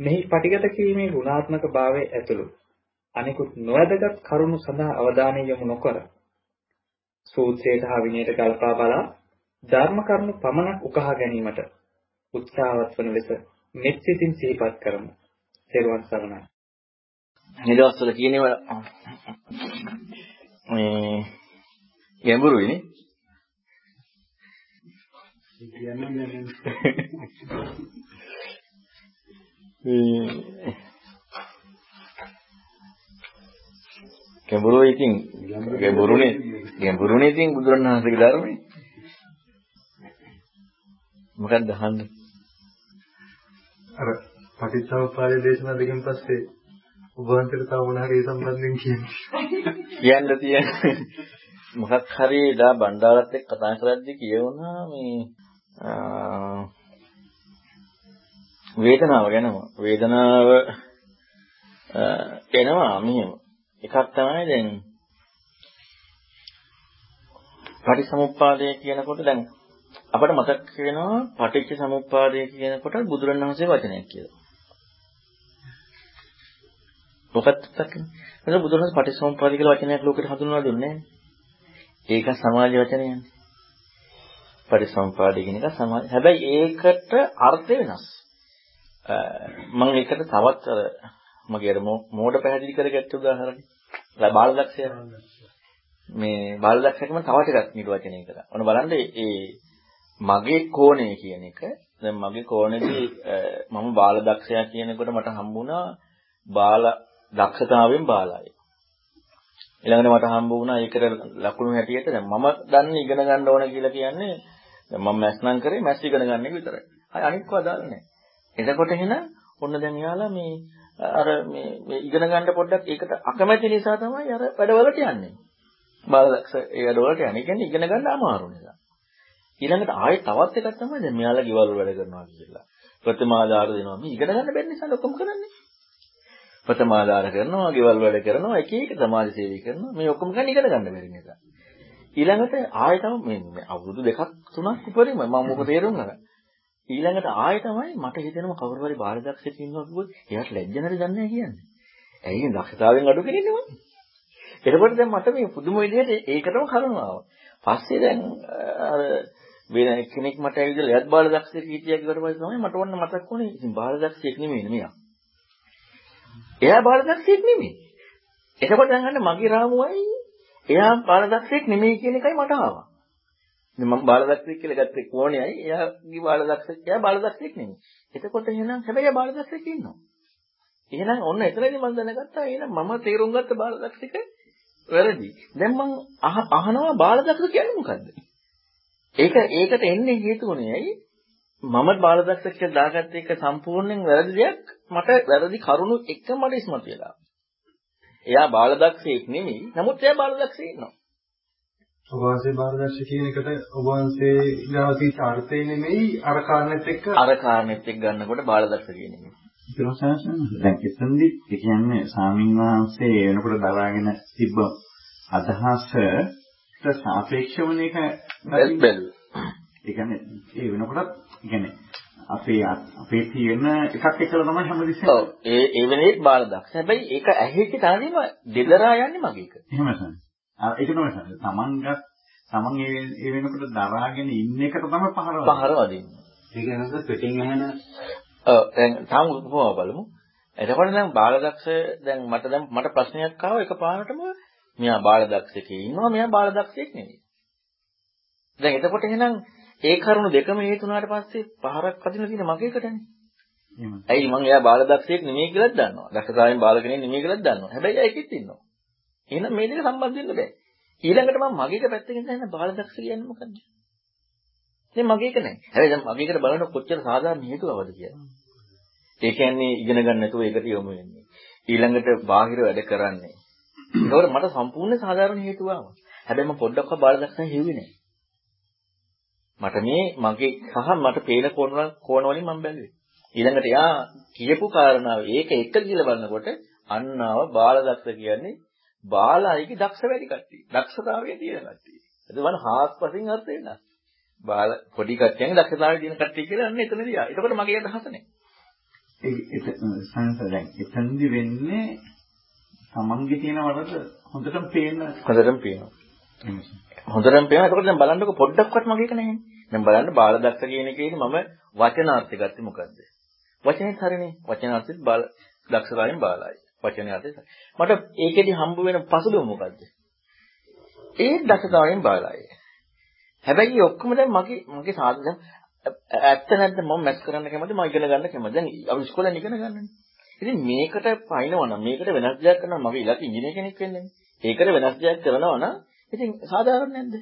මෙහි පටිගත කිරීමේ ගුණාත්මක භාවය ඇතුළු අනිකුත් නොවැදගත් කරුණු සඳහා අවධානය යොමු නොකර සූත්‍රයට හා විනයට ගල්පා බලා ධර්ම කරුණු පමණක් උකහා ගැනීමට උත්සාහවත් වන ලෙස මෙත් සිතින් සිහිපත් කරමු. සේරුවන් සරණයි. මේ දවස්වල කියනවා මේ ගැඹුරුයි නේ. ගැඹුරුයි ඉතින් ගැඹුරුනේ ගැඹුරුනේ ඉතින් බුදුරණවහන්සේගේ ධර්මයේ මොකක්ද අහන්නේ? අර පටිච්චසමුප්පාද දේශනා දෙකෙන් පස්සේ ඔබ වහන්සේට තව මොන හරි ඒ සම්බන්ධයෙන් කියන්නේ කියන්න තියෙන මොකක් හරි දා බණ්ඩාරත් එක්ක කතා කරද්දී කියවුණා මේ වේදනාව ගැනම වේදනාව එනවා මෙහෙම එකක් තමයි දැන් පටිසමුප්පාදය කියනකොට දැන් අපිට මතක් වෙනවා පටිච්ච සමුප්පාදය කියනකොට බුදුරණවහන්සේ වචනයක් කියලා. මොකක්ද තක්කනේ? එතකොට බුදුරණස් පටිච්චසමුප්පාද කියලා වචනයක් ලෝකෙට හඳුන්වලා දුන්නේ නැහැ. ඒක සමාජ වචනයනේ. පරිසම්පාදේ කියන එක සමාජ. හැබැයි ඒකට අර්ථය වෙනස්. මම ඒකට තවත් අර මගේ අර මෝඩ පැහැදිලි කරගත්ත උදාහරණයක්. බාලදක්ෂය. මේ බාලදක්ෂකම තව ටිකක් නිර්වචනය කරා. ඔන්න බලන්න ඒ මගේ කෝණය කියන එක දැන් මගේ කෝණේදී මම බාලදක්ෂයා කියනකොට මට හම්බුණා බාල දක්ෂතාවෙන් බාලයි. ඊළඟට මට හම්බ වුණා ඒකට ලකුණු හැටියට දැන් මම දන්නේ ඉගෙන ගන්න ඕන කියලා කියන්නේ දැන් මම මැස් නම් කරේ මැස් ඉගෙන ගන්න එක විතරයි. අය අනිත්ව අදාළ නැහැ. එතකොට එහෙනම් ඔන්න දැන් යාලා මේ අර මේ මේ ඉගෙන ගන්න පොඩ්ඩක් ඒකට අකමැති නිසා තමයි අර වැඩවලට යන්නේ. බාලදක්ෂ ඒ වැඩවලට යන්නේ. කියන්නේ ඉගෙන ගන්න අමාරු නිසා. ඊළඟට ආයෙ තවත් එකක් තමයි දැන් මෙයාලා ගෙවල් වැඩ කරනවා කියලා. ප්‍රතිමාදාර දෙනවා. මේ ඉගෙන ගන්න බැරි නිසා ලොකම කරන්නේ. ප්‍රතිමාදාර කරනවා, ගෙවල් වැඩ කරනවා, එක එක සමාජ සේවය කරනවා. මේ ඔක්කොම ගන්න ඉගෙන ගන්න බැරි නිසා. ඊළඟට ආයෙ තමයි මේ අවුරුදු දෙකක් තුනක් උපරිම මම මොකද තේරුම් ගන්න. ඊළඟට ආයෙ තමයි මට හිතෙනවා කවුරු හරි බාහිරදක්ෂයෙක් ඉන්නවා කිව්වොත් එයාට ලැජ්ජ නැති දන්නේ නැහැ කියන්නේ. ඇයි දක්ෂතාවයෙන් අඩු කෙනෙක්නේ මම. එතකොට දැන් මට මේ පුදුම විදිහට ඒකටම කරුණාව. පස්සේ දැන් අර වෙන කෙනෙක් මට ඇවිදලා එයත් බාලදක්ෂයෙක් හිටියා කියලා පස්සේ තමයි මට ඔන්න මතක් වුණේ ඉතින් බාලදක්ෂයෙක් නෙමෙයි මෙයා. එයා බාලදක්ෂයෙක් නෙමෙයි. එතකොට දැන් අන්න මගේ රාමුවයි එයා බාලදක්ෂයෙක් නෙමෙයි කියන එකයි මට ආවා. ඉතින් මම බාලදක්ෂයෙක් කියලා ගත්තේ කෝණයයි එයාගේ බාලදක්ෂයෙක් එයා බාලදක්ෂයෙක් නෙමෙයි. එතකොට එහෙනම් හැබැයි බාලදක්ෂයෙක් ඉන්නවා. එහෙනම් ඔන්න එතනදී මම දැනගත්තා එහෙනම් මම තේරුම් ගත්ත බාලදක්ෂක වැරදි. දැන් මම අහනවා බාලදක්ෂ කියන්නේ මොකද්ද? ඒක ඒකට එන්නේ හේතුුනේ ඇයි? මම බාලදක්ෂ කියලා දාගත්ත එක සම්පූර්ණයෙන් වැරදි දෙයක් මට වැරදි කරුණු එක මට ඉස්මතු වෙලා. එයා බාලදක්ෂයෙක් නෙමෙයි. නමුත් එයා බාලදක්ෂයෙක් ඉන්නවා. ඔබ වහන්සේ බාලදක්ෂ කියන එකට ඔබ වහන්සේ ගාවී අර්ථය නෙමෙයි අර කාරණෙත් එක්ක අර කාරණෙත් එක්ක ගන්නකොට බාලදක්ෂ කියන එක. ප්‍රසන්නසන් දැන් එතනදි කියන්නේ ස්වාමීන් වහන්සේ වෙනකොට දරාගෙන තිබ්බ අදහසට සාපේක්ෂවන එක බැලුවා. ඒ කියන්නේ ඒ වෙනකොටත් කියන්නේ අපේ අපේ තියෙන එකක් එක්කලා තමයි හැමදෙස්සෙම ඔව් ඒ ඒ වෙලේ බාල දක්ෂ. හැබැයි ඒක ඇහිච්ච තැනදීම දෙදරා යන්නේ මගේ එක. එහෙමයි. ඒක තමයි සර්. තමන්ගත් තමන් ඒ වෙනකොට දරාගෙන ඉන්න එකට තමයි පහර. පහර වදින්නේ. ඒක නේද පිටින් ඇහෙන ඔව් දැන් තාම උපමාව බලමු. එතකොට දැන් බාල දක්ෂ දැන් මට දැන් මට ප්‍රශ්නයක් ආවා එකපාරටම මෙයා බාල දක්ෂකේ ඉන්නවා මෙයා බාල දක්ෂයෙක් නෙවෙයි. දැන් එතකොට එහෙනම් ඒ කරුණු දෙකම හේතු වුණාට පස්සේ පහරක් අදින්න තියෙන මගේකටනේ. ඇයි මං එයා බාලදක්ෂයෙක් නෙමෙයි කියලාත් දන්නවා. දක්ෂතාවයෙන් බාල කෙනෙක් නෙමෙයි කියලාත් දන්නවා. හැබැයි ඒකෙත් ඉන්නවා. එහෙනම් මේ දෙක සම්බන්ධ වෙන්න බෑ. ඊළඟට මම මගේක පැත්තකින් දැන් බාලදක්ෂ කියන්නේ මොකද්ද? ඉතින් මගේක නැහැ. හැබැයි දැන් මගේකට බලන කොච්චර සාධාරණ හේතුවවද කියලා. ඒ කියන්නේ ඉගෙන ගන්න නැතුව ඒකට යොමු වෙන්නේ. ඊළඟට බාහිර වැඩ කරන්නේ. ඒකවල මට සම්පූර්ණ සාධාරණ හේතුව ආවා. හැබැයි මම පොඩ්ඩක්වත් බාල දක්ෂණ හෙව්වේ නැහැ. මට මේ මගේ සහ මට පේන කෝණ කෝණ වලින් මම බැලුවේ. ඊළඟට යා කියපු කාරණාව ඒක එක කියලා බලනකොට අන්නාව බාල දක්ෂ කියන්නේ බාලයිගේ දක්ෂ වැඩි කට්ටිය. දක්ෂතාවය තියෙන කට්ටිය. ඒක වන හාස්පසින් අර්ථ වෙනවා. බාල පොඩි කට්ටියන් දක්ෂතාවය තියෙන කට්ටිය කියලා අන්න එතනදී ආ. එතකොට මගේ අදහස නැහැ. ඒ සංස දැන් එතනදි වෙන්නේ තමන්ගේ තියෙන වරද හොඳටම පේන හොඳටම පේනවා. හොඳටම පේනවා. එතකොට දැන් බලන්නකො පොඩ්ඩක්වත් මගේ එක නැහැ. දැන් බලන්න බාල දක්ෂ කියන එකේදී මම වචනාර්ථය ගත්තේ මොකද්ද? වචනේත් හරිනේ. වචනාර්ථෙත් බාල දක්ෂතාවයෙන් බාලයි. වචනේ අර්ථය. මට ඒකෙදි හම්බ වෙන පසුබිම මොකද්ද? ඒ දක්ෂතාවයෙන් බාලයි. හැබැයි ඔක්කොම දැන් මගේ මගේ සාධන ඇත්ත නැද්ද මම මැස් කරන්න කැමති මම ඉගෙන ගන්න කැමති. දැන් අපි ඉස්කෝලෙන් ඉගෙන ගන්නනේ. ඉතින් මේකට පයින්නවා නම් මේකට වෙනස් දෙයක් කරනවා මගේ ඉලක්ක ඉංජිනේර කෙනෙක් වෙන්නේ. ඒකට වෙනස් දෙයක් කරනවා නම් ඉතින් සාධාරණ නැද්ද?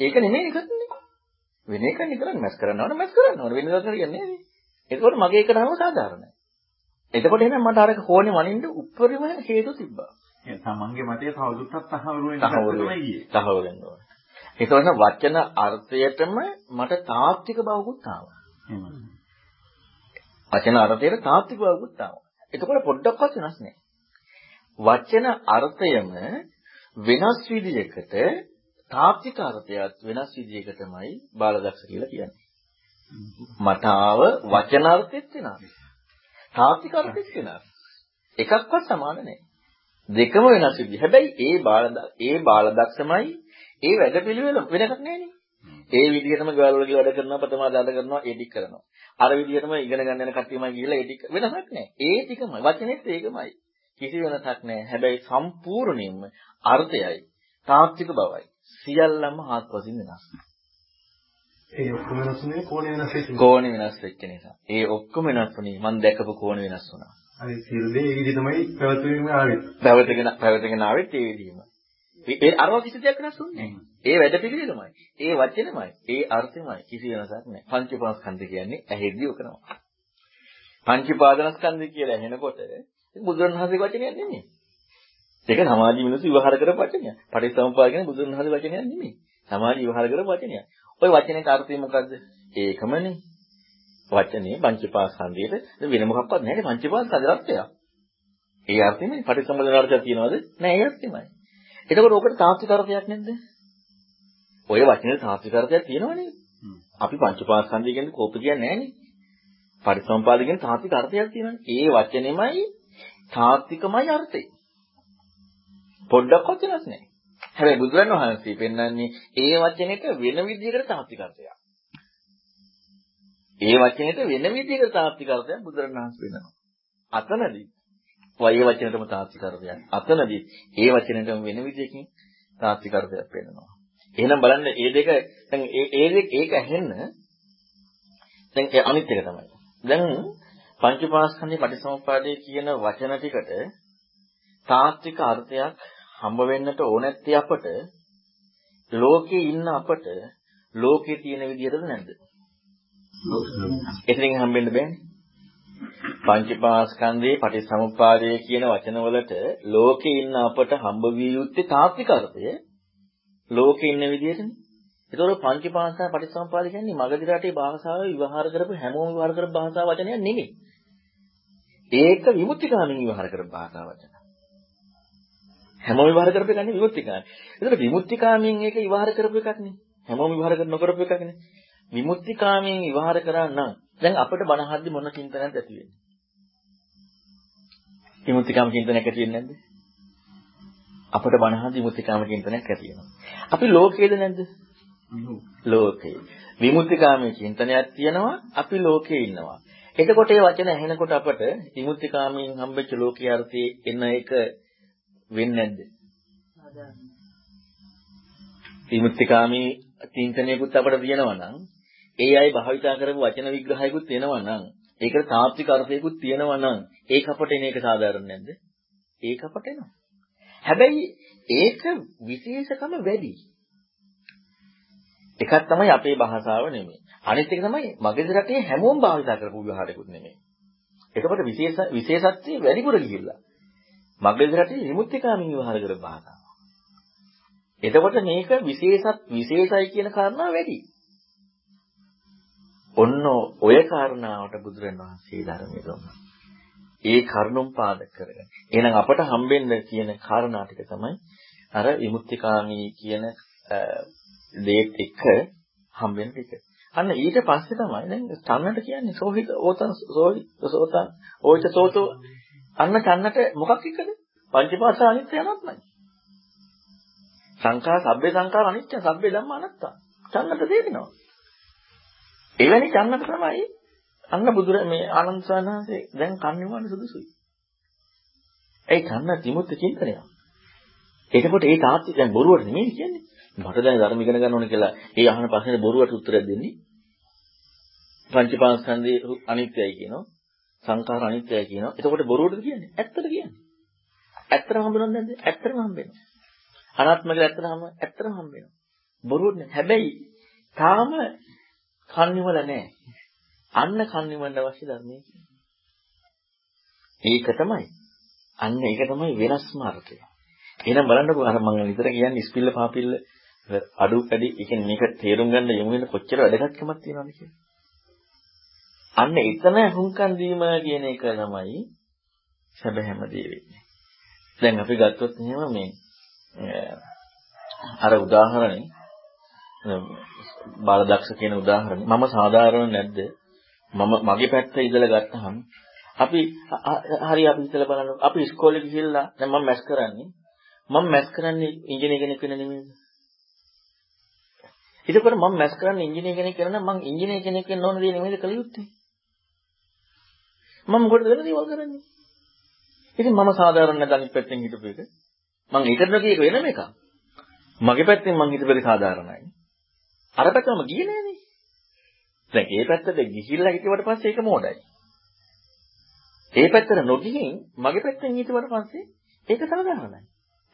ඒක නෙමෙයි එකක්නේ. වෙන එකක් නේ කරන්නේ මැස් කරනවා නම් මැස් කරනවා වෙන දෙයක් හරියන්නේ නැහැ. ඒකෝට මගේ එක නම සාධාරණයි. එතකොට එහෙනම් මට අර කෝණේ වනින්න උප්පරිම හේතු තිබ්බා. ඒ තමන්ගේ මතය තවදුරටත් තහවුරු වෙන තහවුරු තහවුරු වෙනවා. ඒකවල වචන අර්ථයටම මට තාත්වික බවකුත් ආවා. වචන අර්ථයට තාත්වික බවකුත් ආවා. එතකොට පොඩ්ඩක්වත් වෙනස් නැහැ. වචන අර්ථයම වෙනස් විදිහකට තාත්වික අර්ථයත් වෙනස් විදිහකටමයි බාලදක්ෂ කියලා කියන්නේ. මට ආව වචන අර්ථෙත් වෙනස්. තාත්වික අර්ථෙත් වෙනස්. එකක්වත් සමාන නැහැ. දෙකම වෙනස් විදිහ. හැබැයි ඒ බාල ඒ බාලදක්ෂමයි ඒ වැඩපිළිවෙල වෙන එකක් නෑනේ. ඒ විදිහටම ගෙවල් වල වැඩ කරනවා ප්‍රථම ආදාත කරනවා ඒ ටික කරනවා. අර විදිහටම ඉගෙන ගන්න යන කට්ටියමයි ගිහලා ඒ ටික වෙනසක් නෑ. ඒ ටිකමයි වචනේත් ඒකමයි. කිසි වෙනසක් නෑ. හැබැයි සම්පූර්ණයෙන්ම අර්ථයයි තාත්වික බවයි. සියල්ලම හාත්පසින් වෙනස්. ඒ ඔක්කොම වෙනස් වෙන්නේ කෝණේ වෙනස් වෙච්ච නිසා. කෝණේ වෙනස් වෙච්ච නිසා. ඒ ඔක්කොම වෙනස් වුණේ මම දැකපු කෝණේ වෙනස් වුණා. අර සියලු දේ ඒ විදිහටමයි පැවතුමින් ආවේ. පැවතගෙන පැවතගෙන ආවෙත් ඒ විදිහම. ඒ අරවා කිසි දෙයක් වෙනස් වෙන්නේ නැහැ. ඒ වැඩ පිළිවෙලමයි. ඒ වචනමයි. ඒ අර්ථෙමයි. කිසි වෙනසක් නැහැ. පංචපාස්කන්ධ කියන්නේ ඇහෙද්දි ඔකනවා. පංචපාදනස්කන්ධ කියලා ඇහෙනකොට බුදුරණවහන්සේගේ වචනයක් නෙමෙයි. ඒක සමාජීය මිනිස්සු විවහාර කරපු වචනයක්. පටිච්චසමුප්පාද කියන්නේ බුදුරණවහන්සේ වචනයක් නෙමෙයි. සමාජීය විවහාර කරපු වචනයක්. ওই වචනේ අර්ථය මොකද්ද? ඒකමනේ. වචනේ පංචපාස්කන්ධයේ වෙන මොකක්වත් නැහැ පංචපාස්කන්ධ අර්ථය. ඒ අර්ථෙමයි පටිච්චසමුප්පාද අර්ථය තියනවද? නෑ ඒ අර්ථෙමයි. එතකොට ඕකට තාත්වික අර්ථයක් නැද්ද? ඔය වචනේ තාත්වික අර්ථයක් තියෙනවනේ. අපි පංචපාස්කන්ධය කියන්නේ කෝප කියන්නේ නෑනේ. පරිසම්පාද කියන්නේ තාත්වික අර්ථයක් තියෙනවනේ. ඒ වචනේමයි තාත්විකමයි අර්ථය. පොඩ්ඩක්වත් වෙනස් නෑ. හැබැයි බුදුරන් වහන්සේ පෙන්වන්නේ ඒ වචනෙට වෙන විදිහකට තාත්වික අර්ථයක්. ඒ වචනෙට වෙන විදිහකට තාත්වික අර්ථයක් බුදුරන් වහන්සේ වෙනවා. අතනදී වය වචනෙටම තාත්වික අර්ථයක්. අතනදී ඒ වචනෙටම වෙන විදිහකින් තාත්වික අර්ථයක් වෙනවා. එහෙනම් බලන්න මේ දෙක දැන් ඒ ඒ දෙක ඒක ඇහෙන්න දැන් ඒ අනිත් එක තමයි. දැන් පංචපාස්කන්ධේ පටිසමුප්පාදේ කියන වචන ටිකට තාත්වික අර්ථයක් හම්බ වෙන්නට ඕනැත්තේ අපට ලෝකේ ඉන්න අපට ලෝකේ තියෙන විදිහටද නැද්ද? එතනින් හම්බෙන්න බෑනේ. පංචපාස්කන්ධේ පටිසමුප්පාදේ කියන වචනවලට ලෝකේ ඉන්න අපට හම්බ විය යුත්තේ තාත්වික අර්ථය ලෝකේ ඉන්න විදිහටනේ. ඒතකොට පංචපාස්කන්ධ පටිසමුප්පාද කියන්නේ මගධ රටේ භාෂාව විවහාර කරපු හැමෝම විවහාර කරපු භාෂා වචනයක් නෙමෙයි. ඒක විමුක්තිගාමී විවහාර කරපු භාෂා වචන. හැමෝම විවහාර කරපු එකනේ විමුක්තිකාමී. ඒතකොට විමුක්තිකාමීන් ඒක විවහාර කරපු එකක් නේ. හැමෝම විවහාර කර නොකරපු එකක් නේ. විමුක්තිකාමීන් විවහාර කරා නම් දැන් අපිට බණ හද්දි මොන චින්තනයක්ද ඇති වෙන්නේ? විමුක්තිකාම චින්තනයක් ඇති වෙන්නේ නැද්ද? අපිට බණ හද්දි විමුක්තිකාම චින්තනයක් ඇති වෙනවා. අපි ලෝකයේද නැද්ද? ලෝකේ. විමුක්තිකාමී චින්තනයක් තියෙනවා අපි ලෝකේ ඉන්නවා. එතකොට මේ වචන ඇහෙනකොට අපට විමුක්තිකාමීන් හම්බෙච්ච ලෝකයේ අර්ථයේ එන එක වෙන්නේ නැද්ද? විමුක්තිකාමී චින්තනයකුත් අපිට තියෙනවා නම් ඒ අය භාවිතා කරපු වචන විග්‍රහයකුත් තියෙනවා නම් ඒකට තාත්වික අර්ථයකුත් තියෙනවා නම් ඒක අපට එන එක සාධාරණ නැද්ද? ඒක අපට එනවා. හැබැයි ඒක විශේෂකම වැඩි. එකක් තමයි අපේ භාෂාව නෙමෙයි. අනිත් එක තමයි මගේ රටේ හැමෝම භාවිතා කරපු විවහාරයකුත් නෙමෙයි. එතකොට විශේෂ විශේෂත්වයේ වැඩිපුර ගිහිල්ලා. මග්ගලිතරටි විමුක්තිකාමී විවහාර කර බානවා. එතකොට මේක විශේෂත් විශේෂයි කියන කාරණාව වැඩි. ඔන්න ඔය කාරණාවට බුදුරණවහන්සේ ධර්මයේ දුන්නා. ඒ කරුණුම් පාදක කරගෙන. එහෙනම් අපට හම්බෙන්න කියන කාරණා ටික තමයි අර විමුක්තිකාමී කියන දේත් එක්ක හම්බෙන ටික. අන්න ඊට පස්සේ තමයි දැන් චන්නට කියන්නේ සෝහිත ඕතන් සෝහි සෝතන් ඕච සෝතෝ අන්න චන්නට මොකක් එක්කද? පංචපාස අනිත්‍ය අනාත්මයි. සංඛාර සබ්බේ සංඛාර අනිත්‍ය සබ්බේ ධම්ම අනාත්තා. චන්නට තේරෙනවා. එවැනි චන්නට තමයි අන්න බුදුර මේ ආනන්ද සානහන්සේ දැන් කන්නිවන්න සුදුසුයි. ඒ චන්න තිමුත් චින්තනය. එතකොට ඒ තාත්ති දැන් බොරුවට නෙමෙයි කියන්නේ. මට දැන් ධර්ම ඉගෙන ගන්න ඕනේ කියලා ඒ අහන ප්‍රශ්නේ බොරුවට උත්තරයක් දෙන්නේ. පංචපාස්කන්ධේ අනිත්‍යයි කියනවා. සංඛාර අනිත්‍යයි කියනවා. එතකොට බොරුවටද කියන්නේ? ඇත්තට කියන්නේ. ඇත්තම හම්බෙනවද නැද්ද? ඇත්තම හම්බෙනවා. අනාත්ම කියලා ඇත්තම ඇත්තම හම්බෙනවා. බොරුවට නෑ. හැබැයි තාම කන්නිවල නෑ. අන්න කන්නිවන්න අවශ්‍ය ධර්මයේ කියන්නේ. ඒක තමයි. අන්න ඒක තමයි වෙනස්ම අර්ථය. එහෙනම් බලන්නකෝ අර මම විතර කියන්නේ ඉස්පිල්ල පාපිල්ල අඩු වැඩි ඒ කියන්නේ මේක තේරුම් ගන්න යමු වෙන කොච්චර වැදගත්කමක් තියෙනවද කියලා. අන්න එතන හුම්කන් දීම කියන එක තමයි සැබෑම දේ වෙන්නේ. දැන් අපි ගත්තොත් එහෙම මේ අර උදාහරණේ බාලදක්ෂ කියන උදාහරණය මම සාධාරණ නැද්ද? මම මගේ පැත්ත ඉඳලා ගත්තහම අපි හරි අපි ඉතලා බලන්න. අපි ඉස්කෝලේ ගිහිල්ලා දැන් මම මැස් කරන්නේ. මම මැස් කරන්නේ ඉංජිනේර කෙනෙක් වෙන නෙමෙයිද? එතකොට මම මැස් කරන්නේ ඉංජිනේර කෙනෙක් කරන මම ඉංජිනේර කෙනෙක් වෙන්න ඕන දේ නෙමෙයිද කළ යුත්තේ? මම මොකටද වෙන දේවල් කරන්නේ ඉතින් මම සාධාරණ නැද අනිත් පැත්තෙන් හිටපු එක මම ඒකට නොකිය එක වෙනම එකක් මගේ පැත්තෙන් මං හිතපු එක සාධාරණයි අර පැත්තම ගියේ නෑනේ දැන් ඒ පැත්තට ගිහිල්ලා හිටියට පස්සේ ඒක මෝඩයි. ඒ පැත්තට නොගිහින් මගේ පැත්තෙන් හිටියට පස්සේ ඒක සාධාරණයි.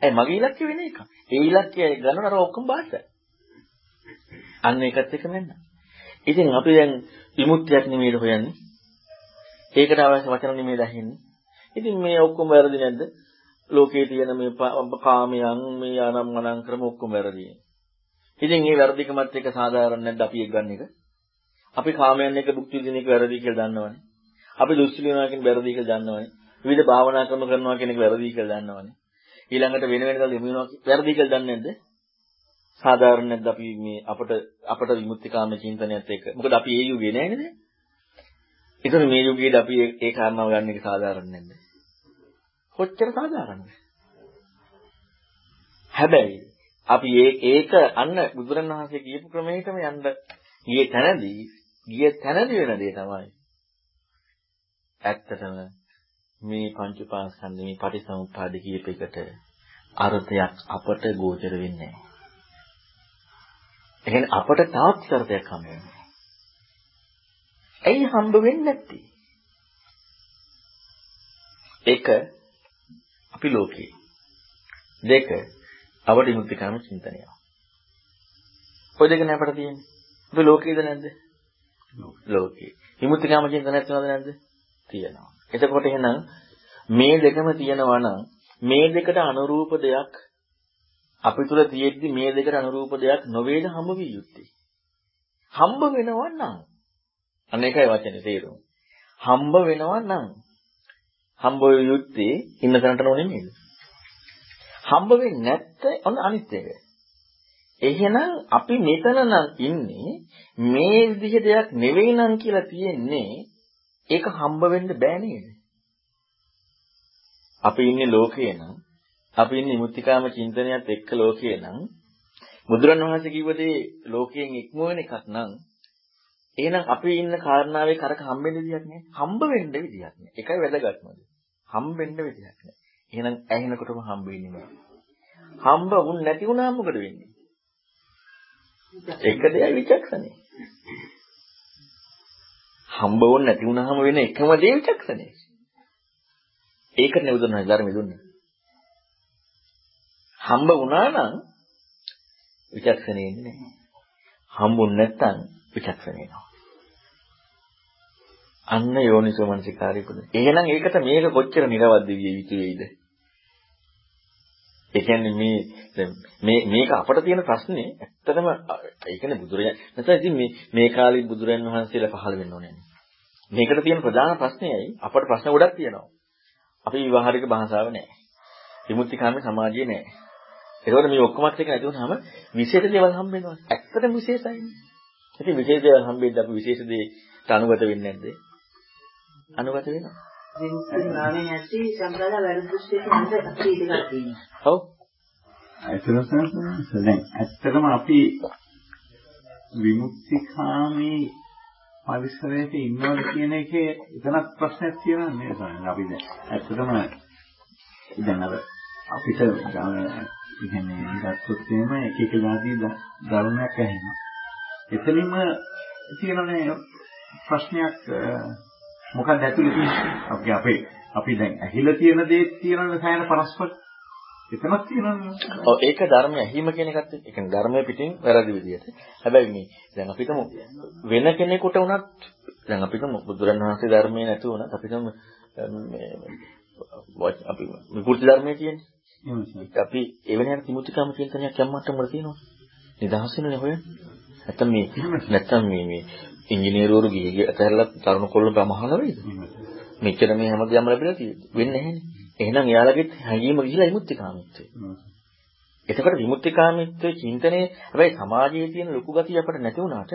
ඒ මගේ ඉලක්කය වෙන එක. ඒ ඉලක්කය ගන්නන අර ඔක්කොම බාහිරයි. අන්න ඒකත් එක මෙන්න. ඉතින් අපි දැන් විමුක්තියක් නෙමෙයිද හොයන්නේ? ඒකට අවශ්‍ය වචන නෙමෙයි දහින්නේ. ඉතින් මේ ඔක්කොම වැරදි නැද්ද? ලෝකයේ තියෙන මේ කාමයන් මේ අනම්මනම් ක්‍රම ඔක්කොම වැරදි. ඉතින් මේ වැරදිකමත් එක්ක සාධාරණ නැද්ද අපි එක් ගන්න එක? අපි කාමයන් එක භුක්ති විඳින එක වැරදි කියලා දන්නවනේ. අපි දුස්සීල වෙනවා කියන වැරදි කියලා දන්නවනේ. විවිධ භාවනා ක්‍රම කරනවා කියන එක වැරදි කියලා දන්නවනේ. ඊළඟට වෙන වෙන දේ යොමු වෙනවා වැරදි කියලා දන්නේ නැද්ද? සාධාරණ නැද්ද අපි මේ අපට අපට විමුක්තිකාම චින්තනයත් එක්ක. මොකද අපි ඒ යුගයේ නෑනේ නේ. ඒතර මේ යුගයේදී අපි ඒ කාරණාව ගන්න එක සාධාරණ නැද්ද? කොච්චර සාධාරණද? හැබැයි අපි ඒක අන්න බුදුරණවහන්සේ කියපු ක්‍රමයකම යන්න ගියේ තැනදී ගිය තැනදී වෙන දේ තමයි ඇත්තටම මේ පංච පාස්කන්ධ මේ පටිසමුප්පාද කියපෙකට අර්ථයක් අපට ගෝචර වෙන්නේ නැහැ. එහෙනම් අපට තාත් අර්ථයක් හම්බ වෙන්නේ. ඇයි හම්බ වෙන්නේ නැත්තේ? එක අපි ලෝකේ. දෙක අවදි මුක්ති කර්ම චින්තනය. ඔය දෙක නෑ අපට තියෙන්නේ. අපි ලෝකේද නැද්ද? ලෝකේ. විමුක්තිකාම චින්තනයක් තියෙනවද නැද්ද? තියෙනවා. එතකොට එහෙනම් මේ දෙකම තියෙනවා නම් මේ දෙකට අනුරූප දෙයක් අපි තුල තියෙද්දි මේ දෙකට අනුරූප දෙයක් නොවේද හම්බ විය යුත්තේ. හම්බ වෙනවා නම් අන්න ඒකයි වචනේ තේරුම. හම්බ වෙනවා නම් හම්බ වෙ යුත්තේ ඉන්න තැනට නොනේ නේද? හම්බ වෙන්නේ නැත්te ඔන්න අනිත් එක. එහෙනම් අපි මෙතන නම් ඉන්නේ මේ විදිහ දෙයක් නෙවෙයි නම් කියලා තියෙන්නේ ඒක හම්බ වෙන්න බෑ නේද? අපි ඉන්නේ ලෝකේ නම් අපි ඉන්නේ මුත්‍තිකාම චින්තනයත් එක්ක ලෝකේ නම් බුදුරණවහන්සේ කිව්ව දේ ලෝකයෙන් ඉක්ම වෙන එකක් නම් එහෙනම් අපි ඉන්න කාරණාවේ කරක හම්බෙන්න විදියක් නෑ. හම්බ වෙන්න විදියක් නෑ. ඒකයි වැදගත්ම දේ. හම්බෙන්න විදියක් නෑ. එහෙනම් ඇහෙනකොටම හම්බ වෙන්නේ නෑ. හම්බ වුන් නැති වුණාම මොකද වෙන්නේ? එක දෙයයි විචක්ෂණය. හම්බ වුණ නැති වුණාම වෙන එකම දේ විචක්ෂණය. ඒකට නේ උදාහරණ ධර්මෙ දුන්නේ. හම්බ වුණා නම් විචක්ෂණය එන්නේ නැහැ. හම්බුනේ නැත්තම් විචක්ෂණය එනවා. අන්න යෝනිසෝ මනසිකාරය පුද. එහෙනම් ඒකට මේක කොච්චර නිර්වද්ද විය යුතු වෙයිද? ඒ කියන්නේ මේ මේ මේක අපට තියෙන ප්‍රශ්නේ ඇත්තටම ඒ කියන්නේ බුදුරජාණන් නැත්නම් ඉතින් මේ මේ කාලේ බුදුරජාණන් වහන්සේලා පහළ වෙන්න ඕනේ මේකට තියෙන ප්‍රධාන ප්‍රශ්නයයි අපට ප්‍රශ්න ගොඩක් තියෙනවා. අපි විවාහරික භාෂාව නැහැ. විමුක්තිකාමී සමාජය නැහැ. ඒකෝට මේ ඔක්කොමත් එක නැති වුනහම විශේෂ දේවල් හම්බ වෙනවා. ඇත්තටම විශේෂයිනේ. ඉතින් විශේෂ දේවල් හම්බෙද්දී අපි විශේෂ දේට අනුගත වෙන්නේ නැද්ද? අනුගත වෙනවා. විමුක්තිකාමී නැති සම්බල වැරදුස්සේ නැද අපි ඉඳලා තියෙනවා. ඔව්. ඇත්තටම අපි විමුක්තිකාමී පරිසරයක ඉන්නවද කියන එකේ එතනක් ප්‍රශ්නයක් තියෙනවා නේද සමහරවිට අපි දැන් ඇත්තටම දැන් අර අපිට කියන්නේ ගත්තොත් එහෙම එක එක જાති ධර්මයක් ඇහෙනවා එතනින්ම තියෙනනේ ප්‍රශ්නයක් මොකක්ද ඇතුලේ තියෙන්නේ අපි අපේ අපි දැන් ඇහිලා තියෙන දේ තියෙනනේ සෑහෙන පරස්පර එතනක් තියෙනවනේ. ඔව් ඒක ධර්මය ඇහිම කියන එකත් ඒ කියන්නේ ධර්මය පිටින් වැරදි විදියට. හැබැයි මේ දැන් අපිටම වෙන කෙනෙකුට උනත් දැන් අපිටම බුදුරන් වහන්සේ ධර්මයේ නැතුව උනත් අපිටම මේ අපි විකෘති ධර්මයේ කියන්නේ. අපි එවැනි හරි තිමුතිකම කියන තැනක් යම් මට්ටමකට තියෙනවා. නිදහස් වෙනනේ හොයන්නේ. නැත්තම් මේ නැත්තම් මේ මේ ඉංජිනේරුවරු ගිහින් අතහැරලා තරුණ කොල්ල ගමහල වෙයිද? මෙච්චර මේ හැමදේම ලැබිලා තියෙන්නේ. වෙන්නේ නැහැනේ. එහෙනම් එයාලගෙත් හැඟීම ගිහිලා විමුක්තිකාමීත්වය. එතකොට විමුක්තිකාමීත්වයේ චින්තනයේ හැබැයි සමාජයේ තියෙන ලොකු ගතිය අපිට නැති වුණාට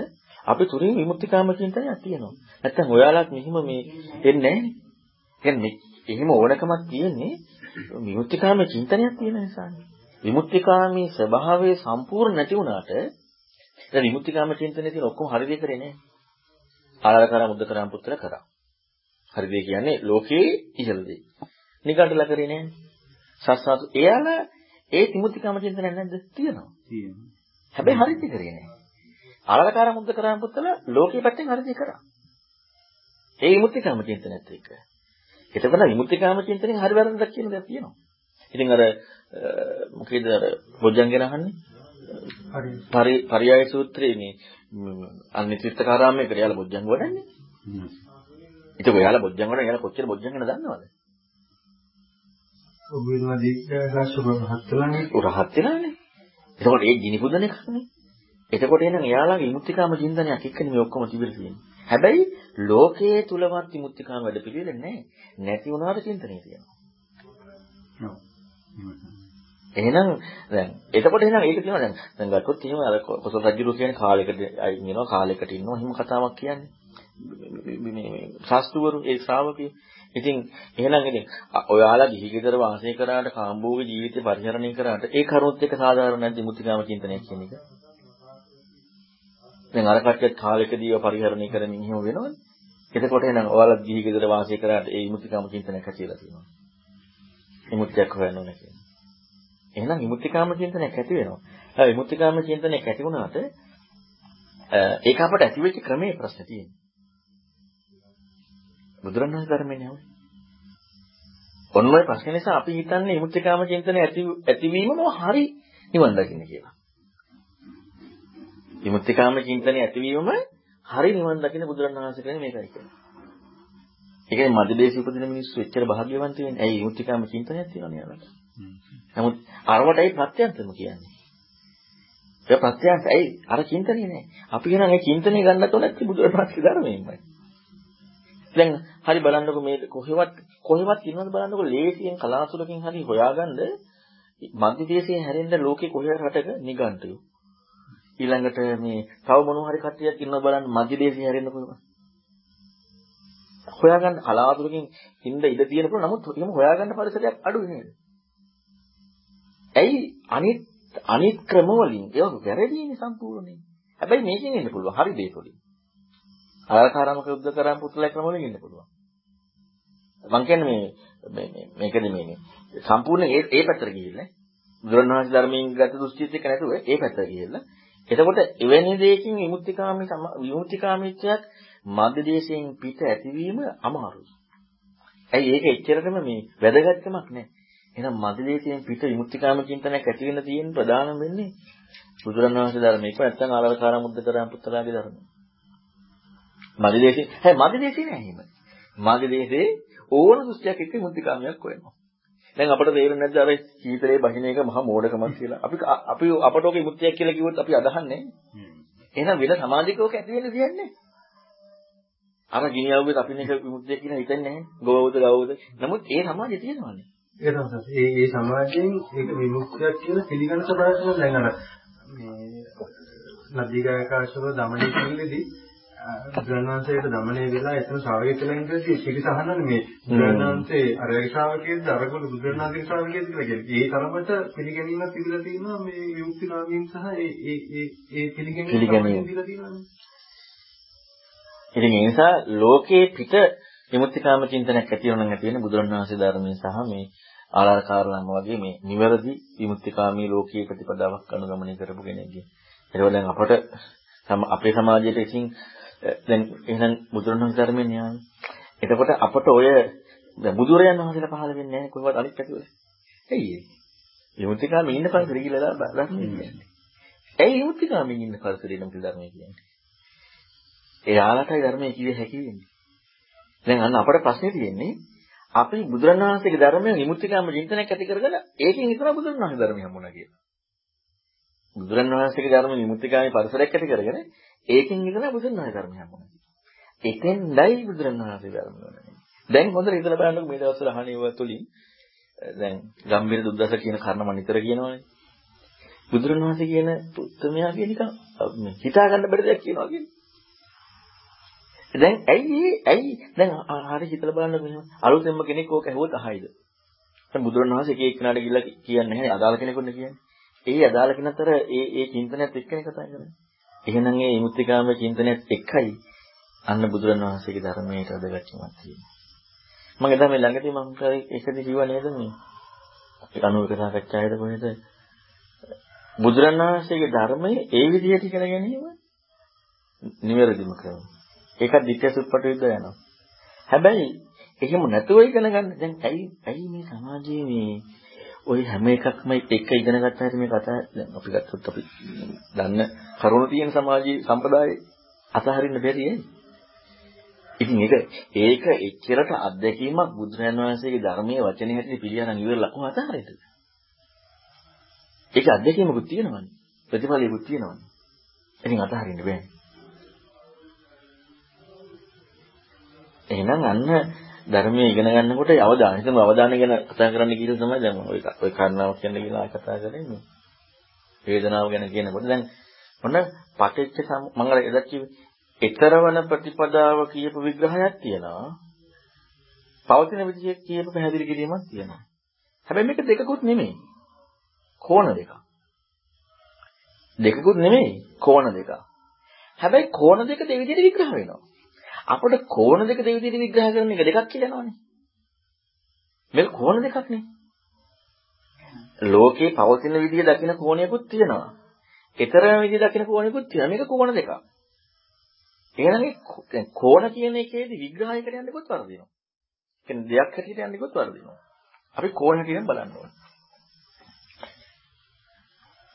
අපි තුරින් විමුක්තිකාම චින්තනයක් තියෙනවා. නැත්තම් ඔයාලත් මෙහිම මේ එන්නේ නැහැ. එහෙම ඕනකමක් තියෙන්නේ විමුක්තිකාම චින්තනයක් තියෙන නිසානේ. විමුක්තිකාමී ස්වභාවය සම්පූර්ණ නැති වුණාට දැන් විමුක්තිකාම චින්තනයේ තියෙන ඔක්කොම හරි දේ කරේ නැහැ. ආලාරකාර මුද්දකරම් පුත්‍ර කරා. හරි දේ කියන්නේ ලෝකේ ඉහළ දේ. නිකන්ටලා කරේ නෑනේ. සස්සාතු එයාලා ඒ තිමුතිකම චින්තනයක් නැද්ද? තියෙනවා. තියෙනවා. හැබැයි හරියට කරේ නෑ. ආලකාර මුද්ද කරාම පුත්තල ලෝකේ පැත්තෙන් හරියට කරා. ඒ විමුක්තිකම චින්තනයත් එක්ක. එතකොට විමුක්තිකම චින්තනෙන් හරි වැරද්දක් කියන දේ තියෙනවා. ඉතින් අර මොකේද අර බොජ්ජංගෙන අහන්නේ? හරි පරියාය සූත්‍රයේ මේ අනිත්‍යකාරාමයේ කරලා බොජ්ජංග වඩන්නේ. ඒක ඔයාලා බොජ්ජංග වඩන එයාලා කොච්චර බොජ්ජංගන දන්නවද? ඔබ වෙනවා දීක්ෂාස ඔබ රහත් වෙලානේ. රහත් වෙලානේ. එතකොට ඒ ගිනි පුදන එකනේ. එතකොට එහෙනම් එයාලගේ විමුක්තිකාම චින්තනයක් එක්කනේ මේ ඔක්කොම තිබිලා තියෙන්නේ. හැබැයි ලෝකයේ තුලවත් විමුක්තිකාම වැඩ පිළිවෙල නැහැ. නැති වුණාට චින්තනය තියෙනවා. එහෙනම් දැන් එතකොට එහෙනම් ඒක තියෙනවා දැන් දැන් ගත්තොත් එහෙම අර කොසල් රජුරු කියන කාලයකට ඉන්නවා කාලයකට ඉන්නවා එහෙම කතාවක් කියන්නේ. මේ මේ ශාස්ත්‍රවරු ඒ ශ්‍රාවකයෝ ඉතින් එහෙනම් ඉතින් ඔයාලා ගිහි ගෙදර වාසය කරාට කාම්බෝගේ ජීවිතේ පරිහරණය කරාට ඒ කරුණුත් එක්ක සාධාරණ නැද්ද මුත්‍තිකාම චින්තනයක් කියන එක? දැන් අර කට්ටියත් කාලෙකදීව පරිහරණය කරමින් එහෙම වෙනවනේ. එතකොට එහෙනම් ඔයාලා ගිහි ගෙදර වාසය කරාට ඒ මුත්‍තිකාම චින්තනයක් ඇතිලා තියෙනවා. විමුක්තියක් හොයන්න ඕනේ කියන්නේ. එහෙනම් විමුක්තිකාම චින්තනයක් ඇති වෙනවා. හැබැයි විමුක්තිකාම චින්තනයක් ඇති වුණාට ඒක අපට ඇති වෙච්ච ක්‍රමයේ ප්‍රශ්න තියෙනවා. බුදුරණවහන්සේ ධර්මයේ නෑනේ. ඔන්න ඔය ප්‍රශ්න නිසා අපි හිතන්නේ විමුක්තිකාම චින්තන ඇති ඇතිවීමම හරි නිවන් දකින්න කියලා. විමුක්තිකාම චින්තනයේ ඇතිවීමම හරි නිවන් දකින්න බුදුරණවහන්සේ කියන්නේ මේකයි කියන්නේ. ඒ කියන්නේ මධ්‍යදේශ උපදින මිනිස්සු එච්චර භාග්‍යවන්ත වෙන්නේ. ඇයි විමුක්තිකාම චින්තනයක් තියෙනවනේ යාළුවා. නමුත් අරවටයි ප්‍රත්‍යන්තම කියන්නේ. ඒ ප්‍රත්‍යන්ත ඇයි අර චින්තනේ නෑ. අපි කියනවා මේ චින්තනේ ගන්නත් ඕනේ බුදුරණවහන්සේ ධර්මයෙන්මයි. දැන් හරි බලන්නකො මේ කොහෙවත් කොහෙවත් ඉන්නවද බලන්නකො ලේසියෙන් කලාතුරකින් හරි හොයාගන්න මධ්‍ය දේශයේ හැරෙන්න ලෝකේ කොහේ රටක නිගන්ටයෝ ඊළඟට මේ තව මොනවා හරි කට්ටියක් ඉන්නවද බලන්න මධ්‍ය දේශයේ හැරෙන්න කොහෙවත් හොයාගන්න කලාතුරකින් හින්ද ඉඳ තියෙන පුළුවන් නමුත් එහෙම හොයාගන්න පරිසරයක් අඩුයි නේද ඇයි අනිත් අනිත් ක්‍රම වලින් ඒක වැරදිනේ සම්පූර්ණයෙන් හැබැයි මේකෙන් එන්න පුළුවන් හරි දෙයක් වලින් ආකාරමක යුද්ධ කරන් පුත්‍රලා ක්‍රමවලින් ඉන්න පුළුවන්. මං කියන්නේ මේ මේ මේකද මේ මේ සම්පූර්ණ ඒ ඒ පැත්තට ගිහිල්ලා බුදුරණවහන්සේ ධර්මයෙන් ගත දෘෂ්ටියත් එක්ක නැතුව ඒ පැත්තට ගිහිල්ලා එතකොට එවැනි දෙයකින් විමුක්තිකාමී විමුක්තිකාමීත්වයක් මධ්‍ය දේශයෙන් පිට ඇතිවීම අමාරුයි. ඇයි ඒක එච්චරටම මේ වැදගත්කමක් නැහැ. එහෙනම් මධ්‍ය දේශයෙන් පිට විමුක්තිකාමී චින්තනයක් ඇති වෙන්න තියෙන ප්‍රධානම වෙන්නේ බුදුරණවහන්සේ ධර්මයක නැත්නම් ආලවකාර මුද්ද කරන් පුත්‍රලාගේ ධර්මය. මගේ දේශේ හැබැයි මගේ දේශේ නෑ එහෙම. මගේ දේශේ ඕන දෘෂ්ටියක් එක්ක මුත්‍තිකාමියක් වෙනවා. දැන් අපිට තේරෙන්නේ නැද්ද අර සීතලේ බහින එක මහා මෝඩකමක් කියලා. අපි අපි අපට ඔක විමුක්තියක් කියලා කිව්වොත් අපි අදහන්නේ. එහෙනම් වෙන සමාජිකෝක ඇති වෙන්න දෙන්නේ අර ගිනියව්වේ අපින එක විමුක්තිය කියන හිතන්නේ නැහැ. ගෝවද ගවවද. නමුත් ඒ සමාජය තියෙනවානේ. ඒක තමයි. ඒ ඒ සමාජයෙන් ඒක විමුක්තියක් කියලා පිළිගන්න සබඳතාවක් දැන් අර මේ නදීගායකාශව දමණය කිල්ලේදී ග්‍රහණාංශයට දමණය වෙලා එතන ශ්‍රාවකයෙක් කියලා ඉඳලා පිළිසහනන්නේ මේ ග්‍රහණාංශේ අර ශ්‍රාවකයේද අරගොල්ල බුදුරණාගේ ශ්‍රාවකයේද කියලා කියන්නේ. ඒ තරමට පිළිගැනීමක් තිබිලා තියෙනවා මේ විමුක්ති නාමයෙන් සහ ඒ ඒ ඒ ඒ පිළිගැනීම තිබිලා තියෙනවා. ඉතින් ඒ නිසා ලෝකයේ පිට විමුක්තිකාම චින්තනයක් ඇති වෙනවා නම් ඇති වෙන්නේ බුදුරණවහන්සේ ධර්මයේ සහ මේ ආලාරකාරලම වගේ මේ නිවැරදි විමුක්තිකාමී ලෝකීය ප්‍රතිපදාවක් අනුගමනය කරපු කෙනෙක්ගේ. ඒක දැන් අපට අපේ සමාජයේ ඉතින් දැන් එහෙනම් බුදුරණන් ධර්මයෙන් යන්නේ. එතකොට අපට ඔය බුදුරයන් වහන්සේලා පහළ වෙන්නේ නැහැ කොහොමද අනිත් පැතුවල. ඇයි ඒ? විමුක්තිකාමී ඉන්න පරිසරය කියලා බලන්න කියන්නේ. ඇයි විමුක්තිකාමී ඉන්න පරිසරය නම් ධර්මය කියන්නේ? එයාලටයි ධර්මය කිය හැකි වෙන්නේ. දැන් අන්න අපේ ප්‍රශ්නේ තියෙන්නේ අපි බුදුරණවහන්සේගේ ධර්මයෙන් විමුක්තිකාම චින්තනයක් ඇති කරගෙන ඒකෙන් හිතන බුදුරණවහන්සේ ධර්මය හම්බුණා කියලා. බුදුරණවහන්සේගේ ධර්ම විමුක්තිකාමී පරිසරයක් ඇති කරගෙන ඒකෙන් ඉඳලා බුදුරණවහන්සේ ධර්මය හම්බුණා. එතෙන්දයි බුදුරණවහන්සේ ධර්ම වුණේ. දැන් හොඳට හිතලා බලන්නකො මේ දවස්වල අහණේව තුලින් දැන් ගම්බීර දුද්දස කියන කර්ණ මම නිතර කියනවානේ. බුදුරණවහන්සේ කියන උත්තරමයා කියන එක හිතා ගන්න බැරි දෙයක් කියනවා කියන්නේ. දැන් ඇයි ඇයි දැන් හරි හිතලා බලන්න මෙහෙම අලුතෙන්ම කෙනෙක් ඕක ඇහුවොත් අහයිද? දැන් බුදුරණවහන්සේ එක එක්කනට ගිහිල්ලා කියන්නේ නැහැ අදාළ කෙනෙකුට කියන්නේ. ඒ අදාළ කෙනතර ඒ ඒ චින්තනයත් එක්කනේ කතා කරන්නේ. එහෙනම් ඒ විමුක්තිකාමයේ චින්තනයත් එක්කයි අන්න බුදුරණවහන්සේගේ ධර්මයට අදගැච්චමක් තියෙන්නේ. මම එදා මේ ළඟදී මම ඒකදී කිව්වා නේද මේ අපි අනුවක සාකච්ඡායේද කොහෙද බුදුරණවහන්සේගේ ධර්මයේ ඒ විදිහට ඉගෙන ගැනීම නිවැරදිම ක්‍රමය. ඒකත් ධිට්ඨි සුප්පට විද්ද යනවා. හැබැයි එහෙම නැතුව ඉගෙන ගන්න දැන් ඇයි ඇයි මේ සමාජයේ මේ ওই හැම එකක්ම එක ඉගෙන ගත්තාට මේ කතා දැන් අපි ගත්තොත් අපි දන්න කරුණ තියෙන සමාජීය සම්ප්‍රදායේ අතහරින්න බැරි ඈ. ඉතින් ඒක ඒක එච්චරට අත්දැකීමක් බුදුරජාණන් වහන්සේගේ ධර්මයේ වචනේ හැටියට පිළියන ඉවරලා කොහොමද අතහරින්නද? ඒක අත්දැකීමකුත් තියෙනවනේ. ප්‍රතිඵලයකුත් තියෙනවනේ. ඉතින් අතහරින්න බෑනේ. එහෙනම් අන්න ධර්මයේ ඉගෙන ගන්නකොට අවධානය හිතමු අවධානය ගැන කතා කරන්න කියලා තමයි දැන් ඔය ඔය කාරණාව කියන්න කියලා කතා කරන්නේ. වේදනාව ගැන කියනකොට දැන් මොන පටිච්ච මම අර එදා කිව්වේ ඊතරවන ප්‍රතිපදාව කියපු විග්‍රහයක් තියෙනවා. පවතින විදිහේ කියපු පැහැදිලි කිරීමක් තියෙනවා. හැබැයි මේක දෙකකුත් නෙමෙයි. කෝණ දෙකක්. දෙකකුත් නෙමෙයි කෝණ දෙකක්. හැබැයි කෝණ දෙක දෙවිදිහට විග්‍රහ වෙනවා. අපිට කෝණ දෙක දෙවිදිහට විග්‍රහ කරන එක දෙකක් කියලා නෝනේ. මේක කෝණ දෙකක් නේ. ලෝකේ පවතින විදිහ දකින කෝණයකුත් තියෙනවා. ඊතරම විදිහ දකින කෝණයකුත් තියෙනවා. මේක කෝණ දෙකක්. එහෙනම් මේ කෝණ කියන එකේදී විග්‍රහයකට යන්නකොත් වරදිනවා. කියන්නේ දෙයක් හැටියට යන්නකොත් වරදිනවා. අපි කෝණ හැටියෙන් බලන්න ඕනේ.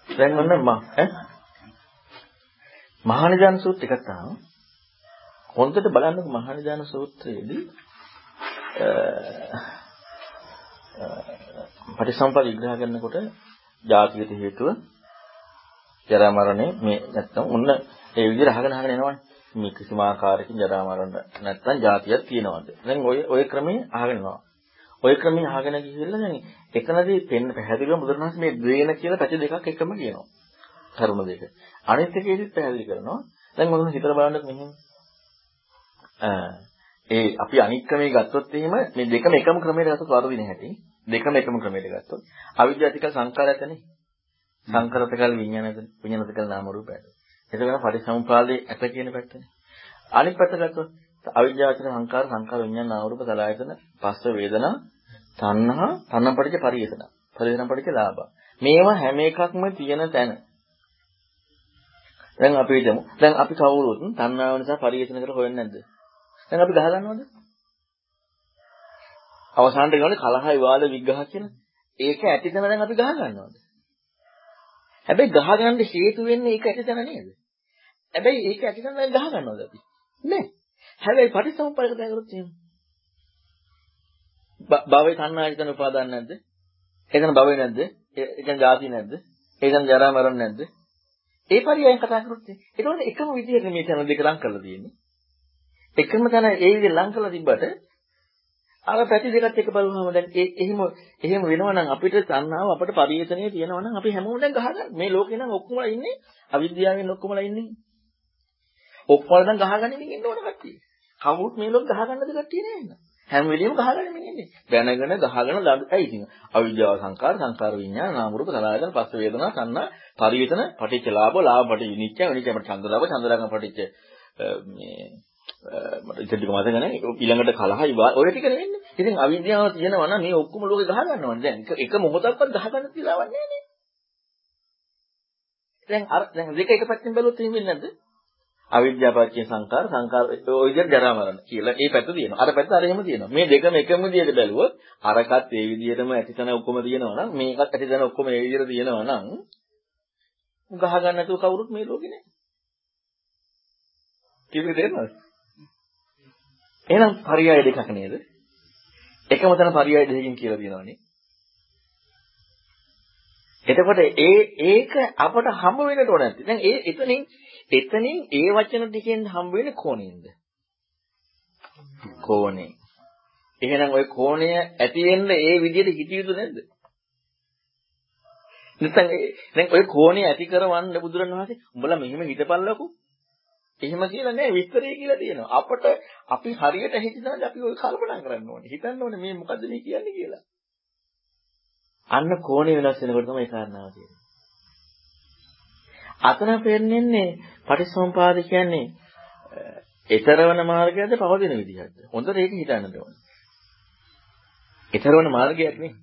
දැන් ඔන්න මම ඈ මහානිදාන සූත්‍ර එකක් තමයි හොඳට බලන්නකො මහානිදාන සූත්‍රයේදී පටිසම්පද විග්‍රහ කරනකොට ජාතිගත හේතුව ජරා මරණය මේ නැත්තම් ඔන්න ඒ විදිහට අහගෙන අහගෙන එනවනේ මේ කිසිම ආකාරයකින් ජරා මරණ නැත්තම් ජාතියක් තියෙනවද? දැන් ඔය ඔය ක්‍රමයේ අහගෙන යනවා ඔය ක්‍රමයේ අහගෙන ගිහිල්ලා දැන් එතනදී පෙන්න පැහැදිලිව බුදුරණස් මේ ද්වේන කියලා පැති දෙකක් එකම කියනවා. කරුණ දෙක. අනිත් එකේදීත් පැහැදිලි කරනවා. දැන් මොකද හිතලා බලන්නකො මෙහෙම. ඒ අපි අනික් ක්‍රමයේ ගත්තොත් එහෙම මේ දෙකම එකම ක්‍රමයට ගත්තොත් වරදින හැටි. දෙකම එකම ක්‍රමයට ගත්තොත් අවිද්‍යාතික සංකාරයතනේ සංකරතකල් විඥානද විඥානතකල් නාම රූපයද එතකොට පරිසම්පාදේ ඇත කියන පැත්තනේ අනිත් පැත්ත ගත්තොත් අවිද්‍යාවචන සංකාර සංකාර විඥාන නාම රූප සලආයතන පස්ස වේදනා තණ්හා තණ්හා පටිච්ච පරිේෂණ පරිේෂණ පටිච්ච ලාභ. මේවා හැම එකක්ම තියෙන තැන. දැන් අපි හිතමු. දැන් අපි කවුරුත් තණ්හාව නිසා පරිේෂණ කරලා හොයන්නේ නැද්ද? දැන් අපි ගහ ගන්නවද? අවසානට ගන්නේ කලහ විවාද විග්‍රහ කියන ඒක ඇතිතන දැන් අපි ගහ ගන්නවද? හැබැයි ගහ ගන්න හේතු වෙන්නේ ඒක ඇතිතන නේද? හැබැයි ඒක ඇතිතන දැන් ගහ ගන්නවද අපි? නෑ. හැබැයි පටිච්චසමුප්පාද කතා කරොත් එහෙම. භවයේ සංනායතන උපාදාන නැද්ද? එතන භවය නැද්ද? එතන ජාති නැද්ද? එතන ජරා මරණ නැද්ද? ඒ පරියයන් කතා කරොත් ඒකෝට එකම විදිහට මේ තැන දෙක ලං කරලා තියෙන්නේ. එකම තැන ඒ විදිහට ලං කරලා තිබ්බට අර පැති දෙකත් එක බලුවම දැන් ඒ එහෙම එහෙම වෙනවා නම් අපිට තණ්හාව අපිට පරිේෂණයේ තියෙනවා නම් අපි හැමෝම දැන් ගහගන්න මේ ලෝකේ නම් ඔක්කොමලා ඉන්නේ අවිද්‍යාවෙන් ඔක්කොමලා ඉන්නේ. ඔක්කොම දැන් ගහගන්නමින් ඉන්න ඕන කට්ටිය. කවුරුත් මේ ලෝක ගහගන්නද කට්ටිය නෑ නේද? හැම වෙලෙම ගහගන්නමින් ඉන්නේ. දැනගෙන ගහගෙන ළඟ ඇයි ඉතින් අවිද්‍යාව සංකාර සංකාර විඤ්ඤාණ නාම රූප සලආයතන පස්ස වේදනා සංනා පරිේෂණ පටිච්ච ලාභ ලාභ පටිච්ච විනිච්ඡ විනිච්ඡ චන්දලාභ චන්දලාභ පටිච්ච මේ මට ඉතින් ටික මතක නැහැ. ඊළඟට කලහයි ඔය ටික නෙවෙන්නේ. ඉතින් අවිද්‍යාව තියෙනවා නම් මේ ඔක්කොම ලෝකේ ගහ ගන්නවනේ. දැන් එක මොහොතක්වත් ගහ ගන්න තියලාවක් නැහැ නේ. දැන් අර දැන් දෙක එක පැත්තෙන් බැලුවොත් එහෙම වෙන්නේ නැද්ද? අවිද්‍යාපච්චය සංකාර සංකාර ඔය විදිහට ජරා මරණ කියලා ඒ පැත්ත තියෙනවා. අර පැත්ත අර එහෙම තියෙනවා. මේ දෙකම එකම විදිහට බැලුවොත් අරකත් ඒ විදිහටම ඇතිතන ඔක්කොම තියෙනවා නම් මේකත් ඇතිතන ඔක්කොම ඒ විදිහට තියෙනවා නම් ගහ ගන්න නැතුව කවුරුත් මේ ලෝකේ නැහැ. කිව්වේ තේරෙනවද? එහෙනම් පරයය දෙකක් නේද? එකම තැන පරයය දෙකකින් කියලා තියෙනවනේ. එතකොට ඒ ඒක අපට හම්බ වෙන්නට ඕන නැති. දැන් ඒ එතනින් එතනින් ඒ වචන ටිකෙන් හම්බ වෙන්නේ කෝණයෙන්ද? කෝණේ. එහෙනම් ওই කෝණය ඇති වෙන්න ඒ විදිහට හිතිය යුතු නැද්ද? නැත්නම් දැන් ওই කෝණය ඇති කරවන්න බුදුරණවහන්සේ උඹලා මෙහෙම හිතපල්ලකෝ එහෙම කියලා නෑ විස්තරය කියලා තියෙනවා. අපට අපි හරියට හිතනවාද අපි ඔය කල්පනා කරන්න ඕනේ. හිතන්න ඕනේ මේ මොකද්ද මේ කියන්නේ කියලා. අන්න කෝණේ වෙනස් වෙනකොට තමයි කාරණාව තියෙන්නේ. අතන පෙන්නන්නේ පටිසම්පාද කියන්නේ ඊතරවන මාර්ගයද පවදින විදිහද? හොඳට ඒක හිතන්න ඕනේ. ඊතරවන මාර්ගයක් නේ.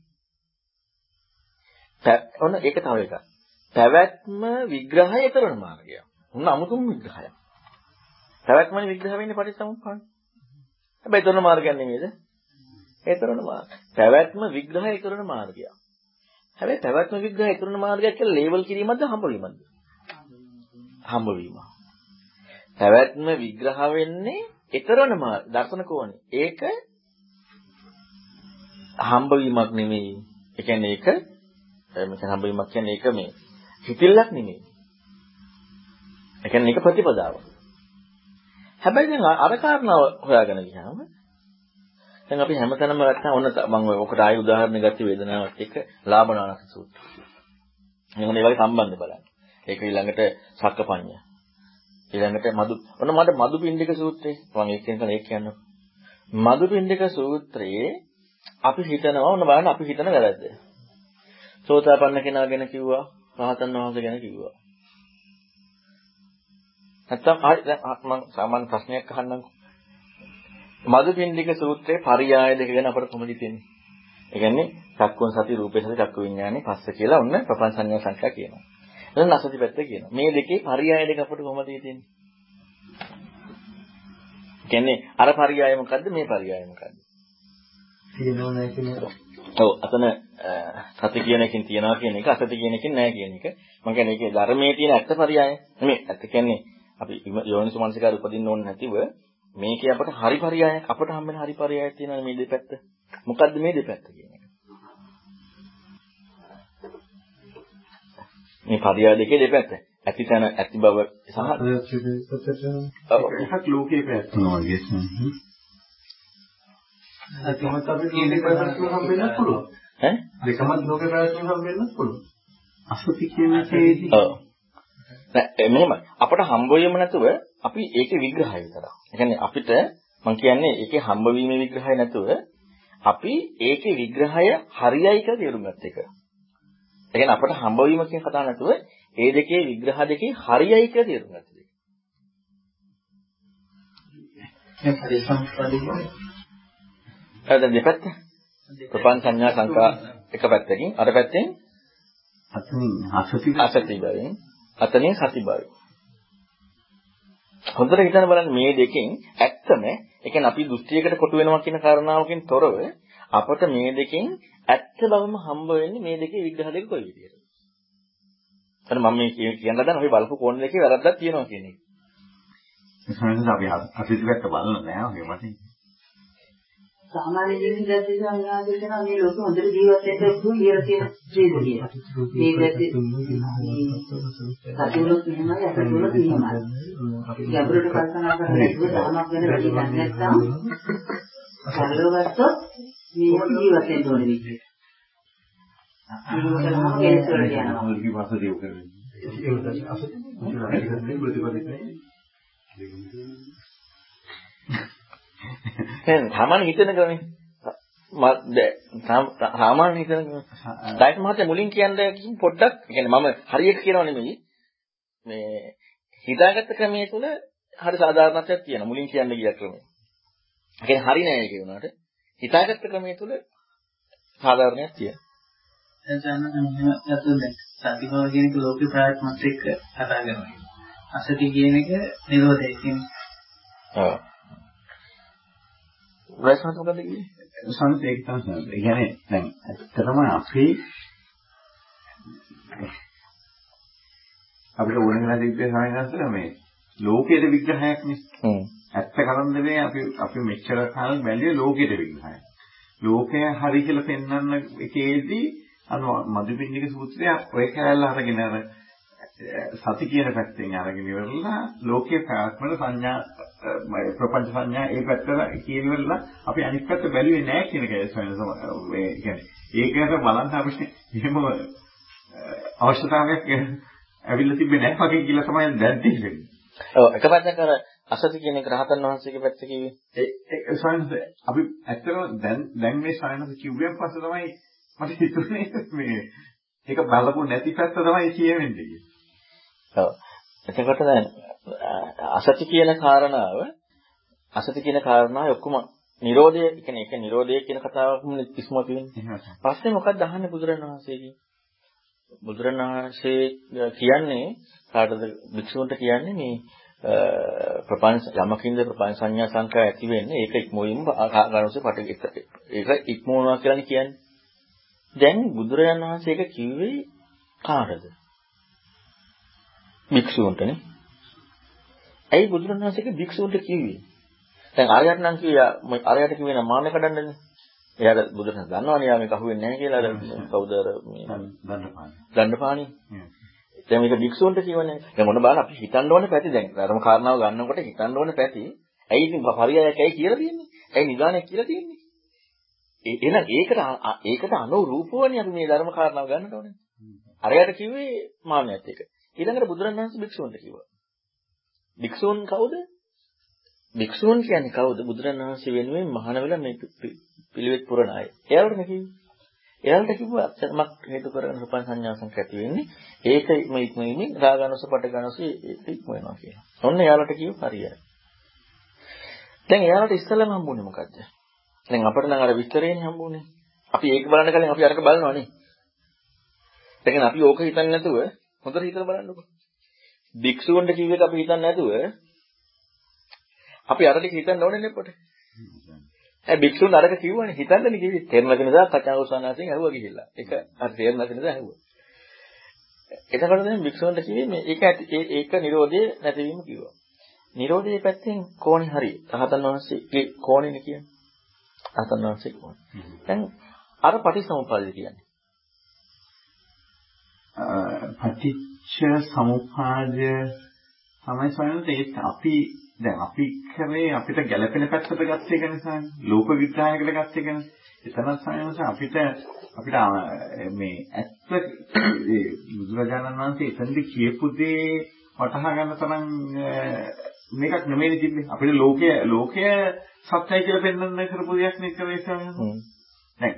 ඔන්න ඒක තව එකක්. පැවැත්ම විග්‍රහය ඊතරවන මාර්ගයක්. උන් අමුතුම විග්‍රහයක්. පැවැත්මනේ විග්‍රහ වෙන්නේ පටිච්චසමුප්පාද. හැබැයි තොරණ මාර්ගයක් නෙමෙයිද? ඒ තොරණ මාර්ග. පැවැත්ම විග්‍රහය කරන මාර්ගයක්. හැබැයි පැවැත්ම විග්‍රහය කරන මාර්ගයක් කියලා ලේබල් කිරීමක්ද හම්බවීමක්ද? හම්බවීම. පැවැත්ම විග්‍රහ වෙන්නේ ඊතරණ මාර්ග දර්ශන කෝණේ. ඒක හම්බවීමක් නෙමෙයි. ඒ කියන්නේ ඒක මෙතන හම්බවීමක් කියන්නේ ඒක මේ හිතිල්ලක් නෙමෙයි. ඒ කියන්නේ ඒක ප්‍රතිපදාවක්. හැබැයි දැන් අර කාරණාව හොයාගෙන ගියාම දැන් අපි හැමතැනම ගත්තා ඔන්න මම ඔකට ආයෙ උදාහරණ ගත්තේ වේදනාවත් එක්ක ලාභනානක සූත්‍රය. මම මේ වගේ සම්බන්ධ බලන්න. ඒක ඊළඟට සක්කපඤ්ඤ. ඊළඟට මදු ඔන්න මට මදුපිණ්ඩික සූත්‍රය මම ඒක කියන ඒක කියන්න. මදුපිණ්ඩික සූත්‍රයේ අපි හිතනවා ඔන්න බලන්න අපි හිතන වැරද්ද. සෝතාපන්න කෙනා ගැන කිව්වා, රහතන් වහන්සේ ගැන කිව්වා. නැත්තම් මම සාමාන්‍ය ප්‍රශ්නයක් අහන්නම්කෝ. මදුපිණ්ඩික සූත්‍රයේ පරියාය දෙක ගැන අපට කොහොමද හිතෙන්නේ? ඒ කියන්නේ චක්කුන් සති රූපේ සති චක්කු විඥානේ පස්ස කියලා ඔන්න ප්‍රපංච සංඥා සංඛ්‍යා කියනවා. එතන අසති පැත්ත කියනවා. මේ දෙකේ පරියාය දෙක අපට කොහොමද හිතෙන්නේ? කියන්නේ අර පරියාය මොකද්ද මේ පරියාය මොකද්ද? තියෙනව නැහැ කියන එක. ඔව් අතන සති කියන එකකින් තියනවා කියන එක අසති කියන එකකින් නැහැ කියන එක. මම කියන්නේ ඒකේ ධර්මයේ තියෙන ඇත්ත පරියාය. නෙමෙයි ඇත්ත කියන්නේ අපි යෝනිසු මනසිකාර උපදින්න ඕනේ නැතිව මේකේ අපට හරි පරයයක් අපට හම්බෙන හරි පරයයක් තියෙනවා මේ දෙපැත්ත. මොකද්ද මේ දෙපැත්ත කියන එක? මේ පරයය දෙකේ දෙපැත්ත. ඇති තැන ඇති බව සහ එකක් ලෝකේ පැවැත්මනවා වගේ. ඒකමත් අපි කියන පැවැත්ම හම්බෙන්නත් පුළුවන්. ඈ දෙකමත් ලෝකේ පැවැත්ම හම්බෙන්නත් පුළුවන්. අසති කියන එකේදී ඔව් නෑ මෙහෙම අපට හම්බ වෙීම නැතුව අපි ඒකේ විග්‍රහය විතරක්. ඒ කියන්නේ අපිට මම කියන්නේ ඒකේ හම්බ වීමේ විග්‍රහය නැතුව අපි ඒකේ විග්‍රහය හරියයි කියලා තේරුම් ගත්ත එක. ඒ කියන්නේ අපට හම්බ වීම කියන කතාව නැතුව ඒ දෙකේ විග්‍රහ දෙකේ හරියයි කියලා තේරුම් ගත්ත දෙයක්. මේ පරිසම්පදිනේ. හරිද දෙපැත්ත? ප්‍රපංච සංඥා සංකා එක පැත්තකින් අර පැත්තෙන් අසති අසති බැවින් අතනින් සති බවයි. හොඳට හිතන්න බලන්න මේ දෙකෙන් ඇත්තම ඒ කියන්නේ අපි දෘෂ්ටියකට කොටු වෙනවා කියන කාරණාවකින් තොරව අපට මේ දෙකෙන් ඇත්ත බවම හම්බ වෙන්නේ මේ දෙකේ විග්‍රහ දෙක කොයි විදිහටද? අර මම මේ කියන දන්න අපි බලපු කෝණ දෙකේ වැරද්දක් තියෙනවා කියන එක. සමහරවිට අපි අසිත පැත්ත බලන නෑ ඔය මතින්. සාමාන්‍ය ජීවිතයේදී සංඥාදී කරන මේ ලෝකෙ හොඳට ජීවත් වෙන්න පුළුවන් කියලා තියෙන ජීවිතය. මේ පැත්තේ සතුටුත් මෙහෙමයි අසතුටුත් මෙහෙමයි. ගැඹුරට කල්පනා කරලා ඉතින් ධර්මයක් ගැන වැඩි දන්නේ නැත්නම් සරලව ගත්තොත් මේ ජීවත් වෙන්න ඕනේ විදිහට. මේකම කෙලෙස් වලට යනවා. මොකද කිව්වස දේව කරන්නේ. දැන් සාමාන්‍ය හිතන ක්‍රමේ සාමාන්‍ය හිතන ඩයිට් මහත්තයා මුලින් කියන්නේ පොඩ්ඩක් කියන්නේ මම හරියට කියනව නෙමෙයි මේ හිතාගත්ත ක්‍රමයේ තුල හරි සාධාරණත්වයක් තියෙනවා මුලින් කියන්න ගිය ක්‍රමය. ඒ කියන්නේ හරි නෑ ඒක උනාට හිතාගත්ත ක්‍රමයේ තුල සාධාරණයක් තියෙනවා. එතන මෙහෙම අතෝ දැන් සතිභව කියන එක ලෝකේ ප්‍රායත්මත් එක්ක කතා කරනවා. අසති කියන එක නිරෝධය කියන්නේ. ඔව්. රයිසන්ත මොකද කිව්වේ? සංස ඒක තමයි. ඒ කියන්නේ දැන් ඇත්තටම අපි අපිට ඕන වෙන දිග්ගය සායනස්සල මේ ලෝකයේ විග්‍රහයක් නේ. හ්ම්. ඇත්ත කරන්නේ අපි අපි මෙච්චර කාල බැලුවේ ලෝකයේ විග්‍රහය. ලෝකය හරි කියලා පෙන්වන්න එකේදී අර මදුපිණ්ඩික සූත්‍රය ඔය කැලල අරගෙන අර සති කියන පැත්තෙන් අරගෙන ඉවරලා ලෝකයේ ප්‍රාත්මක සංඥා ප්‍රපංච සංඥා ඒ පැත්තට කියනවල අපි අනිත් පැත්ත බැලුවේ නැහැ කියන එකයි සොයන මේ කියන්නේ ඒකට බලන්න අපිට එහෙම අවශ්‍යතාවයක් ඇවිල්ලා තිබෙන්නේ නැහැ වගේ කියලා තමයි දැන් තියෙන්නේ. ඔව් එක පැත්තක අර අසති කියන එක රහතන් වහන්සේගේ පැත්ත කිව්වේ. ඒ සොයනස අපි ඇත්තටම දැන් දැන් මේ සොයනස කිව්වෙන් පස්සේ තමයි මට හිතුනේ මේ ඒක බලපු නැති පැත්ත තමයි කියවෙන්නේ. ඔව්. එතකොට දැන් අසති කියන කාරණාව අසති කියන කාරණාව ඔක්කොම Nirodha කියන්නේ ඒක Nirodha කියන කතාවක්ම ඉස්මතු වෙන්නේ. පස්සේ මොකක්ද අහන්නේ බුදුරණවහන්සේගෙන්? බුදුරණවහන්සේ කියන්නේ කාටද භික්ෂුන්ට කියන්නේ මේ ප්‍රපංච යමකින්ද ප්‍රපංච සංඥා සංකා ඇති වෙන්නේ ඒක ඉක්මවීම ගානෝසේ පට ඒක ඉක්මවනවා කියලා කියන්නේ. දැන් බුදුරජාණන් වහන්සේ ඒක කිව්වේ කාටද? භික්ෂුන්ටනේ. ඇයි බුදුරණවහන්සේගේ භික්ෂුන්ට කිව්වේ? දැන් ආරයට නම් කිව්වා ආරයට කිව්වේ නම් මාන්නේ කඩන්නනේ. එයාට බුදුරණ දන්නවනේ යා මේක අහුවෙන්නේ නැහැ කියලා අර කවුද අර මේ දන්නපාණි. දන්නපාණි. දැන් මේක භික්ෂුන්ට කියවනේ. දැන් මොන බලන්න අපි හිතන්න ඕනේ පැති දැන්. ධර්ම කාරණාව ගන්නකොට හිතන්න ඕනේ පැති. ඇයි ඉතින් පරියායක් ඇයි කියලා තියෙන්නේ? ඇයි නිදානයක් කියලා තියෙන්නේ? එහෙනම් ඒකට ඒකට අනුරූපවනේ අපි මේ ධර්ම කාරණාව ගන්නට ඕනේ. අරයට කිව්වේ මාන්නයත් එක. ඊළඟට බුදුරණවහන්සේ භික්ෂුන්ට කිව්වා. භික්ෂුන් කවුද? භික්ෂුන් කියන්නේ කවුද? බුදුරණවහන්සේ වෙනුවෙන් මහාන වෙලා මේ පිළිවෙත් පුරන අය. එයාලට කිව්වේ. එයාලට කිව්වා අත්‍යමක් හේතු කරගෙන සුපන් සංඥා සංකේත වෙන්නේ. ඒක මේ ඉක්මීමේ රාගනස පටගනස ඒක ඉක්ම වෙනවා කියලා. ඔන්න එයාලට කිව්ව හරියයි. දැන් එයාලට ඉස්සෙල්ලාම හම්බුනේ මොකද්ද? දැන් අපිට නම් අර විස්තරේනේ හම්බුනේ. අපි ඒක බලන්න කලින් අපි අරක බලනවානේ. දැන් අපි ඕක හිතන්නේ නැතුව හොඳට හිතලා බලන්නකෝ. භික්ෂුවන්ට කිව්ව එක අපි හිතන්නේ නැතුව අපි අර ටික හිතන්න ඕනේ නේ පොට. ඒ භික්ෂුන් අරක කිව්වනේ හිතන්නනේ කිව්වේ. තේරුම් නැති නිසා කචාවසනාසෙන් ඇහුවා ගිහිල්ලා. ඒක අර තේරුම් නැති නිසා ඇහුවා. එතකොට දැන් භික්ෂුන්ට කිව්වේ මේ ඒක ඒක නිරෝධයේ නැතිවීම කිව්වා. නිරෝධයේ පැත්තෙන් කෝණේ හරි. රහතන් වහන්සේගේ කෝණේනේ කියන්නේ. රහතන් වහන්සේ කෝණේ. දැන් අර පටිසමුප්පාදය කියන්නේ. පටිච්ච සමුප්පාදය තමයි සොයන්නේ ඒත් අපි දැන් අපි කරේ අපිට ගැළපෙන පැත්තට ගත්ත එක නිසා ලෝක විග්‍රහයකට ගත්ත එක එතන සයනස අපිට අපිට මේ ඇත්ත ඒ බුදුරජාණන් වහන්සේ එතනදි කියපු දේ වටහා ගන්න තරම් මේකක් නෙමෙයි තිබ්බේ. අපිට ලෝකය ලෝකය සත්‍යයි කියලා පෙන්වන්න කරපු දෙයක් නේ කරේ ස්වාමීන් දැන්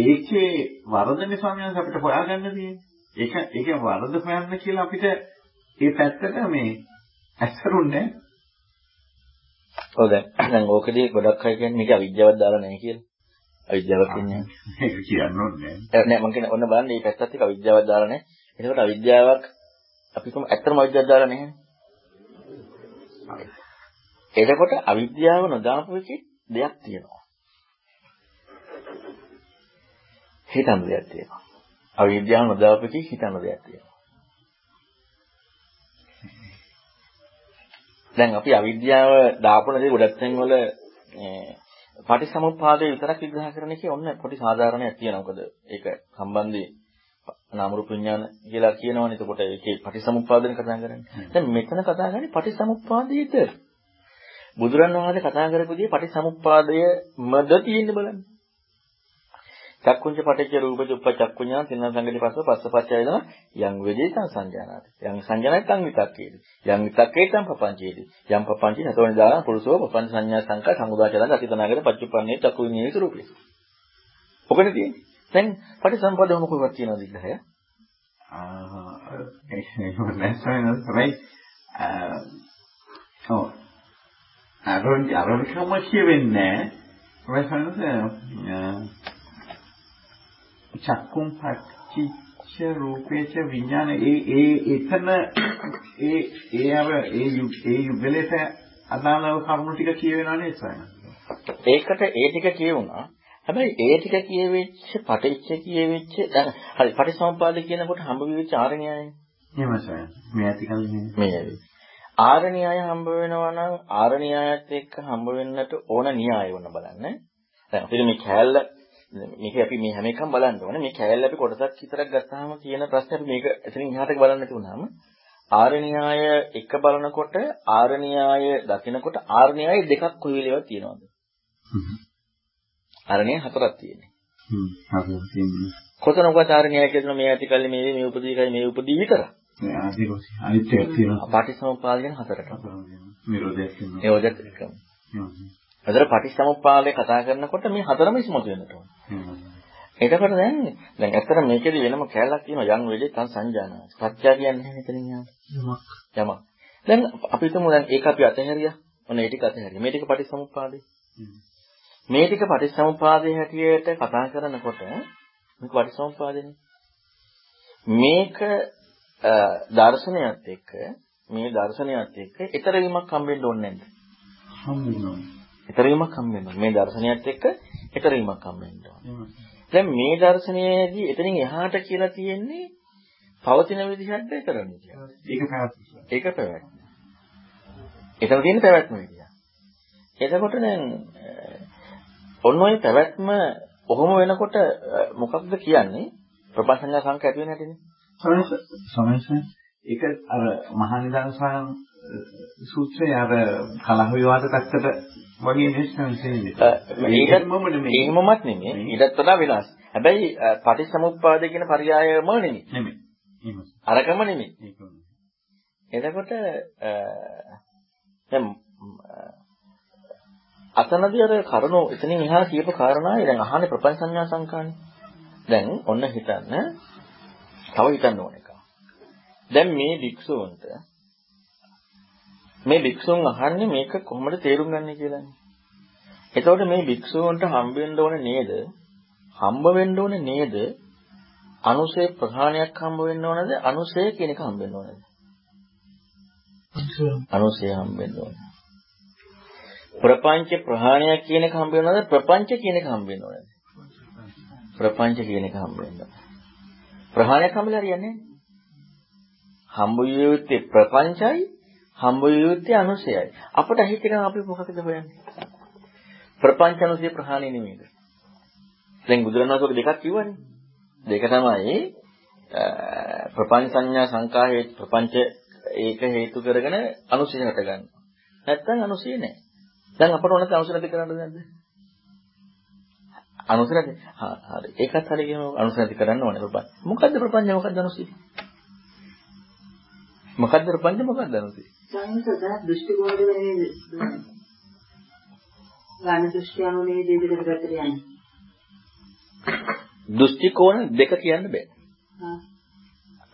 ඒකේ වරදනේ වහන්සේ අපිට හොයාගන්න තියෙන්නේ ඒක ඒක වරද හොයන්න කියලා අපිට ඒ පැත්තට මේ ඇස්සරුන්නේ ඔව් දැන් දැන් ඕකදී ගොඩක් අය කියන්නේ මේක අවිද්‍යාවක් දාලා නැහැ කියලා. අවිද්‍යාවක් කියන්නේ. ඒක කියන්න ඕනේ නෑ මම කියන්නේ ඔන්න බලන්න මේ පැත්තත් එක්ක අවිද්‍යාවක් දාලා නැහැ. එතකොට අවිද්‍යාවක් අපි කොහොම ඇත්තම අවිද්‍යාවක් දාලා නැහැ. එතකොට අවිද්‍යාව නොදාපු එකේ දෙයක් තියෙනවා. හිතන දෙයක් තියෙනවා. අවිද්‍යාව නොදාපු එකේ හිතන දෙයක් තියෙනවා. දැන් අපි අවිද්‍යාව දාපුණදී ගොඩක් තැන්වල පටිසමුප්පාදේ විතරක් විග්‍රහ කරන එකේ ඔන්න පොඩි සාධාරණයක් තියෙනවා. මොකද ඒක සම්බන්ධයෙන් නාම රූප විඥාන කියලා කියනවනේ. එතකොට ඒකේ පටිසමුප්පාදනේ කතා කරන්නේ. දැන් මෙතන කතා කරන්නේ පටිසමුප්පාදයේද බුදුරන් වහන්සේ කතා කරපු දේ පටිසමුප්පාදය මද තියෙන්න බලන්න. චක්කුංච පටිච්ච රූප දුප්ප චක්කුඤ්ඤා තින්න සංගති පස්ස පස්සපච්චය වෙනවා යං වේදේසං සංජානාති. යං සංජානයි තං විතක්කේති. යං විතක්කේ තං පපංචේති. යං පපංචේ නතෝනි දාන පුරුෂෝ පපංච සංඥා සංකා සමුදාචරණ අතිතනාගර පච්චුප්පන්නේ චක්කු විඤ්ඤාණය ස්වරූපේ. ඔකනේ තියෙන්නේ. දැන් පටිසම්පදාව මොකක්ද කියන විග්‍රහය? ආ ඒක නැසෙන තමයි ඔව් අරන් අරන් කමසිය වෙන්නේ නැහැ. චක්කුම් පච්චිච්ච රූපේච විඥාන ඒ ඒ එතන ඒ ඒ අර ඒ ඒ යුගලෙට අදාළව කරුණු ටික කියවෙනා නේද ඒකට ඒ ටික කියවුණා. හැබැයි ඒ ටික කියවෙච්ච පටිච්ච කියවෙච්ච දැන් හරි පටිසම්පාද කියනකොට හම්බ වෙච්ච ආරණ්‍යයයි. එහෙම සයන්. මේ ඇති කලින් මේ ආරණ්‍යය හම්බ වෙනවා නම් ආරණ්‍යයත් එක්ක හම්බ වෙන්නට ඕන න්‍යාය වුණ බලන්න. දැන් අපිට මේ කෑල්ල මේක අපි මේ හැම එකම බලන්න ඕනේ. මේ කෑල්ල අපි කොටසක් විතරක් ගත්තාම තියෙන ප්‍රශ්නේ අපි මේක එතනින් එහාට බලන්න නැති වුණාම ආරණ්‍යය එක බලනකොට ආරණ්‍යය දකිනකොට ආරණ්‍යය දෙකක් කොයි වෙලේවත් තියෙනවද? ආරණ්‍යය හතරක් තියෙන්නේ. හ්ම් හතරක් තියෙන්නේ. කොතනකවත් ආරණ්‍යය කියන මේ ඇති කල්ලි මේ මේ උපදීකයි මේ උපදී විතරයි. මේ ආදිවාසී අනිත් එකක් තියෙනවා. පාටිසමුප්පාද කියන හතරට. නිරෝධයක් තියෙනවා. නිරෝධයක් එකම. ඒතර පටිච්චසමුප්පාදේ කතා කරනකොට මේ හතරම ඉස්මතු වෙන්නට ඕන. එතකොට දැන් දැන් ඇත්තට මේකෙදි වෙනම කැලලක් තියෙනවා යම් වෙලේ තන් සංජානන. සත්‍ය කියන්නේ මෙතනින් යමක්. යමක්. දැන් අපි හිතමු දැන් ඒක අපි අතහැරියා. ඔන්න ඒ ටික අතහැරියා. මේ ටික පටිච්චසමුප්පාදේ. මේ ටික පටිච්චසමුප්පාදේ හැටියට කතා කරනකොට මේක පටිච්චසමුප්පාදේනේ. මේක දර්ශනයත් එක්ක මේ දර්ශනයත් එක්ක ඊතර වීමක් හම්බෙන්න ඕනේ නැද්ද? හම්බෙනවා. ඊතරීමක් හම්බ වෙනවා. මේ දර්ශනයත් එක්ක ඊතරීමක් හම්බ වෙනවා. දැන් මේ දර්ශනයේදී එතනින් එහාට කියලා තියෙන්නේ පවතින විදිහට කරන්නේ කියලා. ඒක පැවැත්ම. ඒක පැවැත්ම. එතන තියෙන පැවැත්ම විදිය. එතකොට දැන් ඔන්න ඔය පැවැත්ම කොහොම වෙනකොට මොකක්ද කියන්නේ? ප්‍රපංචඥා සංඛ්‍යා ඇති වෙන හැටිනේ. සමහර ඒක අර මහා නිදාන සූත්‍රයේ අර කලහ විවාද පැත්තට වගේ නෙස්නන්නේ. ඒකමමත් නෙමෙයි. ඊටත් වඩා වෙනස්. හැබැයි පටිච්චසමුප්පාද කියන පරයයම නෙමෙයි. නෙමෙයි. අරකම නෙමෙයි. එතකොට දැන් අතනදී අර කරුණු එතනින් එහා කියපු කාරණායි දැන් අහන්නේ ප්‍රපංච සංඥා සංකානේ. දැන් ඔන්න හිතන්න තව හිතන්න ඕන එක. දැන් මේ වික්ෂුවන්ට මේ භික්ෂුන් අහන්නේ මේක කොහොමද තේරුම් ගන්නේ කියලානේ. එතකොට මේ භික්ෂුවන්ට හම්බ වෙන්න ඕනේ නේද? හම්බ වෙන්න ඕනේ නේද? අනුසේ ප්‍රහාණයක් හම්බ වෙන්න ඕනද? අනුසේ කියන එක හම්බ වෙන්න ඕනද? අනුසේ හම්බ වෙන්න ඕනේ. ප්‍රපංච ප්‍රහාණයක් කියන එක හම්බ වෙනවද? ප්‍රපංච කියන එක හම්බ වෙන්න ඕනද? ප්‍රපංච කියන එක හම්බ වෙන්න. ප්‍රහාණයක් හම්බලා හරියන්නේ නැහැ. හම්බ යුත්තේ ප්‍රපංචයි හම්බ යුත්තේ අනුසයයි. අපට හිතෙන අපි මොකකද හොයන්නේ? ප්‍රපංච අනුසය ප්‍රහාණය නෙමෙයිද? දැන් බුදුරණවහන්සේ දෙකක් කිව්වනේ. දෙක තමයි ප්‍රපංච සංඥා සංකාහේ ප්‍රපංච ඒක හේතු කරගෙන අනුසය හට ගන්නවා. නැත්තම් අනුසය නැහැ. දැන් අපට ඕනත් අනුසය නැති කරන්නද නැද්ද? අනුසය නැති. හරි. ඒකත් හරි කියන අනුසය නැති කරන්න ඕනේ ප්‍රපංච. මොකද්ද ප්‍රපංච මොකද්ද අනුසය? මොකද්ද ප්‍රපංච මොකද්ද අනුසය? සංසදා දෘෂ්ටි කෝණය වෙන්නේ ගාන දෘෂ්ටි අනුනේ දෙවිදට පැත්තට යන්නේ. දෘෂ්ටි කෝණ දෙක කියන්න බෑ. හා.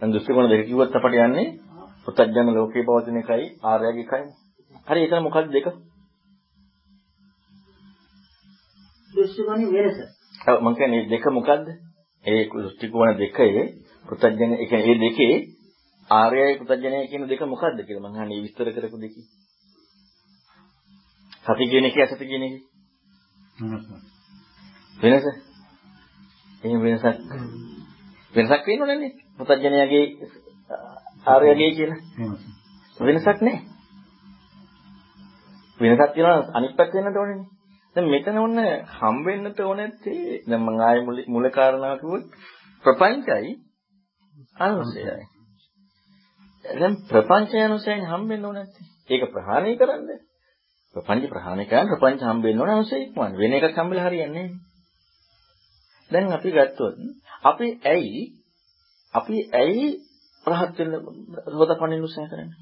දැන් දෘෂ්ටි කෝණ දෙක කිව්වොත් අපට යන්නේ පුත්තජන ලෝකේ පවතින එකයි ආර්යගේ එකයි. හරි එතන මොකක්ද දෙක? දෘෂ්ටි කෝණේ වෙනස. ඔව් මම කියන්නේ දෙක මොකද්ද? ඒ දෘෂ්ටි කෝණ දෙකේ පුත්තජන ඒ කියන්නේ මේ දෙකේ ආර්යයි පුතඥය කියන දෙක මොකක්ද කියලා මම අහන්නේ විස්තර කරපු දෙකේ. සති කියන එකේ අසති කියන එකේ. වෙනස. එහෙම වෙනසක්. වෙනසක් වෙනවද නේ? පුතඥයාගේ ආර්යගේ කියලා. වෙනසක් නැහැ. වෙනසක් තියෙනවා අනිත් පැත්ත වෙන්නට ඕනේනේ. දැන් මෙතන ඔන්න හම් වෙන්නට ඕනේත්තේ දැන් මම ආයේ මුල මුල කාරණාව කිව්වොත් ප්‍රපංචයි අනුසයයි. දැන් ප්‍රපංචය අනුසයයි හම් වෙන්න ඕනේ නැත්තේ. ඒක ප්‍රහාණය කරන්න. ප්‍රපංච ප්‍රහාණය කරන්න ප්‍රපංච හම් වෙන්න ඕනේ අනුසය ඉක්මවන්න. වෙන එකක් හම්බෙලා හරියන්නේ නැහැ. දැන් අපි ගත්තොත් අපි ඇයි අපි ඇයි රහත් වෙන්න හොදපණින් උත්සාහ කරන්නේ?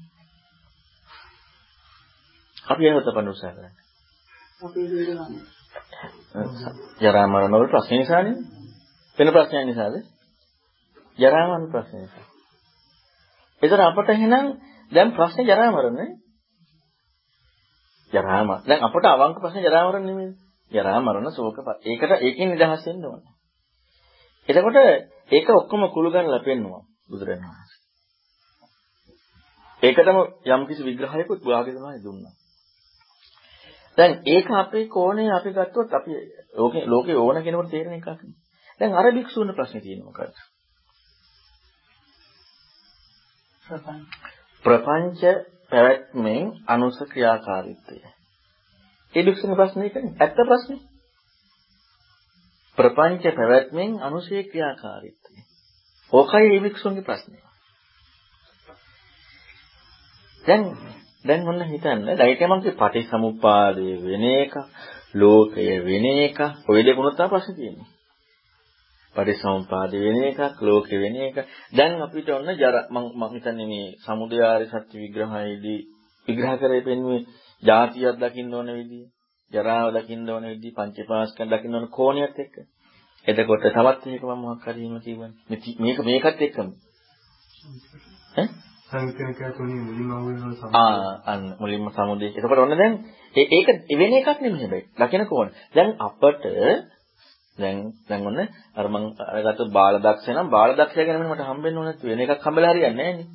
අපි ඇයි හොදපණින් උත්සාහ කරන්නේ? අපේ හිතවන්නේ. ජරා මරණ වල ප්‍රශ්න නිසානේ. වෙන ප්‍රශ්නයක් නිසාද? ජරා මරණ ප්‍රශ්න නිසා. ඒතර අපට එහෙනම් දැන් ප්‍රශ්නේ ජරා මරණනේ. ජරා මරණ. දැන් අපට අවංක ප්‍රශ්නේ ජරා මරණ නෙමෙයි. ජරා මරණ ශෝක ඒකට ඒකෙන් නිදහස් වෙන්න ඕන. එතකොට ඒක ඔක්කොම කුළු ගන්නලා පෙන්නවා බුදුරජාණන් වහන්සේ. ඒකටම යම් කිසි විග්‍රහයකුත් වාගේ තමයි දුන්නා. දැන් ඒක අපේ කෝණේ අපි ගත්තොත් අපි ලෝකේ ලෝකේ ඕන කෙනෙකුට තේරෙන එකක් නේ. දැන් අර භික්ෂුන් ප්‍රශ්නේ තියෙනවා මොකද්ද? ප්‍රපංච පැවැත්මෙන් අනුස ක්‍රියාකාරීත්වය. ඒ භික්ෂුන් ප්‍රශ්නේ ඒකනේ. ඇත්ත ප්‍රශ්නේ. ප්‍රපංච පැවැත්මෙන් අනුසේ ක්‍රියාකාරීත්වය. ඕකයි මේ භික්ෂුන්ගේ ප්‍රශ්නේ. දැන් දැන් ඔන්න හිතන්න දෛත්‍යමන්ගේ පටිසමුප්පාදයේ වෙන එක ලෝකය වෙන එක ඔය දෙකුණත් තමයි ප්‍රශ්නේ තියෙන්නේ. පටිසමුපාද වෙන එකක් ලෝකෙ වෙන එක. දැන් අපිට ඔන්න ජර මම මම හිතන්නේ මේ ආර්ය සත්‍ය විග්‍රහයේදී විග්‍රහ කරේ පෙන්වුවේ ಜಾතියක් දකින්න ඕන විදිය, ජරාව දකින්න ඕන විදිය, පංචපාස්කම් දකින්න ඕන කෝණියත් එක්ක. එතකොට තවත් මේක මම මොකක් හරි එහෙම කියවන්නේ. මේක මේකත් එක්කම. ඈ මුලින්ම සමුදේ. එතකොට ඔන්න දැන් ඒක වෙන එකක් නෙමෙයි හැබැයි. දකින කෝණ. දැන් අපට දැන් දැන් ඔන්න අර මං අරගත්ත බාලදක්ෂය නම් බාලදක්ෂය ගැන මට හම්බෙන්න ඕන නැති වෙන එකක් හම්බෙලා හරියන්නේ නැහැ නේ.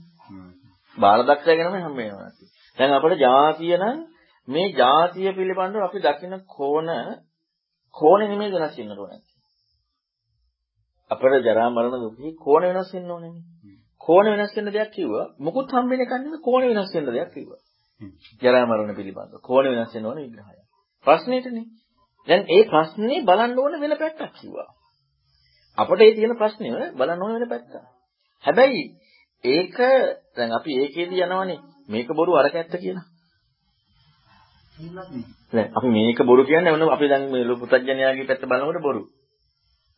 බාලදක්ෂය ගැනම හම්බෙන්න ඕන නැති. දැන් අපිට ಜಾතිය නම් මේ ಜಾතිය පිළිබඳව අපි දකින කෝණ කෝණේ නෙමෙයි වෙනස් වෙන්න ඕනේ. අපේ ජරා මරණ දුකේ කෝණ වෙනස් වෙන්න ඕනේ. කෝණ වෙනස් වෙන්න දෙයක් කිව්වා. මුකුත් හම්බෙන්නේ නැහැ කෝණ වෙනස් වෙන්න දෙයක් කිව්වා. ජරා මරණ පිළිබඳව කෝණ වෙනස් වෙන්න ඕන විග්‍රහය. ප්‍රශ්නෙටනේ. දැන් ඒ ප්‍රශ්නේ බලන්න ඕන වෙන පැත්තක් කිව්වා. අපිට ඒ තියෙන ප්‍රශ්නේ බලන්න ඕන වෙන පැත්ත. හැබැයි ඒක දැන් අපි ඒකේදී යනවනේ මේක බොරු අරක ඇත්ත කියලා. දැන් අපි මේක බොරු කියන්නේ මොන අපි දැන් මේ පුතඥයාගේ පැත්ත බලනකොට බොරු.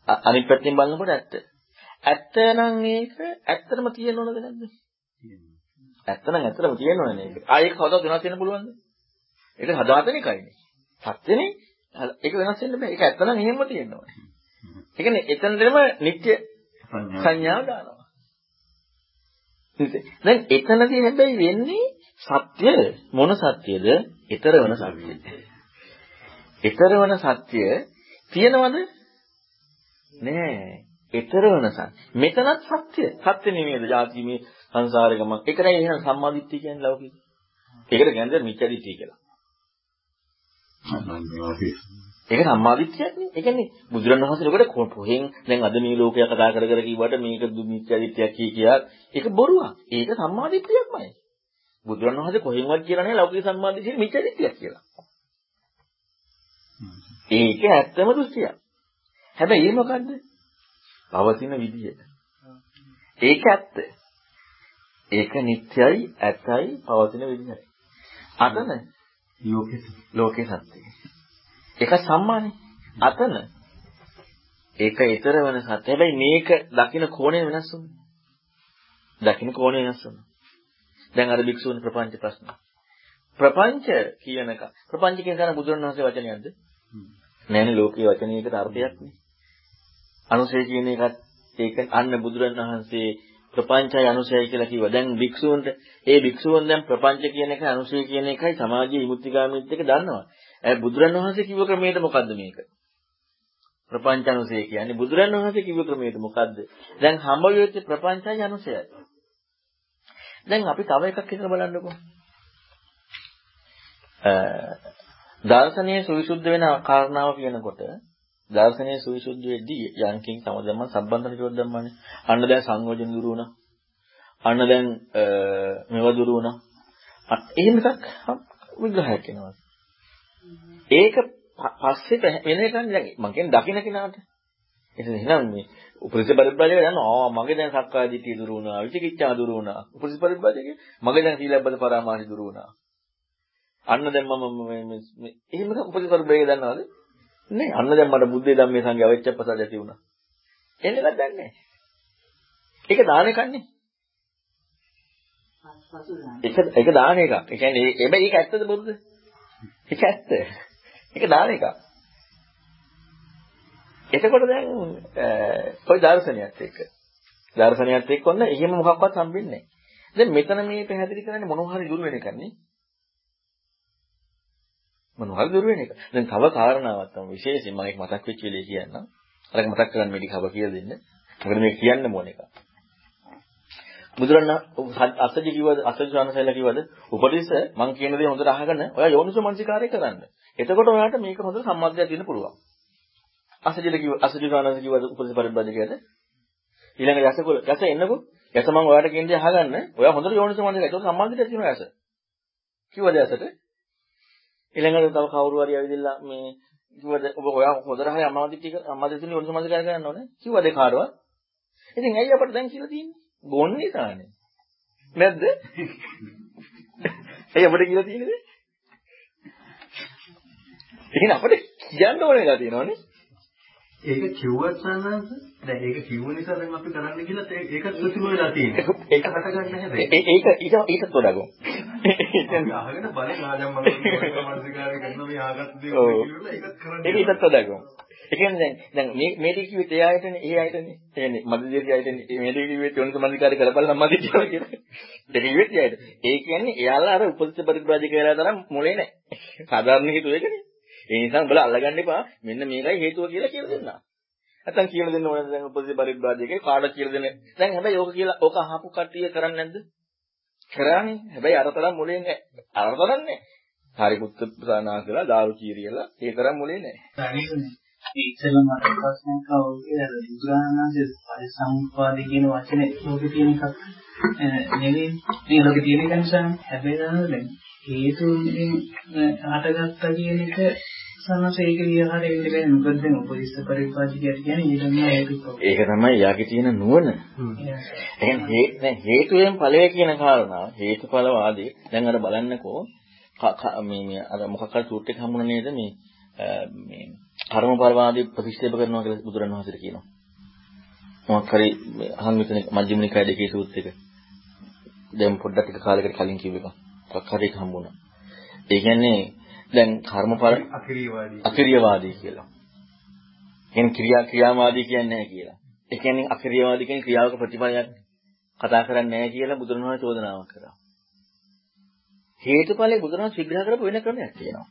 අනිත් පැත්තෙන් බලනකොට ඇත්ත. ඇත්ත නම් මේක ඇත්තටම තියෙන්න ඕනද නැද්ද? ඇත්ත නම් ඇත්තටම තියෙන්න ඕනේ මේක. ආ ඒක හදා වෙනස් වෙන්න පුළුවන්ද? ඒක හදාතන එකයිනේ. සත්‍යනේ ඒක වෙනස් වෙන්න බෑ. ඒක ඇත්ත නම් එහෙම තියෙන්න ඕනේ. ඒ කියන්නේ එතනදම නිත්‍ය සංඥාව දානවා. දැන් එතනදී හැබැයි වෙන්නේ සත්‍ය මොන සත්‍යද? ඊතර වෙන සත්‍යය. ඊතර වෙන සත්‍ය තියනවද? නෑ. ඊතර වෙන සත්‍ය. මෙතනත් සත්‍ය. සත්‍ය නෙමෙයිද? ಜಾති මේ සංසාරේ ගමන්. ඒකයි එහෙනම් සම්මාදිට්ඨිය කියන්නේ ලෞකික. ඒකට කියන්නේ මිත්‍යාදිට්ඨිය කියලා. ඒක සම්මාදිට්ඨියක් නේ. ඒ කියන්නේ බුදුරණවහන්සේනකොට කොහෙන් දැන් අද මේ ලෝකය කතා කර කර කිව්වට මේක මිත්‍යාදිට්ඨියක් කිය කියා ඒක බොරුවක්. ඒක සම්මාදිට්ඨියක්මයි. බුදුරණවහන්සේ කොහෙන්වත් කියලා නැහැ ලෞකික සම්මාදිට්ඨිය මිත්‍යාදිට්ඨියක් කියලා. ඒක ඇත්තම දෘෂ්ටියක්. හැබැයි ඒ මොකද්ද? පවතින විදිය. ඒක ඇත්ත. ඒක නිට්ටයයි ඇත්තයි පවතින විදියයි. අතන ලෝකේ ලෝකේ සත්‍යය. ඒක සම්මානේ. අතන ඒක ඊතර වෙන සත්‍ය. හැබැයි මේක දකින්න කෝණය වෙනස් වුණා. දකින්න කෝණය වෙනස් වුණා. දැන් අර භික්ෂුන් ප්‍රපංච ප්‍රශ්න. ප්‍රපංච කියනක ප්‍රපංච කියන තන බුදුරණවහන්සේ වචනයක්ද? නෑනේ ලෝකීය වචනයකට අර්ථයක් නේ. අනුසය කියන එකත් ඒක අන්න බුදුරණවහන්සේ ප්‍රපංචය අනුසයයි කියලා කිව්වා. දැන් භික්ෂුවන්ට ඒ භික්ෂුවන් දැන් ප්‍රපංච කියන එක අනුසය කියන එකයි සමාජීය විමුක්තිගාමීත් එක දන්නවා. ඒ බුදුරණවහන්සේ කිව්ව ක්‍රමයට මොකද්ද මේක? ප්‍රපංච අනුසය කියන්නේ බුදුරණවහන්සේ කිව්ව ක්‍රමයට මොකද්ද? දැන් හම්බ වෙච්ච ප්‍රපංචයි අනුසයයි. දැන් අපි තව එකක් හිතලා බලන්නකෝ. දර්ශනීය සවිසුද්ධ වෙන කාරණාව කියනකොට දර්ශනීය සවිසුද්ධ වෙද්දී යන්කින් සමදම්ම සම්බන්ධන චෝද්දම්මනේ. අන්න දැන් සංයෝජන දුරු වුණා. අන්න දැන් මේව දුරු වුණා. එහෙම එකක් විග්‍රහයක් එනවා. ඒක පස්සේ වෙන එකක් දැන් මම කියන්නේ දකින්න කෙනාට. එහෙනම් මේ උපරිස පරිබ්‍රාජක දන්න ආ මගේ දැන් සක්කාය දිට්ඨිය දුරු වුණා විචිකිච්ඡා දුරු වුණා උපරිස පරිබ්‍රාජක මගේ දැන් සීලබ්බත පරාමාසි දුරු වුණා අන්න දැන් මම මේ එහෙම උපරිස පරිබ්‍රාජක දන්නවද නේ අන්න දැන් මට බුද්ධේ ධම්මේ සංඝයා වෙච්චප්පසද ඇති වුණා එන්න එකක් දන්නේ නැහැ ඒක දාන එකන්නේ ඒක ඒක දාන එකක්. ඒ කියන්නේ හැබැයි ඒක ඇත්තද බුද්ධ? ඒක ඇත්ත. ඒක දාන එකක්. එතකොට දැන් ඔය දර්ශනයත් එක්ක? දර්ශනයත් එක්ක ඔන්න එහෙම මොකක්වත් හම්බෙන්නේ නැහැ. දැන් මෙතන මේ පැහැදිලි කරන්නේ මොනවා හරි දුර වෙන එකනේ. මොනවා හරි දුර වෙන එක. දැන් තව කාරණාවක් තමයි විශේෂයෙන් මම ඒක මතක් වෙච්ච වෙලේ කියන්නම්. අරක මතක් කරගන්න මේක හව කියලා දෙන්න. මොකද මේක කියන්න ඕන එක. බුදුරණන් අසජි කිව්වද අසජි සානසයිලා කිව්වද උපදේශ මම කියන දේ හොඳට අහගෙන ඔයා යෝනිසෝ මනසිකාරය කරන්න. එතකොට ඔයාට මේක හොඳට සම්මතයක් දෙන්න පුළුවන්. අසජිල කිව්ව අසජි ගානස කිව්වද උපදේශ පරිබ්‍රජකයද ඊළඟ යසකුල යස එන්නකෝ යස මම ඔයාලට කියන්නේ අහගන්න ඔයා හොඳට යෝනිස මනසක ඒක සම්බන්ධයක් තියෙනවා යස කිව්වද යසට ඊළඟට තව කවුරු හරි ඇවිදilla මේ කිව්වද ඔබ ඔයා හොඳට හරි අමාදි ටික අමාදි තුනේ යෝනිස මනසක කරගන්න ඕනේ. කිව්වද කාටවත්? ඉතින් ඇයි අපිට දැන් කියලා තියෙන්නේ? බොන්නේ තානේ නැද්ද? ඇයි අපිට කියලා තියෙන්නේ? එහෙනම් අපිට කියන්න ඕනේ කියලා තියෙනවනේ. ඒක කිව්වත් සන්නස දැන් ඒක කිව්ව නිසා දැන් අපි කරන්න කියලා ඒක ප්‍රතිම වෙලා තියෙනවා. ඒක හට ගන්න හැබැයි. ඒක ඊට ඊටත් වඩා ගොම්. අහගෙන බලේ ආජම් මම මානසිකාරය කරන මේ ආගත් දේ කියලා ඒක කරන්න. ඒක ඊටත් වඩා ගොම්. ඒ කියන්නේ දැන් දැන් මේ මේ දී කිව්වෙත් ඒ ආයතනේ ඒ ආයතනේ. ඒ කියන්නේ මධ්‍යදේශී ආයතනේ මේ දී කිව්වෙත් යොන්ස මධිකාරය කරපළ සම්මාදිට කියලා. ඒක කිව්වෙත් ඒ ආයතනේ. ඒ කියන්නේ එයාලා අර උපදිත පරිබ්‍රාජක කියලා තරම් මොලේ නැහැ. සාධාරණ හේතුව ඒකනේ. ඒ නිසා උඹලා අල්ලගන්න එපා. මෙන්න මේකයි හේතුව කියලා කියලා දෙන්නා. නැත්තම් කියලා දෙන්න ඕනද දැන් උපදී පරිබ්‍රාජකේ කාට කියලා දෙන්න. දැන් හැබැයි ඕක කියලා ඕක අහපු කට්ටිය කරන්නේ නැද්ද? කරානේ. හැබැයි අර තරම් මොලේ නැහැ. අර තරම් නැහැ. හරිපුත්ත ප්‍රාණා කියලා දාරු කීරියලා ඒ තරම් මොලේ නැහැ. ඉතලම මට ප්‍රශ්නයක් ආවෝගේ අර බුදුරජාණන්සේ පරිසම්පාද කියන වචනේ ලෝකේ තියෙන එකක් නෙවෙයි. මේ ලෝකේ තියෙන එක නිසා හැබැයි දැන් හේතුන්ගෙන් හටගත්තා කියන එක සමස ඒක විහාරයේ ඉඳ බෑ මොකද දැන් උපදිස්ස පරිපාටිකයට කියන්නේ ඊට තමයි ඒක ඒක තමයි යාගේ තියෙන නුවණ. ඒ කියන්නේ හේතුයෙන් ඵලය කියන කාරණා හේතුඵල වාදී දැන් අර බලන්නකෝ මේ මේ අර මොකක් හරි සූට් එක හම්බුන නේද මේ මේ කර්මඵලවාදී ප්‍රතික්ෂේප කරනවා කියලා බුදුරණවහන්සේට කියනවා. මොකක් හරි අහන් මෙතන මජ්ක්‍ධිම නිකාය දෙකේ සූත් එක. දැන් පොඩ්ඩක් ටික කාලයකට කලින් කිව්ව එක. මොකක් හරි එක හම්බුණා. ඒ කියන්නේ දැන් කර්මඵල අක්‍රීයවාදී අක්‍රීයවාදී කියලා. එහෙනම් ක්‍රියා ක්‍රියාවාදී කියන්නේ නැහැ කියලා. ඒ කියන්නේ අක්‍රීයවාදී කියන්නේ ක්‍රියාවක ප්‍රතිඵලයක් කතා කරන්නේ නැහැ කියලා බුදුරණවහන්සේ චෝදනාවක් කරා. හේතුඵලයේ බුදුරණවහන්සේ විග්‍රහ කරපු වෙන ක්‍රමයක් තියෙනවා.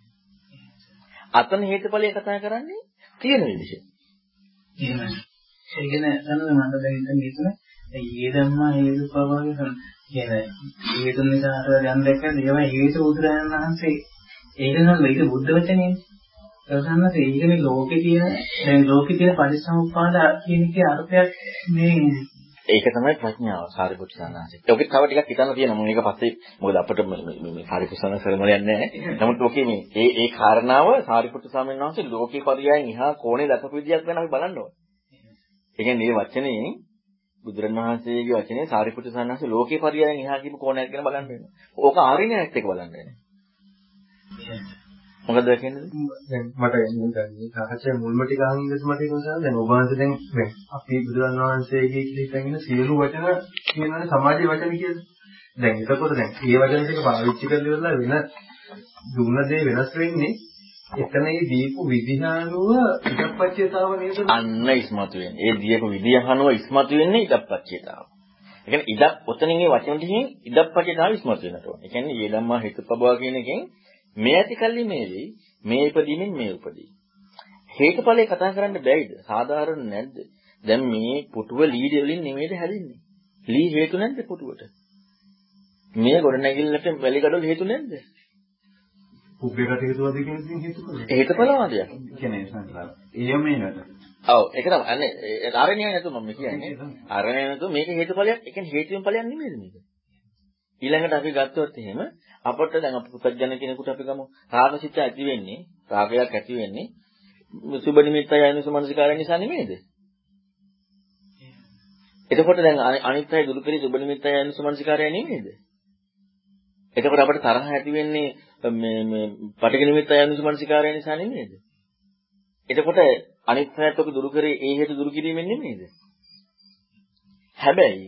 අතන හේතුඵලයේ කතා කරන්නේ තියෙන විදිහ. එහෙමයි. ඒ කියන්නේ තමයි මට දැන් හිතෙන හිතන ඊයේ ධම්මා හේතු ප්‍රභාවය කියන හේතු නිසා අර යන දෙක ඒවා හේතු බුදුරජාණන් වහන්සේ ඒක නම් මේක බුද්ධ වචනේනේ. ප්‍රසන්නස ඒක මේ ලෝකේ තියෙන දැන් ලෝකේ තියෙන පරිසම්පාද කියන එකේ අර්ථයක් මේ ඒක තමයි ප්‍රඥාව සාරිපුත්‍ර සානාසි. ඔකේ තව ටිකක් හිතන්න තියෙනවා. මම මේක පස්සේ මොකද අපිට මේ මේ සාරිපුත්‍ර සානාස කරමලියක් නැහැ. නමුත් ඔකේ මේ ඒ ඒ කාරණාව සාරිපුත්‍ර ස්වාමීන් වහන්සේ ලෝකේ පරියයන් ඉහා කෝණේ දක්වපු විදියක් ගැන අපි බලන්න ඕනේ. ඒ කියන්නේ මේ වචනේ බුදුරණවහන්සේගේ වචනේ සාරිපුත්‍ර සානාස ලෝකේ පරියයන් ඉහා කියපු කෝණයක් ගැන බලන්න වෙනවා. ඕක ආරිනයත් එක්ක බලන්න වෙනවා. මොකද කියන්නේ? දැන් මට දැන් මේ සාකච්ඡාවේ මුල්ම ටික අහන් ඉඳලා මට නිසා දැන් ඔබ වහන්සේ දැන් දැන් අපි බුදුරන් වහන්සේගේ කියලා හිතගෙන සියලු වචන කියනවානේ සමාජයේ වචන කියලා. දැන් එතකොට දැන් මේ වචන ටික පාවිච්චි කරලා වෙන දුන්න දේ වෙනස් වෙන්නේ එතනයි දීපු විදිහානුව ඉදප්පච්චයතාව නේද? අන්න ඉස්මතු වෙන්නේ. ඒ දීපු විදිහානුව ඉස්මතු වෙන්නේ ඉදප්පච්චයතාව. ඒ කියන්නේ ඉදක් ඔතනින් මේ වචන ටිකෙන් ඉදප්පච්චයතාව ඉස්මතු වෙනට ඕනේ. ඒ කියන්නේ ඊ ධම්මා හේතුපබව කියන එකෙන් මේ ඇති කල්ලි මේ වෙයි මේ ඉපදීමෙන් මේ උපදී හේතුඵලේ කතා කරන්න බැයිද සාධාරණ නැද්ද දැන් මේ පුටුව ලීඩ වලින් නෙමෙයිද හැදෙන්නේ ලී හේතු නැද්ද පුටුවට මේ ගොඩනැගිල්ලට වැලි ගඩොල් හේතු නැද්ද පුබ්බේ කටයුතුවද කියන ඉතින් හේතුඵල හේතුඵලවාදයක් කියන්නේ සංකල්ප. එයමේනට. ඔව් ඒක තමයි අනේ ආරණ්‍යය නැතු මම කියන්නේ ආරණ්‍යය නැතු මේක හේතුඵලයක් ඒ කියන්නේ හේතුවෙන් ඵලයක් නෙමෙයිද මේක ඊළඟට අපි ගත්තොත් එහෙම අපට දැන් අප පුතඥ කෙනෙකුට අපි ගමු රාගසිත ඇති වෙන්නේ රාගයක් ඇති වෙන්නේ සුබ නිමිත්තයි අයනුස මනසිකාරය නිසා නෙමෙයිද? එතකොට දැන් අනිත් අය දුරු කරේ සුබ නිමිත්තයි අයනුස මනසිකාරය නෙමෙයිද? එතකොට අපිට තරහ ඇති වෙන්නේ මේ මේ පටිඝ නිමිත්තයි අයනුස මනසිකාරය නිසා නෙමෙයිද? එතකොට අනිත් ඔක දුරු කරේ ඒ හේතු දුරු කිරීමෙන් නෙමෙයිද? හැබැයි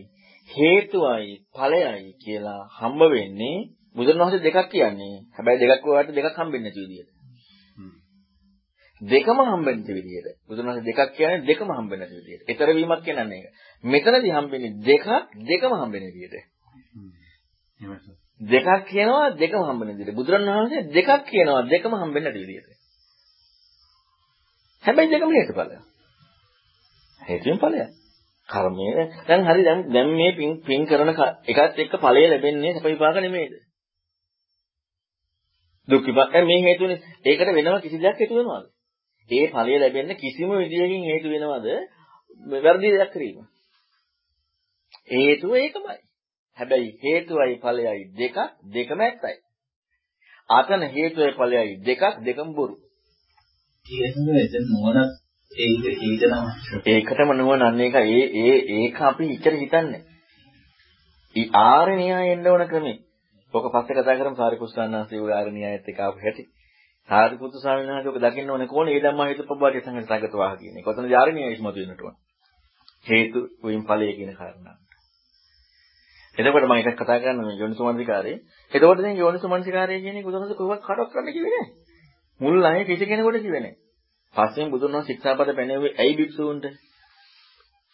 හේතුවයි ඵලයයි කියලා හම්බ වෙන්නේ බුදුරණවහන්සේ දෙකක් කියන්නේ. හැබැයි දෙකක් වලට දෙකක් හම්බෙන්නේ නැති විදියට. දෙකම හම්බෙන්න විදියට. බුදුරණවහන්සේ දෙකක් කියන්නේ දෙකම හම්බෙන්න නැති විදියට. ඊතර වීමක් කියන්නේ ඒක. මෙතනදී හම්බෙන්නේ දෙකක් දෙකම හම්බෙන්න විදියට. දෙකක් කියනවා දෙකම හම්බෙන්න විදියට. බුදුරණවහන්සේ දෙකක් කියනවා දෙකම හම්බෙන්න නැති විදියට. හැබැයි දෙකම හේතුඵලය. හේතුන් ඵලයක්. කර්මය දැන් හරි දැන් දැන් මේ පින් පින් කරන එකත් එක්ක ඵලය ලැබෙන්නේ සැප විපාක නෙමෙයිද? දුක් විපාක මේ හේතුනේ ඒකට වෙනම කිසි දෙයක් හේතු වෙනවද? ඒ ඵලය ලැබෙන්න කිසිම විදියකින් හේතු වෙනවද? වැරදි දෙයක් කිරීම. හේතුව ඒකමයි. හැබැයි හේතුවයි ඵලයයි දෙකක් දෙකම ඇත්තයි. අතන හේතුවයි ඵලයයි දෙකක් දෙකම බොරු. කියන්නේ එතන මොනක් ඒක ඒක තමයි. ඒකටම නුවණ ඒක ඒ ඒ ඒක අපි ඉච්චර හිතන්නේ. ඊ ආර්ය න්‍යාය එන්න ඕන ක්‍රමේ. ඔක පස්සේ කතා කරමු සාරිපුත්සාන්නාසේ ඔය ආර්ය න්‍යායත් එක්ක ආපු හැටි. සාරිපුත්තු ස්වාමීන් වහන්සේ ඔක දකින්න ඕනේ කොහොනේ ඒ ධම්මා හේතු ප්‍රබෝධය සංගත සාගතවාහ කියන එක. ඔතන ආර්ය න්‍යාය ඉස්මතු වෙන්නට ඕන. හේතු වයින් ඵලය කියන කාරණා. එතකොට මම එකක් කතා කරන්න මේ යෝනිසෝමනසිකාරේ. එතකොට දැන් යෝනිසෝමනසිකාරය කියන එක උදාහරණයක් කොහොමද කඩක් කරන්න කිව්වේ නැහැ. මුල් අය කිසි කෙනෙකුට කිව්වේ නැහැ. පස්යෙන් බුදුන් වහන්සේ ශික්ෂාපද පැනෙව්වේ ඇයි භික්ෂූන්ට?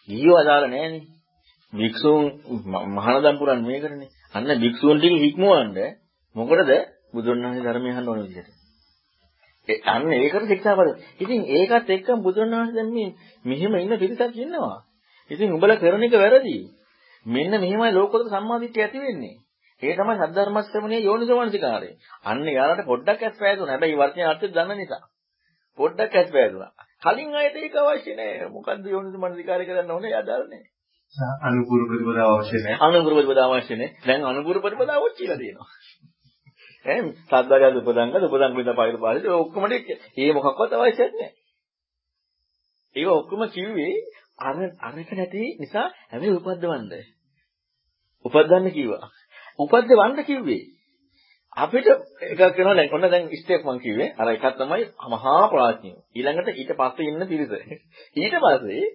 ගියෝ අදාළ නැහනේ. භික්ෂූන් මහානදම් පුරන් මේකනේ. අන්න භික්ෂූන් ටික හික්මවන්න මොකටද බුදුන් වහන්සේ ධර්මය අහන්න ඕන විදිහට. ඒ අන්න ඒකට ශික්ෂාපද. ඉතින් ඒකත් එක්කම බුදුන් වහන්සේ දැන් මේ මෙහෙම ඉන්න පිරිසක් ඉන්නවා. ඉතින් උඹලා කරන එක වැරදි. මෙන්න මෙහෙමයි ලෝකවල සම්මාදිට්ඨිය ඇති වෙන්නේ. ඒ තමයි සද්ධර්ම ශ්‍රවණයේ යෝනිසෝමනසිකාරය. අන්න යාලට පොඩ්ඩක් ඇස් වැදුණා. හැබැයි වර්තමාන අර්ථය දන්න නිසා. පොඩ්ඩක් ඇස් වැදුණා. කලින් අයට ඒක අවශ්‍ය නැහැ. මොකද්ද යෝනිසෝමනසිකාරය කරන්න ඕනේ යදාල් නැහැ. අනුපූර ප්‍රතිපදාව අවශ්‍ය නැහැ. අනුපූර ප්‍රතිපදාව අවශ්‍ය නැහැ. දැන් අනුපූර ප්‍රතිපදාව ඔච්චිලා තියෙනවා. ඈ සද්දාගත උපදංග උපදංග විඳ පාවිල පාවිල ඔක්කොම ටික ඒ මොකක්වත් අවශ්‍ය නැහැ. ඒක ඔක්කොම කිව්වේ අර අරක නැති නිසා හැබැයි උපද්දවන්න. උපද්දන්න කිව්වා. උපද්දවන්න කිව්වේ. අපිට එකක් වෙනවා දැන් ඔන්න දැන් ස්ටෙප් මම කිව්වේ අර එකක් තමයි මහා ප්‍රඥාව. ඊළඟට ඊට පස්සේ ඉන්න පිරිස. ඊට පස්සේ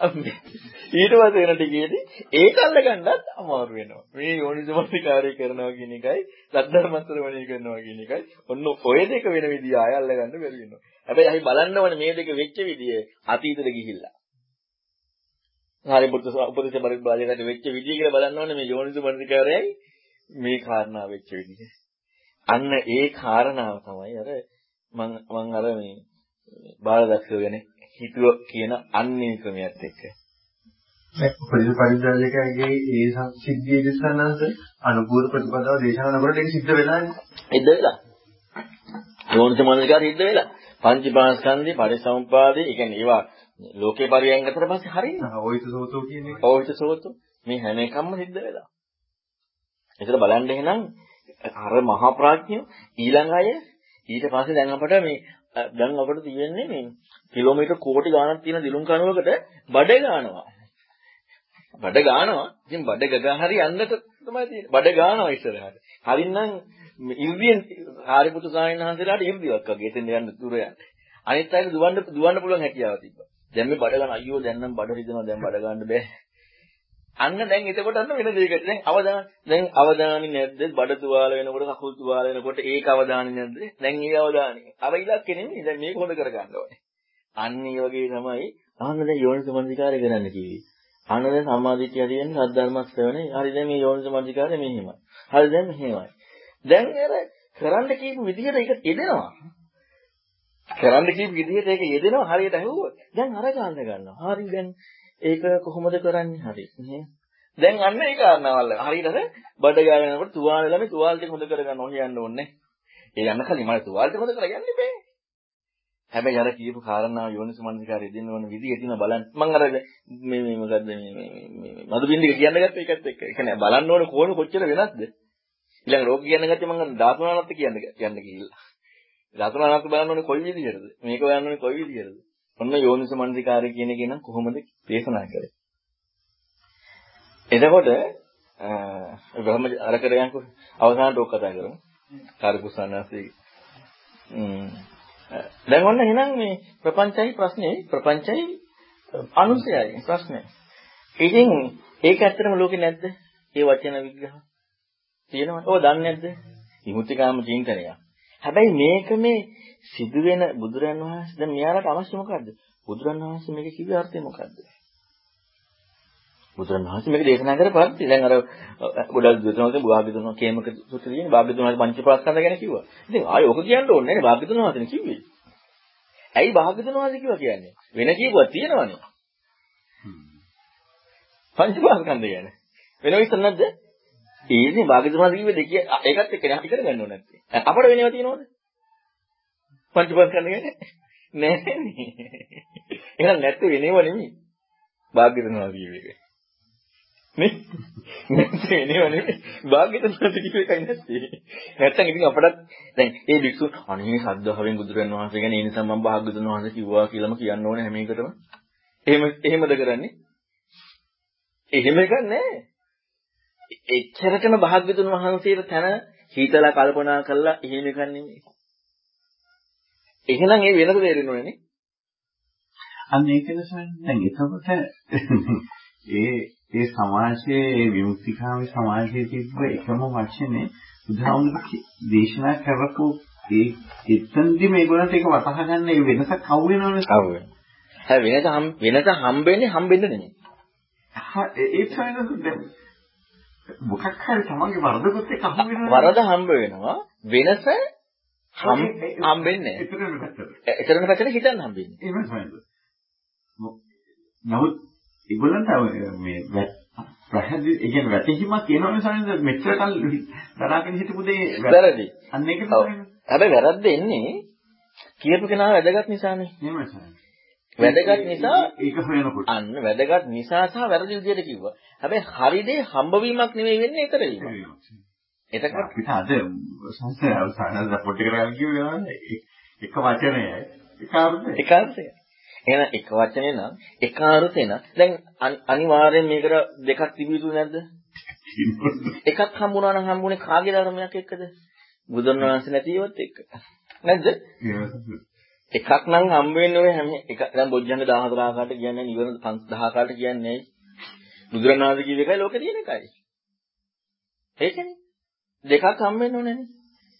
ඊට පස්සේ වෙන ටිකේදී ඒක අල්ලගන්නත් අමාරු වෙනවා. මේ යෝනිසමස්තිකාරය කරනවා කියන එකයි සද්ධර්මස්තරවණය කරනවා කියන එකයි ඔන්න ඔය දෙක වෙන විදිය ආය අල්ලගන්න බැරි වෙනවා. හැබැයි අපි බලන්න ඕනේ මේ දෙක වෙච්ච විදිය අතීතෙට ගිහිල්ලා. හරිපුත්තු උපදේශ පරිබ්‍රාජකට වෙච්ච විදිය කියලා බලන්න ඕනේ මේ යෝනිසමස්තිකාරයයි මේ කාරණා වෙච්ච විදිය. අන්න ඒ කාරණාව තමයි අර මං මං අර මේ බාලදක්ෂය ගැන හිතුව කියන අන්නේ ක්‍රමයක් එක්ක. පරිදි පරිද්දාජකගේ ඒ සංසිද්ධිය දිසනන්ස අනුපූර්ව ප්‍රතිපදාව දේශනා නගරට ඒක සිද්ධ වෙලානේ. ඉද්ද වෙලා. යෝනිස මනසිකාර ඉද්ද වෙලා. පංචපාස්කන්ධේ පරිසම්පාදේ ඒ කියන්නේ ඒවා ලෝකේ පරියන් අතර පස්සේ හරියනවා. ඔයිත සෝතෝ කියන එක. ඔයිත සෝතෝ මේ හැම එකක්ම සිද්ධ වෙලා. ඒකට බලන්න එහෙනම් අර මහා ප්‍රඥය ඊළඟ අය ඊට පස්සේ දැන් අපට මේ දැන් අපිට තියෙන්නේ මේ කිලෝමීටර් කෝටි ගාණක් තියෙන දිලුම් කණුවකට බඩ ගන්නවා. බඩ ගන්නවා. ඉතින් බඩ ගගා හරි යන්නට තමයි තියෙන්නේ. බඩ ගන්නවා ඉස්සරහට. හරින්නම් ඉර්ධියෙන් ආරිපුත්තු සාහිණ හන්සලාට ඉර්ධියක් වගේ එතෙන් යන්න දුර යන්න. අනිත් අයට දුවන්න දුවන්න පුළුවන් හැකියාව තිබ්බා. දැන් මේ බඩ ගන්න අයියෝ දැන් නම් බඩ රිදෙනවා දැන් බඩ ගන්න බෑ. අන්න දැන් එතකොට අන්න වෙන දෙයකට දැන් අවදාන දැන් අවදානි නැද්ද? බඩ තුවාල වෙනකොට කකුල් තුවාල වෙනකොට ඒක අවදානි නැද්ද? දැන් ඒ අවදානි අර ඉලක්කෙ නෙමෙයි. දැන් මේක හොඳ කරගන්න ඕනේ. අන්න ඒ වගේ තමයි අහන්න දැන් යෝනිසමන්දිකාරය කරන්න කිව්වේ. අන්න දැන් සම්මාදිටිය කියන්නේ සද්ධර්ම ශ්‍රවණේ. හරි දැන් මේ යෝනිසමන්දිකාරය මෙහෙමයි. හරි දැන් මෙහෙමයි. දැන් අර කරන්න කියපු විදිහට ඒක යෙදෙනවා කරන්න කියපු විදිහට ඒක යෙදෙනවා හරියට ඇහුවොත්. දැන් අර ගන්න ගන්නවා. හරි දැන් ඒක කොහොමද කරන්නේ? හරි. දැන් අන්න ඒ කාරණාවල්. හරියට බඩ ගානනකොට තුවාල ළමයි තුවාල ටික හොඳ කරගන්න ඕන යන්න ඕනේ. ඒ යන්න කලින් මම තුවාල ටික හොඳ කරගන්න බෑ හැබැයි අර කියපු කාරණාව යෝනිසමනසිකාරය දෙන්න ඕන විදිය තියෙන බලන්න. මම අර මේ මේ මොකද්ද මේ මේ මේ මදුබින්දික කියන්න ගත්ත එකත් එක්ක. ඒ කියන්නේ බලන්න ඕන කොහොම කොච්චර වෙනස්ද? ඊළඟ රෝග කියන ගැත්තේ මම ධාතුනානත් කියන්න කියන්න ගිහිල්ලා. ධාතුනානත් බලන්න ඕනේ කොයි විදිහටද? මේක බලන්න ඕනේ කොයි විදිහටද? ඔන්න යෝනිස මනසිකාරය කියන එක නම් කොහොමද දේශනා කරේ? එතකොට බ්‍රහ්ම අර කරයන්කෝ අවසානට ඔක් කතා කරමු. කාර්කුසන්නස්සේ. දැන් ඔන්න එහෙනම් මේ ප්‍රපංචයි ප්‍රශ්නේ ප්‍රපංචයි අනුසයයි ප්‍රශ්නේ. ඉතින් ඒක ඇත්තටම ලෝකේ නැද්ද? ඒ වචන විග්‍රහ තියෙනවද? ඔය දන්නේ නැද්ද? විමුක්තිකාම චින්තනය. හැබැයි මේක මේ සිදුවෙන බුදුරන් වහන්සේ දැන් මෙයාලට අවශ්‍ය මොකද්ද? බුදුරන් වහන්සේ මේක කිව්වේ අර්ථය මොකද්ද? බුදුරන් වහන්සේ මේක දේශනා කරපස්සේ දැන් අර ගොඩක් දෙතුනකට භාග්‍යතුන් කේමක සූත්‍රයේ භාග්‍යතුන් වහන්සේ පංචපාස්කන්ධ ගැන කිව්වා. ඉතින් ආයෙ ඔක කියන්න ඕනේ නෑනේ භාග්‍යතුන් වහන්සේ කිව්වේ. ඇයි භාග්‍යතුන් වහන්සේ කිව්වා කියන්නේ? වෙන කියුවා තියෙනවනේ. පංචපාස්කන්ධ ගැන. වෙන විස්තර නැද්ද? ඒනේ භාග්‍යතුන් වහන්සේ කිව්වේ දෙකිය ඒකත් එක්ක නේ ඉගෙන ගන්න ඕනේ නැත්තේ. අපිට වෙනව තියෙනවද? පංචපාස්කන්ධ ගැන නෑනේ. එහෙනම් නැත්te වෙනව නෙමෙයි. භාග්‍යතුන් වහන්සේ කිව්වේ. නේ නැත්නම් එනව නෙමෙයි භාග්‍යතුන් වහන්සේ කිව්ව එකයි නැත්තේ නැත්තම් ඉතින් අපටත් දැන් ඒ භික්ෂු අනේ ශ්‍රද්ධාවෙන් බුදුරන් වහන්සේ ගැන ඒ නිසා මම භාග්‍යතුන් වහන්සේ කිව්වා කියලාම කියන්න ඕනේ හැම එකටම එහෙම එහෙමද කරන්නේ එහෙම එකක් නැහැ එච්චරටම භාග්‍යතුන් වහන්සේට තන හිතලා කල්පනා කරලා එහෙම එකක් නෙමෙයි එහෙනම් ඒ වෙනද තේරෙන්න ඕනේ නේ අන්න ඒකද දැන් එතකොට ඒ ඒ සමාජයේ ඒ විමුක්තිකාමී සමාජයේ තිබ්බ එකම වචනේ බුදුහාමුදුරුවෝ දේශනා කරපු ඒ එතනදි මේගොල්ලන්ට ඒක වටහා ගන්න ඒ වෙනසක් කවු වෙනවනේ කවු වෙන. හැබැයි වෙනස හම් වෙනස හම්බෙන්නේ හම්බෙන්න නෙමෙයි. ඒ තමයි මොකක් හරි තමන්ගේ වරදකුත් එක්ක හම් වෙනවා. වරද හම්බ වෙනවා වෙනස හම්බෙන්නේ නැහැ. ඒතරම පැත්තට. හිතන්න හම්බෙන්නේ. එහෙම තමයි. නමුත් ඒගොල්ලන්ට මේ පැහැදිලි ඒ කියන්නේ වැටහිමක් කියනවනේ සාමාන්‍යයෙන් මෙච්චර කල් දරාගෙන හිටපු දේ වැරදි. අන්න ඒක තමයි. හැබැයි වැරද්ද එන්නේ කියපු කෙනා වැදගත් නිසානේ. එහෙමයි සාමාන්‍යයෙන්. වැදගත් නිසා ඒක හොයනකොට අන්න වැදගත් නිසා සහ වැරදි විදියට කිව්වා. හැබැයි හරි දේ හම්බවීමක් නෙවෙයි වෙන්නේ ඒතර වීම. එතකොට අපිට අද සංසය අවසාන රපෝට් එක කරගෙන කිව්වේ එක වචනයයි එක අර්ථයයි. එක අර්ථයයි. එහෙනම් එක වචනේ නම් එක අර්ථේ නම් දැන් අනිවාර්යෙන් මේකට දෙකක් තිබිය යුතු නැද්ද? එකක් හම්බුණා නම් හම්බුනේ කාගේ ධර්මයක් එක්කද? බුදුන් වහන්සේ නැතිවත් එක්ක. නැද්ද? එකක් නම් හම්බ වෙන්නේ ඔය හැම එක දැන් බොජ්ජංග 14 ආකාරයට කියන්නේ නිවන 5000 ආකාරයට කියන්නේ බුදුරණාහි කිව්ව එකයි ලෝකේ තියෙන එකයි. ඒකනේ. දෙකක් හම්බ වෙන්න ඕනේ නේ.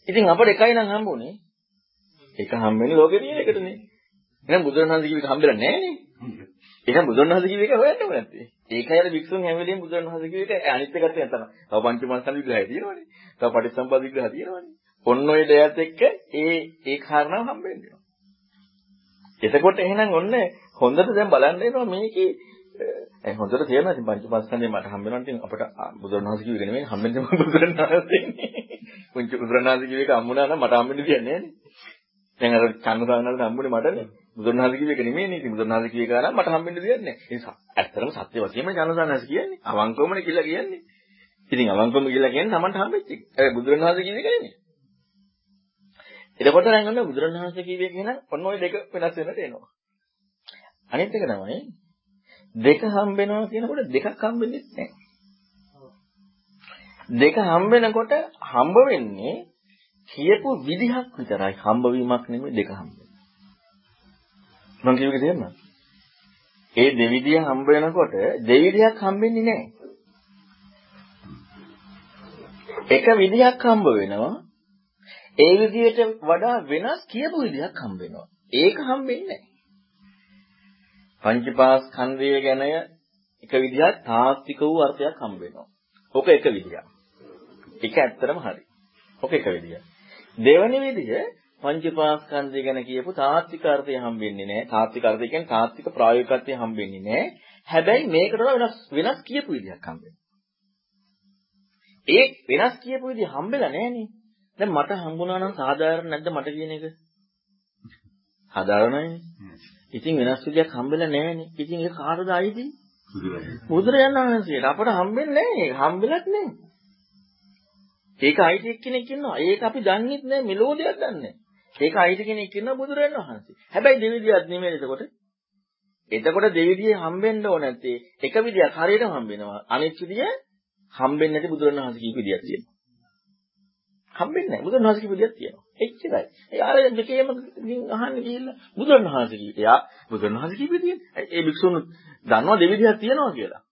ඉතින් අපිට එකයි නම් හම්බුනේ. එක හම්බ වෙන්නේ ලෝකේ තියෙන එකටනේ. එහෙනම් බුදුරණවහන්සේ කිව්ව එක හම්බෙලා නැහැ නේ. එහෙනම් බුදුරණවහන්සේ කිව්ව එක හොයන්න ඕනේ නැත්තේ. ඒකයි අර වික්ෂුන් හැම වෙලේම බුදුරණවහන්සේ කිව්ව එක අනිත් එකට යන තමයි. තව පංචමස්කන්ධ විග්‍රහය තියෙනවනේ. තව පටිච්චසමුප්පාද විග්‍රහය තියෙනවනේ. ඔන්න ඔය දෙයත් එක්ක ඒ ඒ කාරණාව හම්බෙන්නේ. එතකොට එහෙනම් ඔන්න හොඳට දැන් බලන්න වෙනවා මේකේ ඒ හොඳට තේරෙනවා ඉතින් පංචමස්කන්ධය මට හම්බෙනවා ඉතින් අපට බුදුරණවහන්සේ කිව්ව එක නෙමෙයි හම්බෙන්නේ බුදුරණවහන්සේ. පුංචි බුදුරණවහන්සේ කිව්ව එක හම්බුණා නම් මට හම්බෙන්නේ තියන්නේ නෑනේ. දැන් අර චන්දසාරණන්ට හම්බුනේ මටනේ. බුදුරණවහන්සේ කිව්ව එක නෙමෙයිනේ. ඉතින් බුදුරණවහන්සේ කිව්ව එක නම් මට හම්බෙන්න දෙයක් නෑ. ඒ ඇත්තටම සත්‍ය වශයෙන්ම චන්දසාරණන්ස කියන්නේ. අවංකවමනේ කියලා කියන්නේ. ඉතින් අවංකවම කියලා කියන්නේ Tamanට හම්බෙච්ච එක. ඒ බුදුරණවහන්සේ කිව්ව එක නෙමෙයි. එතකොට නම් ඔන්න බුදුරණවහන්සේ කිව්ව එක නම් ඔන්න ඔය දෙක වෙනස් වෙනට එනවා. අනිත් එක තමයි දෙක හම්බෙනවා කියනකොට දෙකක් හම්බෙන්නේ නැහැ. දෙක හම්බෙනකොට හම්බ වෙන්නේ කියපු විදිහක් විතරයි හම්බ වීමක් නෙමෙයි දෙක හම්බ මම කියුවේ තේරෙනවද? ඒ දෙවිදිය හම්බ වෙනකොට දෙවිදියක් හම්බෙන්නේ නැහැ. එක විදියක් හම්බ වෙනවා. ඒ විදියට වඩා වෙනස් කියපු විදියක් හම්බ වෙනවා. ඒක හම්බෙන්නේ නැහැ. පංචපාස්කන්ධය ගැන එක විදියක් තාත්වික වූ අර්ථයක් හම්බ වෙනවා. ඔක එක විදියක්. ඒක ඇත්තටම හරි. ඔක එක විදියක්. දෙවැනි විදිය පංචපාස්කන්ධය ගැන කියපු තාත්වික අර්ථය හම්බෙන්නේ නැහැ. තාත්වික අර්ථය කියන්නේ තාත්වික ප්‍රායෝගිකත්වය හම්බෙන්නේ නැහැ. හැබැයි මේකට වෙනස් වෙනස් කියපු විදියක් හම්බෙනවා. ඒ වෙනස් කියපු විදිය හම්බෙලා නැහනේ. දැන් මට හම්බුණා නම් සාධාරණ නැද්ද මට කියන එක? සාධාරණයි. ඉතින් වෙනස් විදියක් හම්බෙලා නැහනේ. ඉතින් ඒක කාටද අයිති? බුදුරජාණන් වහන්සේට අපට හම්බෙන්නේ නැහැ. හම්බෙලත් නැහැ. ඒක අයිති එක්කෙනෙක් ඉන්නවා. ඒක අපි දන්නෙත් නෑ මෙලෝදියක් දන්නේ ඒක අයිති කෙනෙක් ඉන්නවා බුදුරජාණන් වහන්සේ. හැබැයි දෙවිදියක් නෙමෙයි එතකොට. එතකොට දෙවිදිය හම්බෙන්න ඕන නැත්තේ එක විදියක් හරියටම හම්බෙනවා. අනිත් විදිය හම්බෙන්නේ නැති බුදුරජාණන් වහන්සේ කීප විදියක් තියෙනවා. හම්බෙන්නේ නැහැ. බුදුරජාණන් වහන්සේ කීප විදියක් තියෙනවා. එච්චරයි. අර දෙකේම අහන්න ගිහිල්ලා බුදුරජාණන් වහන්සේ කීප. එයා බුදුරජාණන් වහන්සේ කීප තියෙන්නේ. ඒ භික්ෂුන් දන්නවා දෙවිදියක් තියෙනවා කියලා.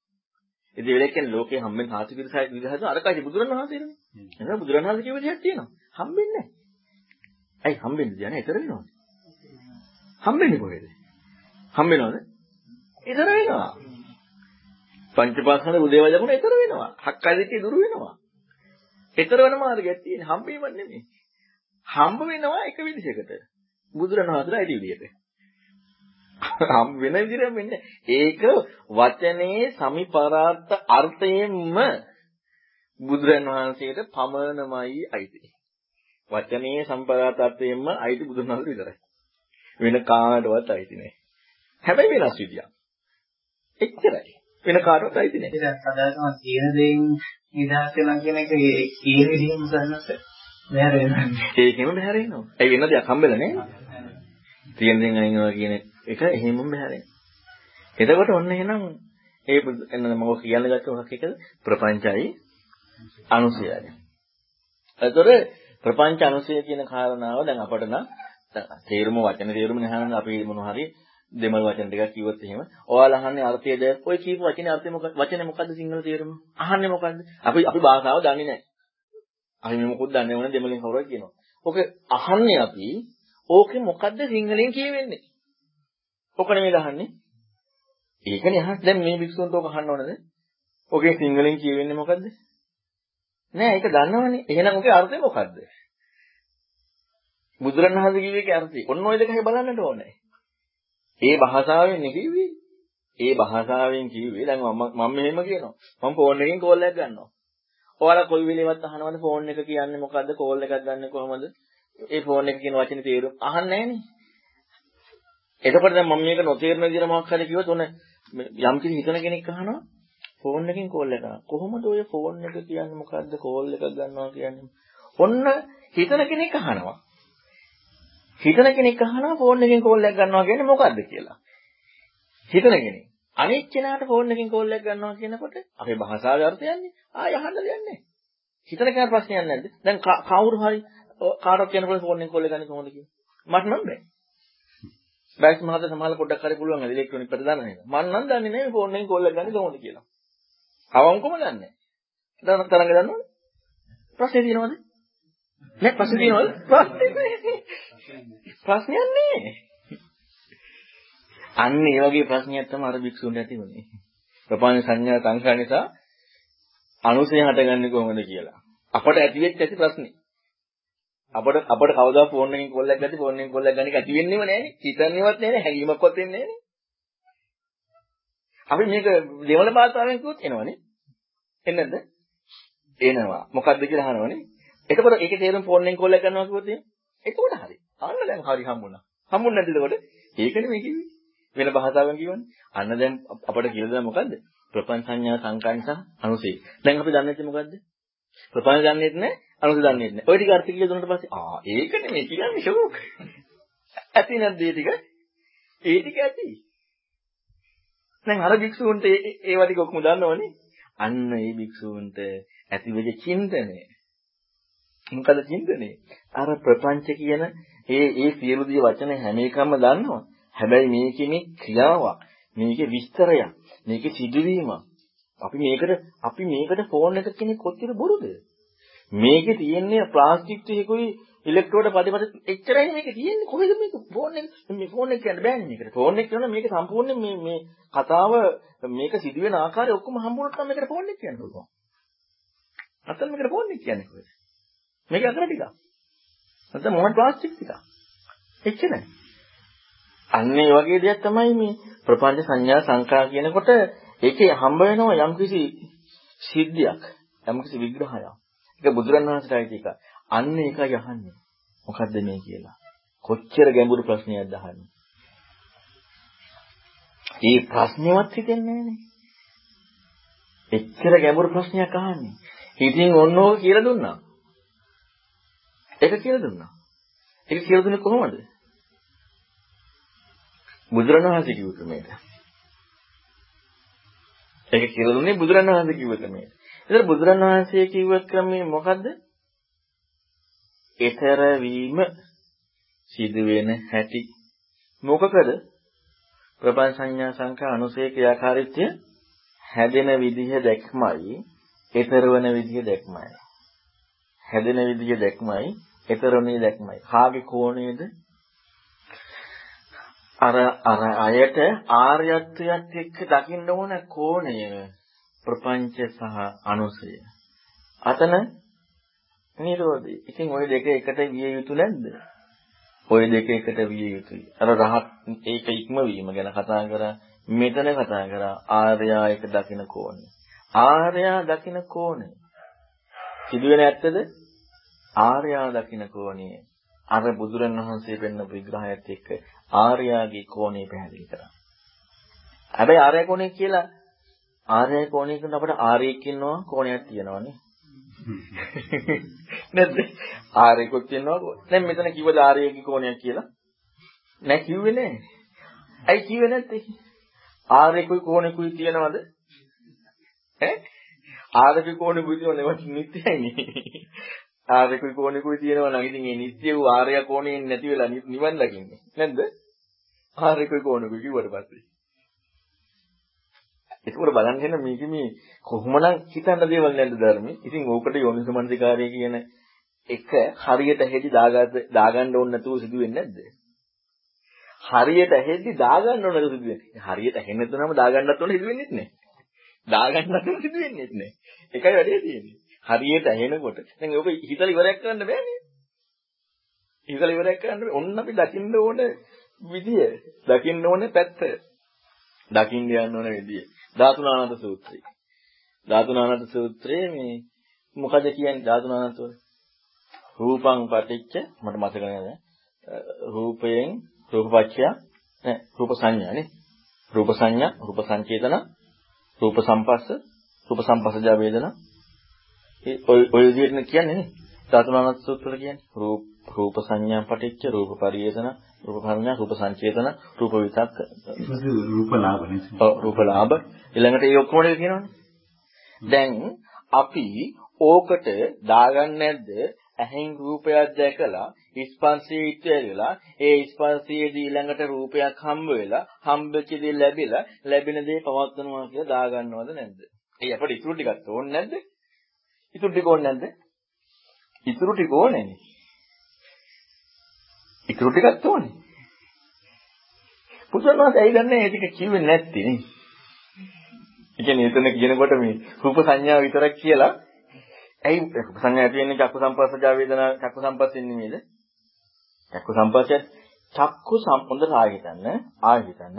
ඒ දෙවිලෙක් කියන්නේ ලෝකේ හම්බෙන සාති විදසයි විදහස අරකයි බුදුරණවහන්සේනේ. එහෙනම් බුදුරණවහන්සේ කියව විදිහක් තියෙනවා. හම්බෙන්නේ නැහැ. ඇයි හම්බෙන්නේ කියන්නේ ඊතර වෙනවද? හම්බෙන්නේ කොහෙද? හම්බෙනවද? ඊතර වෙනවා. පංචපාස්කන්ධ උදේවය ලකුණ ඊතර වෙනවා. හක්කදිටි දුරු වෙනවා. ඊතර වෙන මාර්ගයක් තියෙන හම්බීමක් නෙමෙයි. හම්බ වෙනවා එක විදිහකට. බුදුරණවහන්සේලා ඒ විදිහට. හම් වෙන විදිහට වෙන්නේ. ඒක වචනේ සමිපරාර්ථ අර්ථයෙන්ම බුදුරන් වහන්සේට පමණමයි අයිති. වචනේ සම්පරාර්ථ අර්ථයෙන්ම අයිති බුදුන් වහන්සේ විතරයි. වෙන කාටවත් අයිති නෑ. හැබැයි වෙනස් විදියක්. එච්චරයි. වෙන කාටවත් අයිති නෑ. ඒක සදාතම කියන දේෙන් නිදහස් වෙනවා කියන එක ඒ කියන විදිහම සන්නස බැහැර වෙනවා. ඒකෙම බැහැර වෙනවා. ඒ වෙන දෙයක් හම්බෙලා නෑ. තියෙන දේෙන් අයින්නවා කියන එක එහෙමම බැහැරෙන. එතකොට ඔන්න එහෙනම් ඒ එන්න මම කියන්න ගත්ත මොකක් එකද? ප්‍රපංචයි අනුසයයි. එතකොට ප්‍රපංච අනුසය කියන කාරණාව දැන් අපට නම් තේරුම වචන තේරුම නැහනම් අපි මොන හරි දෙමළ වචන ටිකක් කිව්වොත් එහෙම ඔයාලා අහන්නේ අර්ථය දැක් ඔය කියපු වචනේ අර්ථය මොකක්ද වචනේ මොකද්ද සිංහල තේරුම අහන්නේ මොකද්ද අපි අපි භාෂාව දන්නේ නැහැ අපි මේ මොකද දන්නේ වුණ දෙමළෙන් කවුරුත් කියනවා ඔක අහන්නේ අපි ඕකේ මොකද්ද සිංහලෙන් කියවෙන්නේ ඔක නෙමෙයි අහන්නේ. ඒකනේ අහන්නේ. දැන් මේ වික්ෂුන්ට ඔක අහන්න ඕනද? ඔකේ සිංහලෙන් කියවෙන්නේ මොකද්ද? නෑ ඒක දන්නවනේ. එහෙනම් ඔකේ අර්ථය මොකද්ද? බුදුරණවහන්සේ කිව්වේ අර්ථය. ඔන්න ඔය දෙක බලන්නට ඕනේ. ඒ භාෂාවෙන් කිව්වේ. ඒ භාෂාවෙන් කිව්වේ දැන් මම මම මෙහෙම කියනවා. මම ෆෝන් එකකින් කෝල් එකක් ගන්නවා. ඔයාලා කොයි වෙලේවත් අහනවද ෆෝන් එක කියන්නේ මොකද්ද? කෝල් එකක් ගන්න කොහොමද? ඒ ෆෝන් එක කියන වචනේ තේරුම් අහන්නේ නැහනේ. එතකොට දැන් මම මේක නොතේරෙන විදිහට මොකක් හරි කිව්වොත් ඔන්න යම් කිසි හිතන කෙනෙක් අහනවා ෆෝන් එකකින් කෝල් එක කරනවා. කොහොමද ඔය ෆෝන් එක කියන්නේ මොකද්ද කෝල් එකක් ගන්නවා කියන්නේ? ඔන්න හිතන කෙනෙක් අහනවා. හිතන කෙනෙක් අහනවා ෆෝන් එකකින් කෝල් එකක් ගන්නවා කියන්නේ මොකද්ද කියලා. හිතන කෙනෙක්. අනෙක් කෙනාට ෆෝන් එකකින් කෝල් එකක් ගන්නවා කියනකොට අපේ භාෂාවේ අර්ථයන්නේ ආය අහන්න දෙයක් නැහැ. හිතන කෙනාට ප්‍රශ්නයක් නැද්ද? දැන් කවුරු හරි කාටවත් කියනකොට ෆෝන් එකෙන් කෝල් එක ගන්න කොහොමද කියන්නේ? මට නම් බෑ. බෑක්ස් මහත්තයා සමහර පොඩ්ඩක් හරි පුළුවන් අද ඉලෙක්ට්‍රොනික පැත්ත දන්න නේද? මම නම් දන්නේ නැහැ මේ ෆෝන් එකෙන් කෝල් එක ගන්න කොහොමද කියලා. අවංකවම දන්නේ නැහැ. දැන් තරංග දන්නවද? ප්‍රශ්නේ තියෙනවද? නෑ ප්‍රශ්නේ තියෙනවද? ප්‍රශ්නයක් නෑ. අන්න ඒ වගේ ප්‍රශ්නයක් තමයි අර භික්ෂුන්ට ඇති වුනේ. ප්‍රපංච සංඥා සංඛා නිසා අනුසය හටගන්නේ කොහොමද කියලා. අපට ඇති වෙච්ච ඇති ප්‍රශ්නේ. අපට අපට කවදා ෆෝන් එකකින් කෝල් එකක් ගත්තී ෆෝන් එකකින් කෝල් එකක් ගන්න එක ඇති වෙන්නේම නැහැනේ. හිතන්නේවත් නැහැනේ. හැඟීමක්වත් එන්නේ නැහැනේ. අපි මේක දෙවන භාෂාවෙන් කිව්වොත් එනවනේ. එන්නේ නැද්ද? එනවා. මොකද්ද කියලා අහනවනේ. එතකොට ඒකේ තේරුම ෆෝන් එකෙන් කෝල් එකක් ගන්නවා කිව්වොත් එහෙනම් එතකොට හරි. අන්න දැන් හරි හම්බුණා. හම්බුනේ නැද්ද එතකොට? ඒකනේ මේ කිව්වේ. වෙන භාෂාවෙන් කියවනේ. අන්න දැන් අපට කියලා දෙන මොකද්ද? ප්‍රපංච සංඥා සංකා නිසා අනුසේ. දැන් අපි දන්නේ නැති මොකද්ද? ප්‍රපංච දන්නේත් නැහැ, අනුසේ දන්නේත් නැහැ. ওই ටික අර්ථ කියලා දුන්නාට පස්සේ ආ ඒක නෙමෙයි කියන්නේ ෂෝක්. ඇති නැද්ද ඒ ටික? ඒ ටික ඇති. දැන් අර භික්ෂූන්ට ඒවා ටික ඔක්කොම දන්නවනේ. අන්න ඒ භික්ෂූන්ට ඇති වෙච්ච චින්තනය. මොකද චින්තනේ? අර ප්‍රපංච කියන ඒ ඒ සියලු දී වචන හැම එකම දන්නවා. හැබැයි මේකේ මේ ක්‍රියාවක්, මේකේ විස්තරයක්, මේකේ සිදුවීමක්. අපි මේකට අපි මේකට ෆෝන් එකක් කෙනෙක් කොච්චර බොරුද? මේකේ තියෙන්නේ ප්ලාස්ටික් ටිකකුයි ඉලෙක්ට්‍රෝඩ පදිපද එච්චරයි මේක තියෙන්නේ කොහෙද මේක ෆෝන් එක මේ ෆෝන් එක කියන්න බෑනේ මේකට ෆෝන් එක කියනවා මේක සම්පූර්ණයෙන් මේ මේ කතාව මේක සිදුවෙන ආකාරය ඔක්කොම හම්බුනොත් තමයි මේකට ෆෝන් එක කියන්න පුළුවන් අතන මේකට ෆෝන් එක කියන්නේ කොහෙද මේක අතර ටික නැත්නම් මොහොත ප්ලාස්ටික් ටික එච්චරයි අන්න ඒ වගේ දෙයක් තමයි මේ ප්‍රපංච සංඥා සංකා කියනකොට ඒකේ හම්බ වෙනවා යම්කිසි සිද්ධියක් යම්කිසි විග්‍රහයක් ඒක බුදුරණවහන්සේට ඒක අන්න ඒකයි අහන්නේ. මොකද්ද මේ කියලා. කොච්චර ගැඹුරු ප්‍රශ්නයක්ද අහන්නේ. මේ ප්‍රශ්නවත් හිතෙන්නේ නැහනේ. එච්චර ගැඹුරු ප්‍රශ්නයක් අහන්නේ. ඉතින් ඔන්නෝක කියලා දුන්නා. ඒක කියලා දුන්නා. ඒක කියලා දුන්නේ කොහොමද? බුදුරණවහන්සේ කිව්ව ක්‍රමයට. ඒක කියලා දුන්නේ බුදුරණවහන්සේ කිව්ව ක්‍රමයට. ඒතර බුදුරණවහන්සේ කිව්ව ක්‍රමය මොකද්ද? ඊතර වීම සිදුවෙන හැටි මොකකද? ප්‍රපංච සංඥා සංඛා අනුසය ක්‍රියාකාරීත්වය හැදෙන විදිහ දැක්මයි ඊතරවන විදිහ දැක්මයි. හැදෙන විදිහ දැක්මයි ඊතරණේ දැක්මයි. කාගේ කෝණයේද? අර අර අයට ආර්යත්වයට එක්ක දකින්න ඕන කෝණය ප්‍රපංච සහ අනුසය. අතන නිරෝධය. ඉතින් ওই දෙක එකට විය යුතු නැද්ද? ওই දෙක එකට විය යුතුයි. අර රහත් ඒක ඉක්මවීම ගැන කතා කරා මෙතන කතා කරා ආර්යා එක දකින්න කෝණය. ආර්යා දකින්න කෝණය. සිදුවෙන ඇත්තද? ආර්යා දකින්න කෝණය. අර බුදුරණවහන්සේ පෙන්න විග්‍රහයත් එක්ක ආර්යාගේ කෝණය පැහැදිලි කරා. හැබැයි ආර්ය කෝණය කියලා ආර්ය කෝණය කියන අපිට ආර්යෙක් ඉන්නවා කෝණයක් තියෙනවානේ. නැද්ද? ආර්යෙකුත් තියෙනවා. දැන් මෙතන කිව්වද ආර්යගේ කෝණයක් කියලා? නෑ කිව්වේ නෑ. ඇයි කිව්වේ නැත්තේ? ආර්යෙකුයි කෝණෙකුයි තියෙනවද? ඈ? ආර්යෙකුයි කෝණෙකුයි තියෙනවද? නිත්‍යයිනේ. ආර්යකුයි කෝණෙකුයි තියෙනවා නම් ඉතින් ඒ නිත්‍ය වූ ආර්ය කෝණයෙන් නැති වෙලා නිවන් දකින්නේ. නැද්ද? ආර්යකුයි කෝණෙකුයි කිව්වට පස්සේ. ඒකවල බලන්න එන මේක මේ කොහොමනම් හිතන්න දේවල් නැද්ද ධර්මයේ? ඉතින් ඕකට යෝනිසමනසිකාරය කියන එක හරියට හෙදි දාගන්න දාගන්න ඕන නැතුව සිදු වෙන්නේ නැද්ද? හරියට හෙදි දාගන්න ඕන නැතුව සිදු වෙන්නේ. හරියට හෙන්න තුනම දාගන්නත් ඕන සිදු වෙන්නේ නැහැ. දාගන්නත් ඕන සිදු වෙන්නේ නැහැ. ඒකයි වැඩේ තියෙන්නේ. හරියට ඇහෙනකොට දැන් ඔබ හිතලා ඉවරයක් කරන්න බෑනේ. හිතලා ඉවරයක් කරන්න බෑ. ඔන්න අපි දකින්න ඕන විදිය, දකින්න ඕන පැත්ත. දකින්න යන්න ඕන විදිය. ධාතුනානන්ද සූත්‍රය. ධාතුනානන්ද සූත්‍රයේ මේ මොකද කියන්නේ ධාතුනානන්ද රූපං පටිච්ච මට මතක නැහැ. රූපයෙන් රූපපච්චය නෑ රූප සංඥා නේ. රූප සංඥා, රූප සංචේතන, රූප සම්පස්ස, රූප සම්පස්සජා වේදනා ඒ ඔය ඔය විදිහට කියන්නේ නේ. ධාතුනානත් සූත්‍රවල කියන්නේ. රූප රූප සංඥා පටිච්ච රූප පරිේෂණ රූප සංඥා රූප සංචේතන රූප විතක්ක රූපලාභ නේ. ඔව් රූපලාභ ඊළඟට ඒ ඔක්කොම ටික කියනවනේ. දැන් අපි ඕකට දාගන්නේ නැද්ද? ඇහෙන් රූපයක් දැකලා ස්පර්ශයේ ඉතිරිලා ඒ ස්පර්ශයේදී ඊළඟට රූපයක් හම්බ වෙලා හම්බෙච්ච දේ ලැබිලා ලැබෙන දේ පවත්වනවා කියලා දාගන්නවද නැද්ද? ඒ අපිට ඉතුරු ටිකක් ඕනේ නැද්ද? ඉතුරු ටික ඕනේ නැද්ද? ඉතුරු ටික ඕනේනේ. ඉතුරු ටිකක් ඕනේ. පුදුමවත් ඇයි දන්නේ මේ ටික කිව්වේ නැත්තේ නේ? ඒ කියන්නේ එතන කියනකොට මේ රූප සංඥා විතරක් කියලා ඇයි රූප සංඥා ඇති වෙන්නේ චක්කු සම්පස්සජා වේදනා චක්කු සම්පස්සෙන් නෙමෙයිද? චක්කු සම්පස්සය චක්කු සම්පොඳට ආහිතන්න ආහිතන්න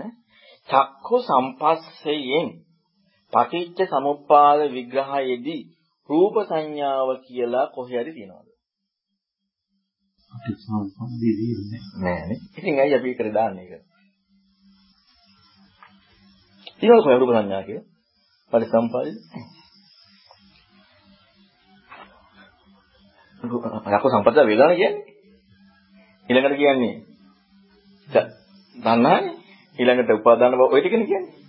චක්කු සම්පස්සයෙන් පටිච්ච සමුප්පාද විග්‍රහයේදී රූප සංඥාව කියලා කොහේ හරි තියෙනවද? අපි සම්බන්ධී නෑනේ. ඉතින් ඇයි අපි ඒකට දාන්නේ ඒක? ඊළඟ කොහේ රූප සංඥා කියලා? පරිසම්පාදිත. යකෝ සම්පත වේදනා කියන්නේ. ඊළඟට කියන්නේ දන්නානේ. ඊළඟට උපාදාන බව ඔය ටිකනේ කියන්නේ.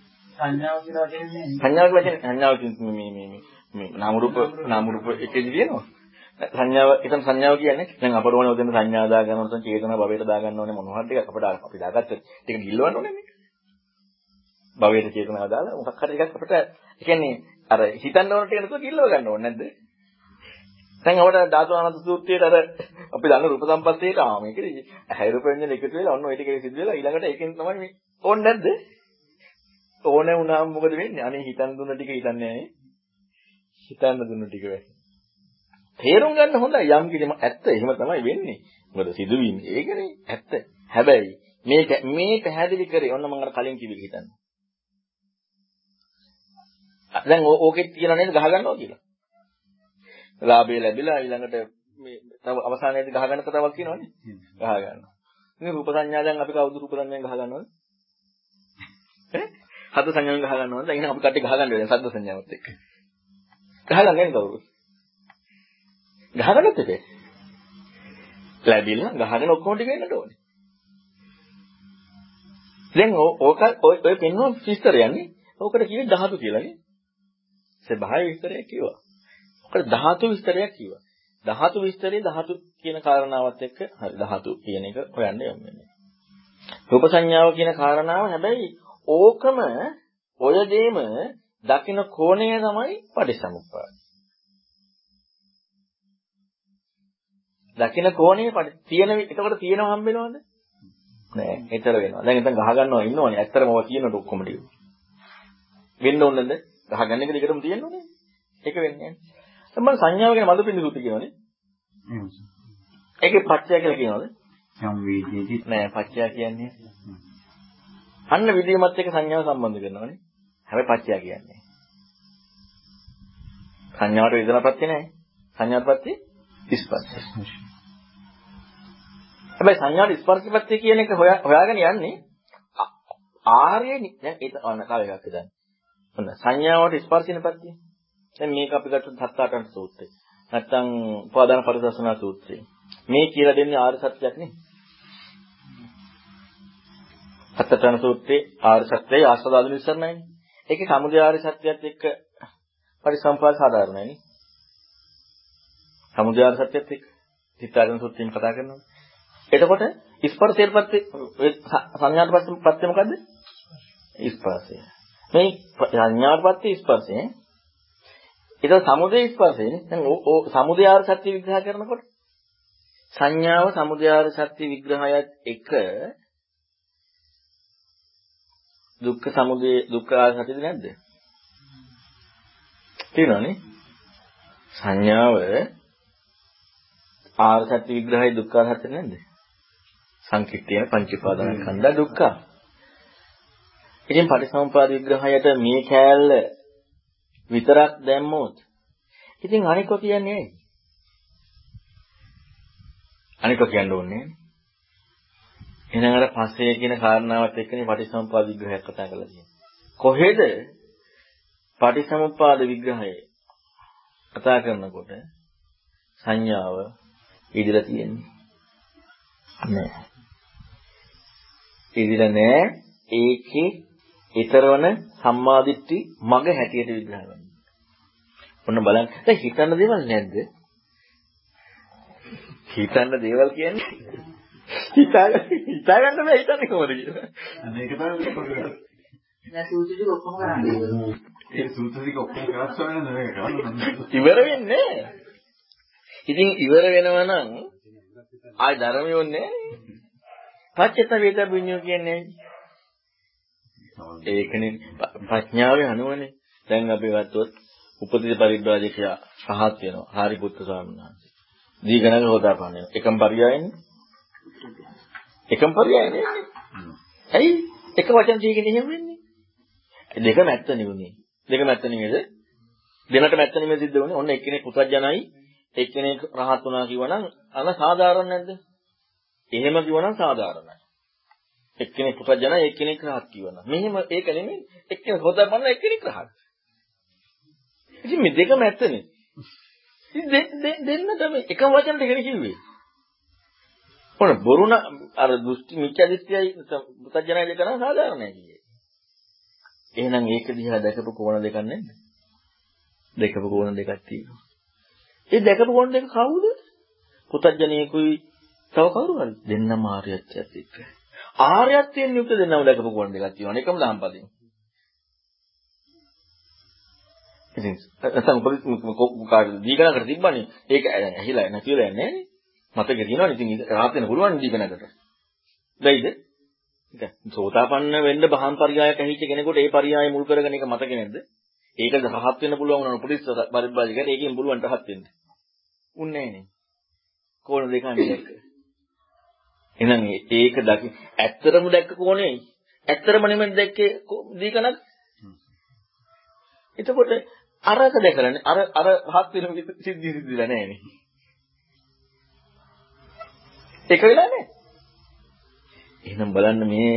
සංඥාව කියලා කියන්නේ සංඥාව කියලා කියන්නේ සංඥාව කියන්නේ මේ මේ මේ මේ නාම රූප නාම රූප එකේදි තියෙනවා. සංඥාව එතන සංඥාව කියන්නේ දැන් අපට ඕනේ උදෙන් සංඥා දා ගන්න ඕනේ චේතනා භවයට දා ගන්න ඕනේ මොනවා හරි එකක් අපිට අපි දාගත්ත ටික ගිල්ලවන්න ඕනේ නේ. භවයට චේතනාව දාලා මොකක් හරි එකක් අපිට ඒ කියන්නේ අර හිතන්න ඕන ටික නේද ගිල්ලව ගන්න ඕනේ නැද්ද? දැන් අපිට ධාතු අනන්ත සූත්‍රයේට අර අපි දන්න රූප සම්පස්සේට ආ මේකද ඇහැ රූප වෙන එකතු වෙලා ඔන්න ඔය ටික සිද්ධ වෙලා ඊළඟට ඒකෙන් තමයි මේ ඕනේ නැද්ද? ඕනේ වුණාම මොකද වෙන්නේ? අනේ හිතන් දුන්න ටික හිතන්නේ නැහැ. හිතන්න දුන්න ටික වෙයි. තේරුම් ගන්න හොඳයි යම් කිසිම ඇත්ත එහෙම තමයි වෙන්නේ. මොකද සිදුවීම ඒකනේ ඇත්ත. හැබැයි මේක මේ පැහැදිලි කරේ ඔන්න මම අර කලින් කිව්ව හිතන්න. දැන් ඕකෙත් කියලා නේද ගහ ගන්නවා කියලා. ලාභය ලැබිලා ඊළඟට මේ තව අවසානයේදී ගහ ගන්න කතාවක් කියනවනේ. ගහ ගන්නවා. මේ රූප සංඥා දැන් අපි කවුද රූප සංඥාවෙන් ගහ ගන්නවද? ඈ? හද සංඥාවෙන් ගහ ගන්නවද? දැන් එහෙනම් අපි කට්ටිය ගහ ගන්න වෙනවා සද්ද සංඥාවත් එක්ක. ගහලා නැහැ කවුරුත්. ගහගන්නත් එපේ. ලැබිලා ගහගෙන ඔක්කොම ටික එන්නට ඕනේ. දැන් ඕක ඔය ඔය පෙන්වන විස්තරයන්නේ ඕකට කියන්නේ ධාතු කියලා නේ. ස්වභාව විස්තරයක් කිව්වා. ඔකට ධාතු විස්තරයක් කිව්වා. ධාතු විස්තරේ ධාතු කියන කාරණාවත් එක්ක හරි ධාතු කියන එක හොයන්න යමු වෙන්නේ. රූප සංඥාව කියන කාරණාව හැබැයි ඕකම ඔය දෙම දකින්න කෝණය තමයි පටිසමුප්පාද. දකින්න කෝණය තියෙන එතකොට තියෙනව හම්බ වෙනවද? නෑ, හෙතර වෙනවා. දැන් එතන ගහ ගන්නවා ඉන්නවනේ. ඇත්තටම ඔය තියෙනට ඔක්කොම ටික. වෙන්න ඕනද? ගහ ගන්න එක දිගටම තියෙන්න. ඒක වෙන්නේ නෑ. මම සංඥාව ගැන මදු පිළිසුත් කියනවනේ. ඒකේ පච්චය කියලා කියනවද? සංවේදීදී නෑ පච්චය කියන්නේ. අන්න විදීමත් එක්ක සංඥාව සම්බන්ධ කරනවනේ. හැබැයි පච්චය කියන්නේ. සංඥාවට වේදනාපත්‍ය නෑ. සංඥාපත්‍ය ස්පර්ශය. හැබැයි සංඥාට ස්පර්ශපත්‍ය කියන එක හොයාගෙන යන්නේ ආර්ය දැන් ඒක අන්න කාල එකක් ඉදන්. ඔන්න සංඥාවට ස්පර්ශිනපත්‍ය. දැන් මේක අපි ගත්තොත් සත්තාටන් සූත්‍රය. නැත්තම් උපාදාන පරිදර්ශනා සූත්‍රය. මේ කියලා දෙන්නේ ආර්ය සත්‍යයක් නේ. සත්‍යතන සූත්‍රයේ ආර්ය සත්‍යය ආස්වාදාන විසරණයි. ඒකේ සමුදය ආර්ය සත්‍යයත් එක්ක පරිසම්පාද සාධාරණයි නේ. සමුදය ආර්ය සත්‍යයත් එක්ක චිත්තාගම සූත්‍රයෙන් කතා කරනවා. එතකොට ස්පර්ශයට පස්සේ සංඥාට පස්සේ පස්සේ මොකද්ද? ස්පර්ශය. මේ සංඥාට පස්සේ ස්පර්ශය. ඒක සමුදය ස්පර්ශයනේ. දැන් ඕ සමුදයාර සත්‍ය විග්‍රහ කරනකොට සංඥාව සමුදයාර සත්‍ය විග්‍රහයත් එක දුක්ඛ සමුදය දුක්ඛ ආර සත්‍යද නැද්ද? තියෙනවනේ. සංඥාව ආර සත්‍ය විග්‍රහය දුක්ඛ ආර සත්‍ය නැද්ද? සංකිට්ඨිය පංච උපාදානස්කන්ධ දුක්ඛ. ඉතින් පටිසමුපාද විග්‍රහයට මේ කෑල්ල විතරක් දැම්මොත් ඉතින් අනිකෝ කියන්නේ ඇයි? අනිකෝ කියන්න ඕනේ එහෙනම් අර පස්සේ කියන කාරණාවත් එක්කනේ පටිසමුපාද විග්‍රහයක් කතා කරලා තියෙන්නේ. කොහෙද පටිසමුපාද විග්‍රහය කතා කරනකොට සංඥාව ඉදිරිය තියෙන්නේ නෑ. ඉදිරිය නෑ ඒකේ ඊතරවන සම්මාදිට්ඨි මග හැටියට විග්‍රහ කරනවා. ඔන්න බලන්න. දැන් හිතන්න දේවල් නැද්ද? හිතන්න දේවල් කියන්නේ හිතා හිතා ගන්න බෑ හිතන්නේ කොහොමද කියලා. මේක තමයි පොඩ්ඩක්. දැන් සූත්‍ර ටික ඔක්කොම කරන්නේ. ඒ සූත්‍ර ටික ඔක්කොම කරස් වෙන නෙවෙයි කරන්නේ. ඉවර වෙන්නේ ඉතින් ඉවර වෙනවා නම් ආයි ධර්මියෝන්නේ පච්චත වේද විඤ්ඤෝ කියන්නේ? ඒකනේ. ප්‍රඥාවේ අනුවනේ. දැන් අපි ගත්තොත් උපදිත පරිබ්‍රාජකයා පහත් වෙනවා. හාරිපුත්ත ස්වාමීන් වහන්සේ. දීගණක හොදාපන්න. එකම පරියයන්නේ එකම පරියයන්නේ ඇයි? එක වචන දීගෙන එහෙම වෙන්නේ? දෙකම ඇත්ත නෙවෙයි දෙකම ඇත්ත නෙවෙයිද දෙනට ඇත්ත නෙවෙයි සිද්ධ වුණේ ඔන්න එක්කෙනෙක් පුතඥයි එක්කෙනෙක් රහත් වුණා කිව්වනම් අන සාධාරණ නැද්ද? එහෙම කිව්වනම් සාධාරණයි. එක්කෙනෙක් පුතඥයි එක්කෙනෙක් රහත් කිව්වනම්. මෙහෙම ඒක නෙමෙයි. එක්කෙනෙක් හොදාපන්න එක්කෙනෙක් රහත්. ඉතින් මේ දෙකම ඇත්තනේ ඉතින් දෙන්නටම එකම වචන දෙකනේ කිව්වේ. මොන බොරුණ අර දෘෂ්ටි මිත්‍යා දෘෂ්ටියයි පුතඥය දෙක නම් සාධාරණයි කියේ. එහෙනම් ඒක දිහා දැකපු කෝණ දෙකක් නැද්ද දැකපු කෝණ දෙකක් තියෙනවා. ඒ දැකපු කෝණ දෙක කවුද? පුතඥයෙකුයි තව කවුරු හරි. දෙන්නම ආර්යත්වයට එක්ක ආර්යත්වයෙන් යුක්ත දෙන්නම දැකපු කෝණ දෙකක් තියෙනවා. එකම දහම්පදයෙන් ඉතින් නැත්නම් උපරිම කාර්ය දීගණකට තිබ්බනේ. ඒක ඇහිලා නැතිලා යන්නේ. නෑනේ මතක තියෙනවනේ ඉතින් රාත් වෙන පුළුවන් දීගණකට බැයිද දැන් සෝතාපන්න වෙන්න බහන් පරියායක ඇහිච්ච කෙනෙකුට ඒ පරියාය මුල් කරගෙන ඒක මතක නැද්ද? ඒක රහත් වෙන්න පුළුවන් වුණා උපරිම පරිබ්‍රාජකයට ඒකෙන් පුළුවන් රහත් වෙන්න. උන්නේ නෑනේ කෝණ දෙකන්නේ දැක්ක එහෙනම් ඒක දකි ඇත්තරම දැක්ක කෝණේ ඇත්තරම නෙමෙයි දැක්කේ දීගණක් එතකොට අරක දැකලානේ අර අර හත් වෙන සිද්ධි සිද්ධිලා නැහැ ඒක වෙලා නැහැ. එහෙනම් බලන්න මේ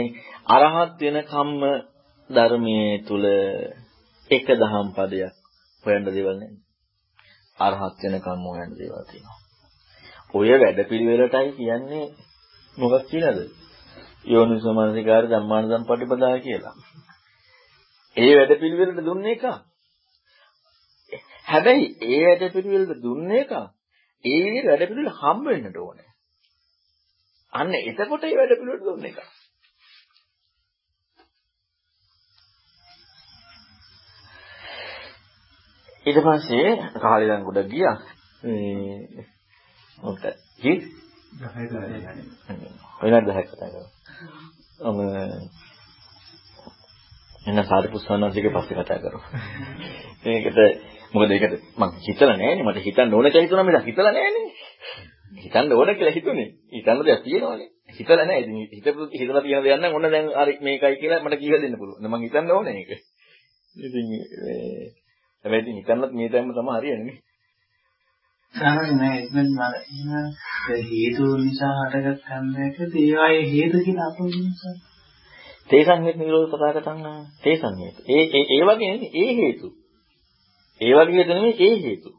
අරහත් වෙන කම්ම ධර්මයේ තුල එක දහම් පදයක් හොයන්න දේවල් නැහැ. අරහත් වෙන කම්ම හොයන්න දේවල් තියෙනවා. ඔය වැඩපිළිවෙලටයි කියන්නේ මොකක් කියලාද? යෝනිසෝ මනසිකාර ධම්මාන සම්පටිපදා කියලා. ඒ වැඩපිළිවෙලට දුන්නේ එක. හැබැයි ඒ වැඩපිළිවෙලට දුන්නේ එක. ඒ විදිහට වැඩපිළිවෙල හම්බ වෙන්නට ඕනේ. අන්න එතකොට ඒ වැඩපිළිවෙලට දුන්නේ එක. ඊට පස්සේ කාලේ දැන් ගොඩ ගියා. මේ මොකද? කි 10 10 වෙනත් 10ක් කතා. අම එන්න සාරිපුස්සනන්සේගේ පස්සේ කතා කරමු. මේකට මොකද ඒකට මං හිතලා නෑනේ මට හිතන්න ඕන කියලා හිතුණා මිසක් හිතලා නෑනේ. හිතන්න ඕන කියලා හිතුනේ. හිතන්න දෙයක් තියෙනවනේ. හිතලා නෑ. ඉතින් හිතපු හිතලා තියෙන දෙයක් නම් ඔන්න දැන් හරි මේකයි කියලා මට කියලා දෙන්න පුළුවන්. මං හිතන්න ඕනේ ඒක. ඉතින් මේ හැබැයි ඉතින් හිතන්නත් මේ දැම්ම තමයි හරියන්නේ. සාමාන්‍යයෙන් ඉතින් මම හේතු නිසා හටගත් කන්දයකද ඒවායේ හේතු කියලා අපෝ නිසා තේසං හේතු නිරෝධ පදාකටන් තේසං හේතු. ඒ ඒ ඒ වගේ නෙමෙයි ඒ හේතු. ඒ වගේ හේතු නෙමෙයි ඒ හේතු.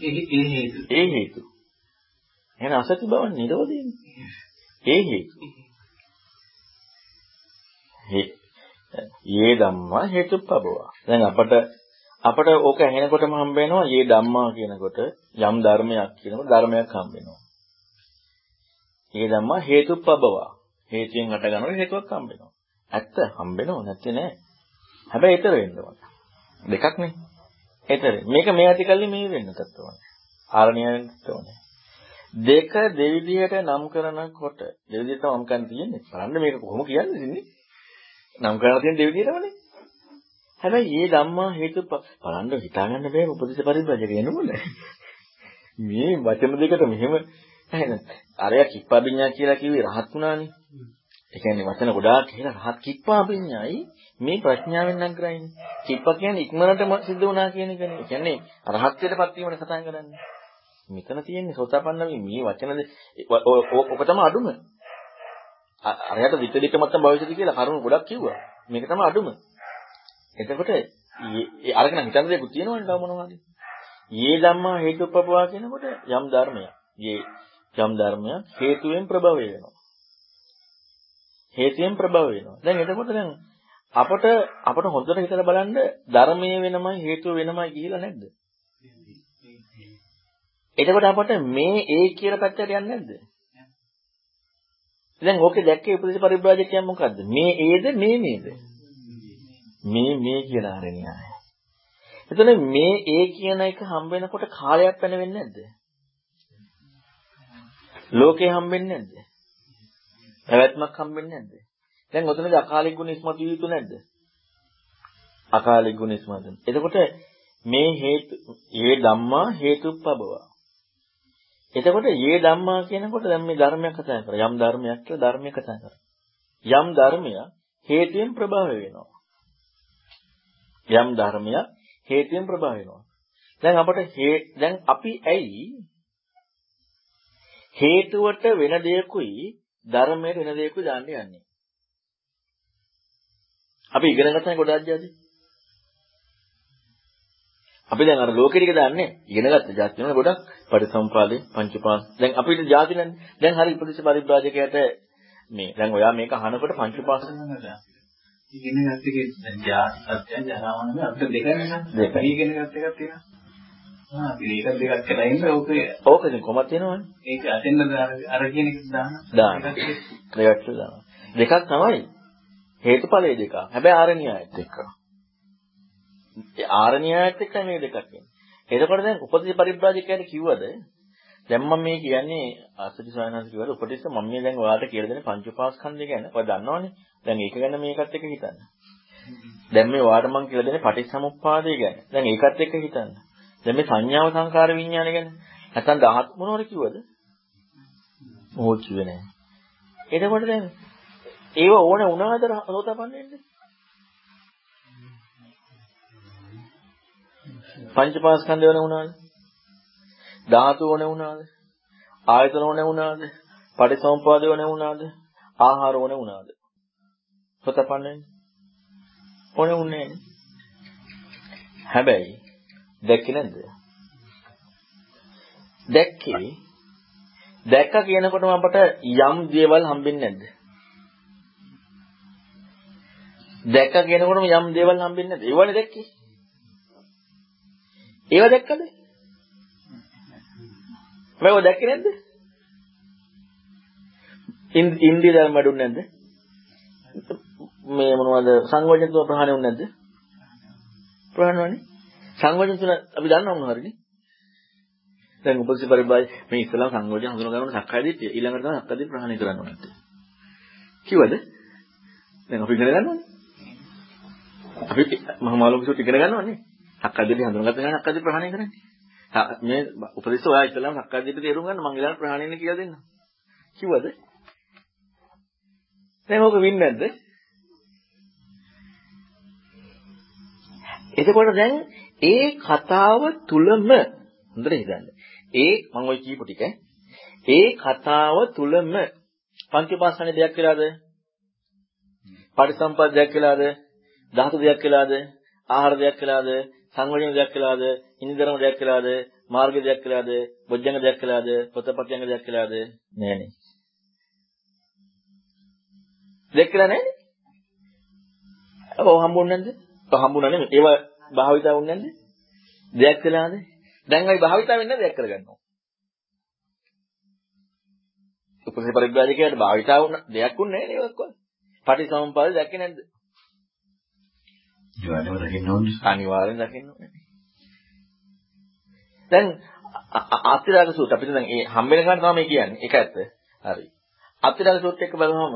ඒ හේතු ඒ හේතු. එහෙනම් අසති බව නිරෝධයනේ. ඒ හේතු. යේ ධම්මා හේතුප්පබව. දැන් අපට අපට ඕක ඇහෙනකොටම හම්බ වෙනවා යේ ධම්මා කියනකොට යම් ධර්මයක් කියනකොට ධර්මයක් හම්බ වෙනවා. යේ ධම්මා හේතුප්පබව. හේතුයෙන් හට ගන්නකොට හේතුවක් හම්බ වෙනවා. ඇත්ත හම්බ වෙනව නැත්තේ නෑ. හැබැයි ඊතර වෙන්න ඕන. දෙකක් නේ. ඊතර මේක මේ ඇතිකල්ලි මේ වෙන්නත් ඕනේ. ආරණ්‍යයට ඕනේ. දෙක දෙවිදියට නම් කරනකොට දෙවිදියට නම් කරන් තියෙන්නේ. බලන්න මේක කොහොම කියන්නේ ඉන්නේ. නම් කරලා තියෙන දෙවිදියටමනේ. හැබැයි මේ ධම්මා හේතු බලන්න හිතාගන්න බෑ උපදේශ පරිබ්‍රජක එනවනේ. මේ වචන දෙකට මෙහෙම එහෙනම් අරයා කිප්පාබිඤ්ඤා කියලා කිව්වේ රහත් වුණානේ. ඒ කියන්නේ වචන ගොඩාක් කියලා රහත් කිප්පාබිඤ්ඤායි මේ ප්‍රඥාවෙන් නම් කරන්නේ. කිප්පා කියන්නේ ඉක්මනටම සිද්ධ වුණා කියන එකනේ. ඒ කියන්නේ රහත්ත්වයටපත් වීමනේ කතා කරන්නේ. මෙතන තියෙන්නේ සෝතාපන්න මේ වචන ඔක තමයි අඩුම. අරයට විතලික මත භවිෂති කියලා කරුණු ගොඩක් කිව්වා. මේක තමයි අඩුම. එතකොට ඒ අරගෙන හිතන දේකුත් තියෙනවනේ තව මොනවද? යේ ධම්මා හේතුප්පවා කියනකොට යම් ධර්මයක්. යේ යම් ධර්මයක් හේතුවෙන් ප්‍රභවය වෙනවා. හේතුයෙන් ප්‍රභව වෙනවා. දැන් එතකොට දැන් අපට අපට හොඳට හිතලා බලන්න ධර්මයේ වෙනමයි හේතුව වෙනමයි කියලා නැද්ද? එතකොට අපට මේ ඒ කියන පැත්තට යන්නේ නැද්ද? දැන් ඕකේ දැක්කේ උපදේශ පරිබ්‍රාජකයන් මොකද්ද? මේ ඒද මේ මේද? මේ මේ කියන ආරණ්‍යය. එතන මේ ඒ කියන එක හම්බ වෙනකොට කාලයක් වෙන වෙන්නේ නැද්ද? ලෝකේ හම්බෙන්නේ නැද්ද? පැවැත්මක් හම්බෙන්නේ නැද්ද? දැන් ඔතනදී අකාලික ගුණ ඉස්මතු යුතු නැද්ද? අකාලික ගුණ ඉස්මතු. එතකොට මේ හේතු ඒ ධම්මා හේතුප්පබව. එතකොට මේ ධම්මා කියනකොට දැන් මේ ධර්මයක් කතා කරා. යම් ධර්මයක් කියලා ධර්මයක් කතා කරා. යම් ධර්මයක් හේතුයෙන් ප්‍රභව වෙනවා. යම් ධර්මයක් හේතුයෙන් ප්‍රභව වෙනවා. දැන් අපට දැන් අපි ඇයි හේතුවට වෙන දෙයකුයි ධර්මයට වෙන දෙයකුයි දාන්න යන්නේ. අපි ඉගෙන ගන්න ගොඩාක් જાති. අපි දැන් අර ලෝකෙ ටික දාන්නේ ඉගෙන ගත්ත જાති වල ගොඩක් පරිසම්පාදේ පංචපාස්. දැන් අපිට જાති නැන්නේ. දැන් හරි උපදේශ පරිබ්‍රාජකයට මේ දැන් ඔයා මේක අහනකොට පංචපාස් ඉගෙන ගත්ත එකේ දැන් ජාති සත්‍යය ජරාවනම අපිට දෙකනේ නේද? දෙකයි. ඉගෙන ගත්ත එකක් තියෙනවා. ආ ඒක දෙකක් කරලා ඉන්න ඕකේ ඕක ඉතින් කොහොමද තියෙනවනේ? ඒක අතෙන්ද අර කියන එක දාන්න. දාන්න. දෙකක් දානවා. දෙකක් තමයි හේතුඵලයේ දෙක. හැබැයි ආරණ්‍යයත් එක්ක. ඒ ආරණ්‍යයත් එක්ක මේ දෙකක් එන්නේ. එතකොට දැන් උපදේශ පරිබ්‍රාජකයන්ට කිව්වද දැන් මම මේ කියන්නේ ආසති සායනස් කිව්වද උපදේශ මම මේ දැන් ඔයාලට කියලා දෙන පංච උපාස්කන්ධය ගැන ඔයා දන්නවනේ. දැන් ඒක ගැන මේකත් එක්ක හිතන්න. දැන් මේ ඔයාලට මම කියලා දෙන්නේ පටිච්චසමුප්පාදය ගැන. දැන් ඒකත් එක්ක හිතන්න. දැන් මේ සංඥාව සංකාර විඥාන ගැන. නැත්නම් 10 මොනවද කිව්වද? මොහොත් කිව්වේ නැහැ. එතකොට දැන් ඒව ඕන වුණාද රෝතපන්න වෙන්නේ? පංචපාස්කන්ධ වෙන වුණාද? ධාතු ඕන වුණාද? ආයතන ඕන වුණාද? පටිසම්පාද ඕන වුණාද? ආහාර ඕන වුණාද? රෝතපන්න වෙන්නේ? ඕන වුණේ හැබැයි දැක්කේ නැද්ද? දැක්කේ දැක්ක කියනකොටම අපට යම් දේවල් හම්බෙන්නේ නැද්ද? දැක්ක කියනකොටම යම් දේවල් හම්බෙන්නේ නැද්ද? ඒවනේ දැක්කේ. ඒව දැක්කද? මේව දැක්කේ නැද්ද? ඉන්දිය ධර්ම වැඩුන්නේ නැද්ද? මේ මොනවද සංවර්ධන තුන ප්‍රහාණය වුනේ නැද්ද? ප්‍රහාණය වුණේ. සංවර්ධන තුන අපි දන්නවා මොනවාරිනේ? දැන් උපසි පරිබායි මේ ඉස්ලාම් සංයෝජන හඳුනා ගන්න සක්කාය දිට්ඨිය ඊළඟට තමයි සක්කාය දිට්ඨිය ප්‍රහාණය කරන්න ඕනේ. කිව්වද? දැන් අපි ඉගෙන ගන්නවනේ. අපි මහ මාළුක සුත් ඉගෙන ගන්නවනේ. සක්කාය දිට්ඨිය හඳුනාගත්ත ගමන් සක්කාය දිට්ඨිය ප්‍රහාණය කරන්නේ. මේ උපදේශ ඔයා ඉස්ලාම් සක්කාය දිට්ඨිය තේරුම් ගන්න මම ඊළඟ ප්‍රහාණයනේ කියලා දෙන්නම්. කිව්වද? දැන් ඕක වින් නැද්ද? එතකොට දැන් ඒ කතාව තුලම හොඳට හිතන්න. ඒ මම ওই කියපු ටික ඒ කතාව තුලම පංචපාසනේ දෙයක් කියලාද? පටිසම්පද දෙයක් කියලාද? ධාතු දෙයක් කියලාද? ආහාර දෙයක් කියලාද? සංවේදන දෙයක් කියලාද? ඉනිදරම දෙයක් කියලාද? මාර්ග දෙයක් කියලාද? බොජ්ජංග දෙයක් කියලාද? පොතපත්‍යංග දෙයක් කියලාද? නෑනේ. දෙයක් කියලා නෑනේ. ඔව් හම්බුන්නේ නැද්ද? ඔව් හම්බුණා නෙමෙයි. ඒවා භාවිතා වුන්නේ නැද්ද? දෙයක් කියලාද? දැන් අපි භාවිතා වෙන්නේ දෙයක් කරගන්නවා. උපසේ පරිබ්‍රාජකයාට භාවිතා වුණ දෙයක් උන්නේ නැහැ නේද ඔක්කොම. පටිසමුප්පාද දැක්කේ නැද්ද? ඒවලව දකින්න ඕනේ. අනිවාර්යෙන් දකින්න ඕනේ. දැන් අතිරාග සූත්‍ර අපිට දැන් මේ හම්බෙන ගන්න තමයි කියන්නේ. ඒක ඇත්ත. හරි. අතිරාග සූත්‍ර එක බලනවාම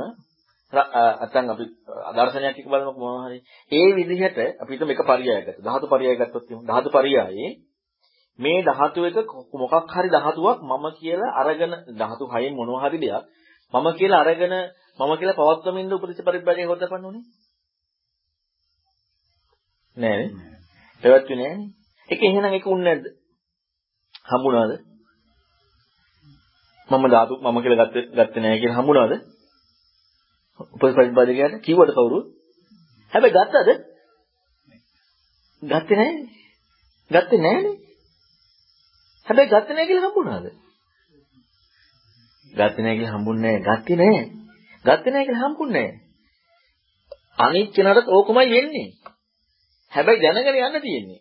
නැත්නම් අපි දර්ශනයක් එක්ක බලනකොට මොනවා හරි ඒ විදිහට අපි හිතමු එක පරියයක් ගත්තා. ධාතු පරියයක් ගත්තොත් එහෙනම් ධාතු පරියයේ මේ ධාතු එක මොකක් හරි ධාතුවක් මම කියලා අරගෙන ධාතු හයෙන් මොනවා හරි දෙයක් මම කියලා අරගෙන මම කියලා පවත්වමින් ඉන්න උපදේශ පරිබ්‍රාජය හොදපන්න ඕනේ නෑ නේ පැවැත්වුවේ නෑනේ ඒක එහෙනම් ඒක උන්නේ නැද්ද හම්බුණාද මම ධාතු මම කියලා ගත්තේ ගත්තේ නෑ කියලා හම්බුණාද උපදේශ පරිබ්‍රාජකයාට කිව්වද කවුරුත් හැබැයි ගත්තද ගත්තේ නෑනේ ගත්තේ නෑනේ හැබැයි ගත්තේ නැහැ කියලා හම්බුණාද? ගත්තේ නැහැ කියලා හම්බුන්නේ නැහැ. ගත්තේ නැහැ. ගත්තේ නැහැ කියලා හම්බුන්නේ නැහැ. අනිත් කෙනාට ඕකමයි වෙන්නේ. හැබැයි දැනගෙන යන්න තියෙන්නේ.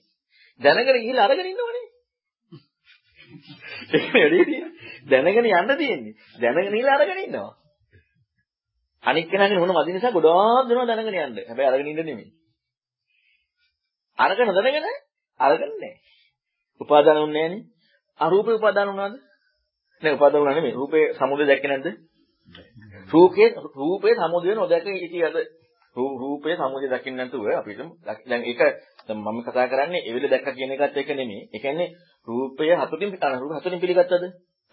දැනගෙන ගිහිල්ලා අරගෙන ඉන්නවනේ. ඒක නෙවෙයි දැනගෙන යන්න තියෙන්නේ. දැනගෙන ගිහිල්ලා අරගෙන ඉන්නවා. අනිත් කෙනාගේ මොන මදි නිසා ගොඩාක් දෙනවා දැනගෙන යන්න. හැබැයි අරගෙන ඉන්න නෙමෙයි. අරගෙන දැනගෙන අරගෙන නැහැ. උපාදාන උන්නේ නැහනේ. අරූපේ උපාදාන වුණාද? නෑ උපාදාන වුණා නෙමෙයි. රූපේ සමුදය දැක්කේ නැද්ද? රූපේ රූපේ සමුදය නොදැක ඉතියද? රූපේ සමුදය දකින්න නැතුව අපිට දැන් ඒක මම කතා කරන්නේ ඒ වෙලේ දැක්ක කියන එකත් එක නෙමෙයි. ඒ කියන්නේ රූපය හතුටින් පිටන රූප හතුටින් පිළිගත්තද?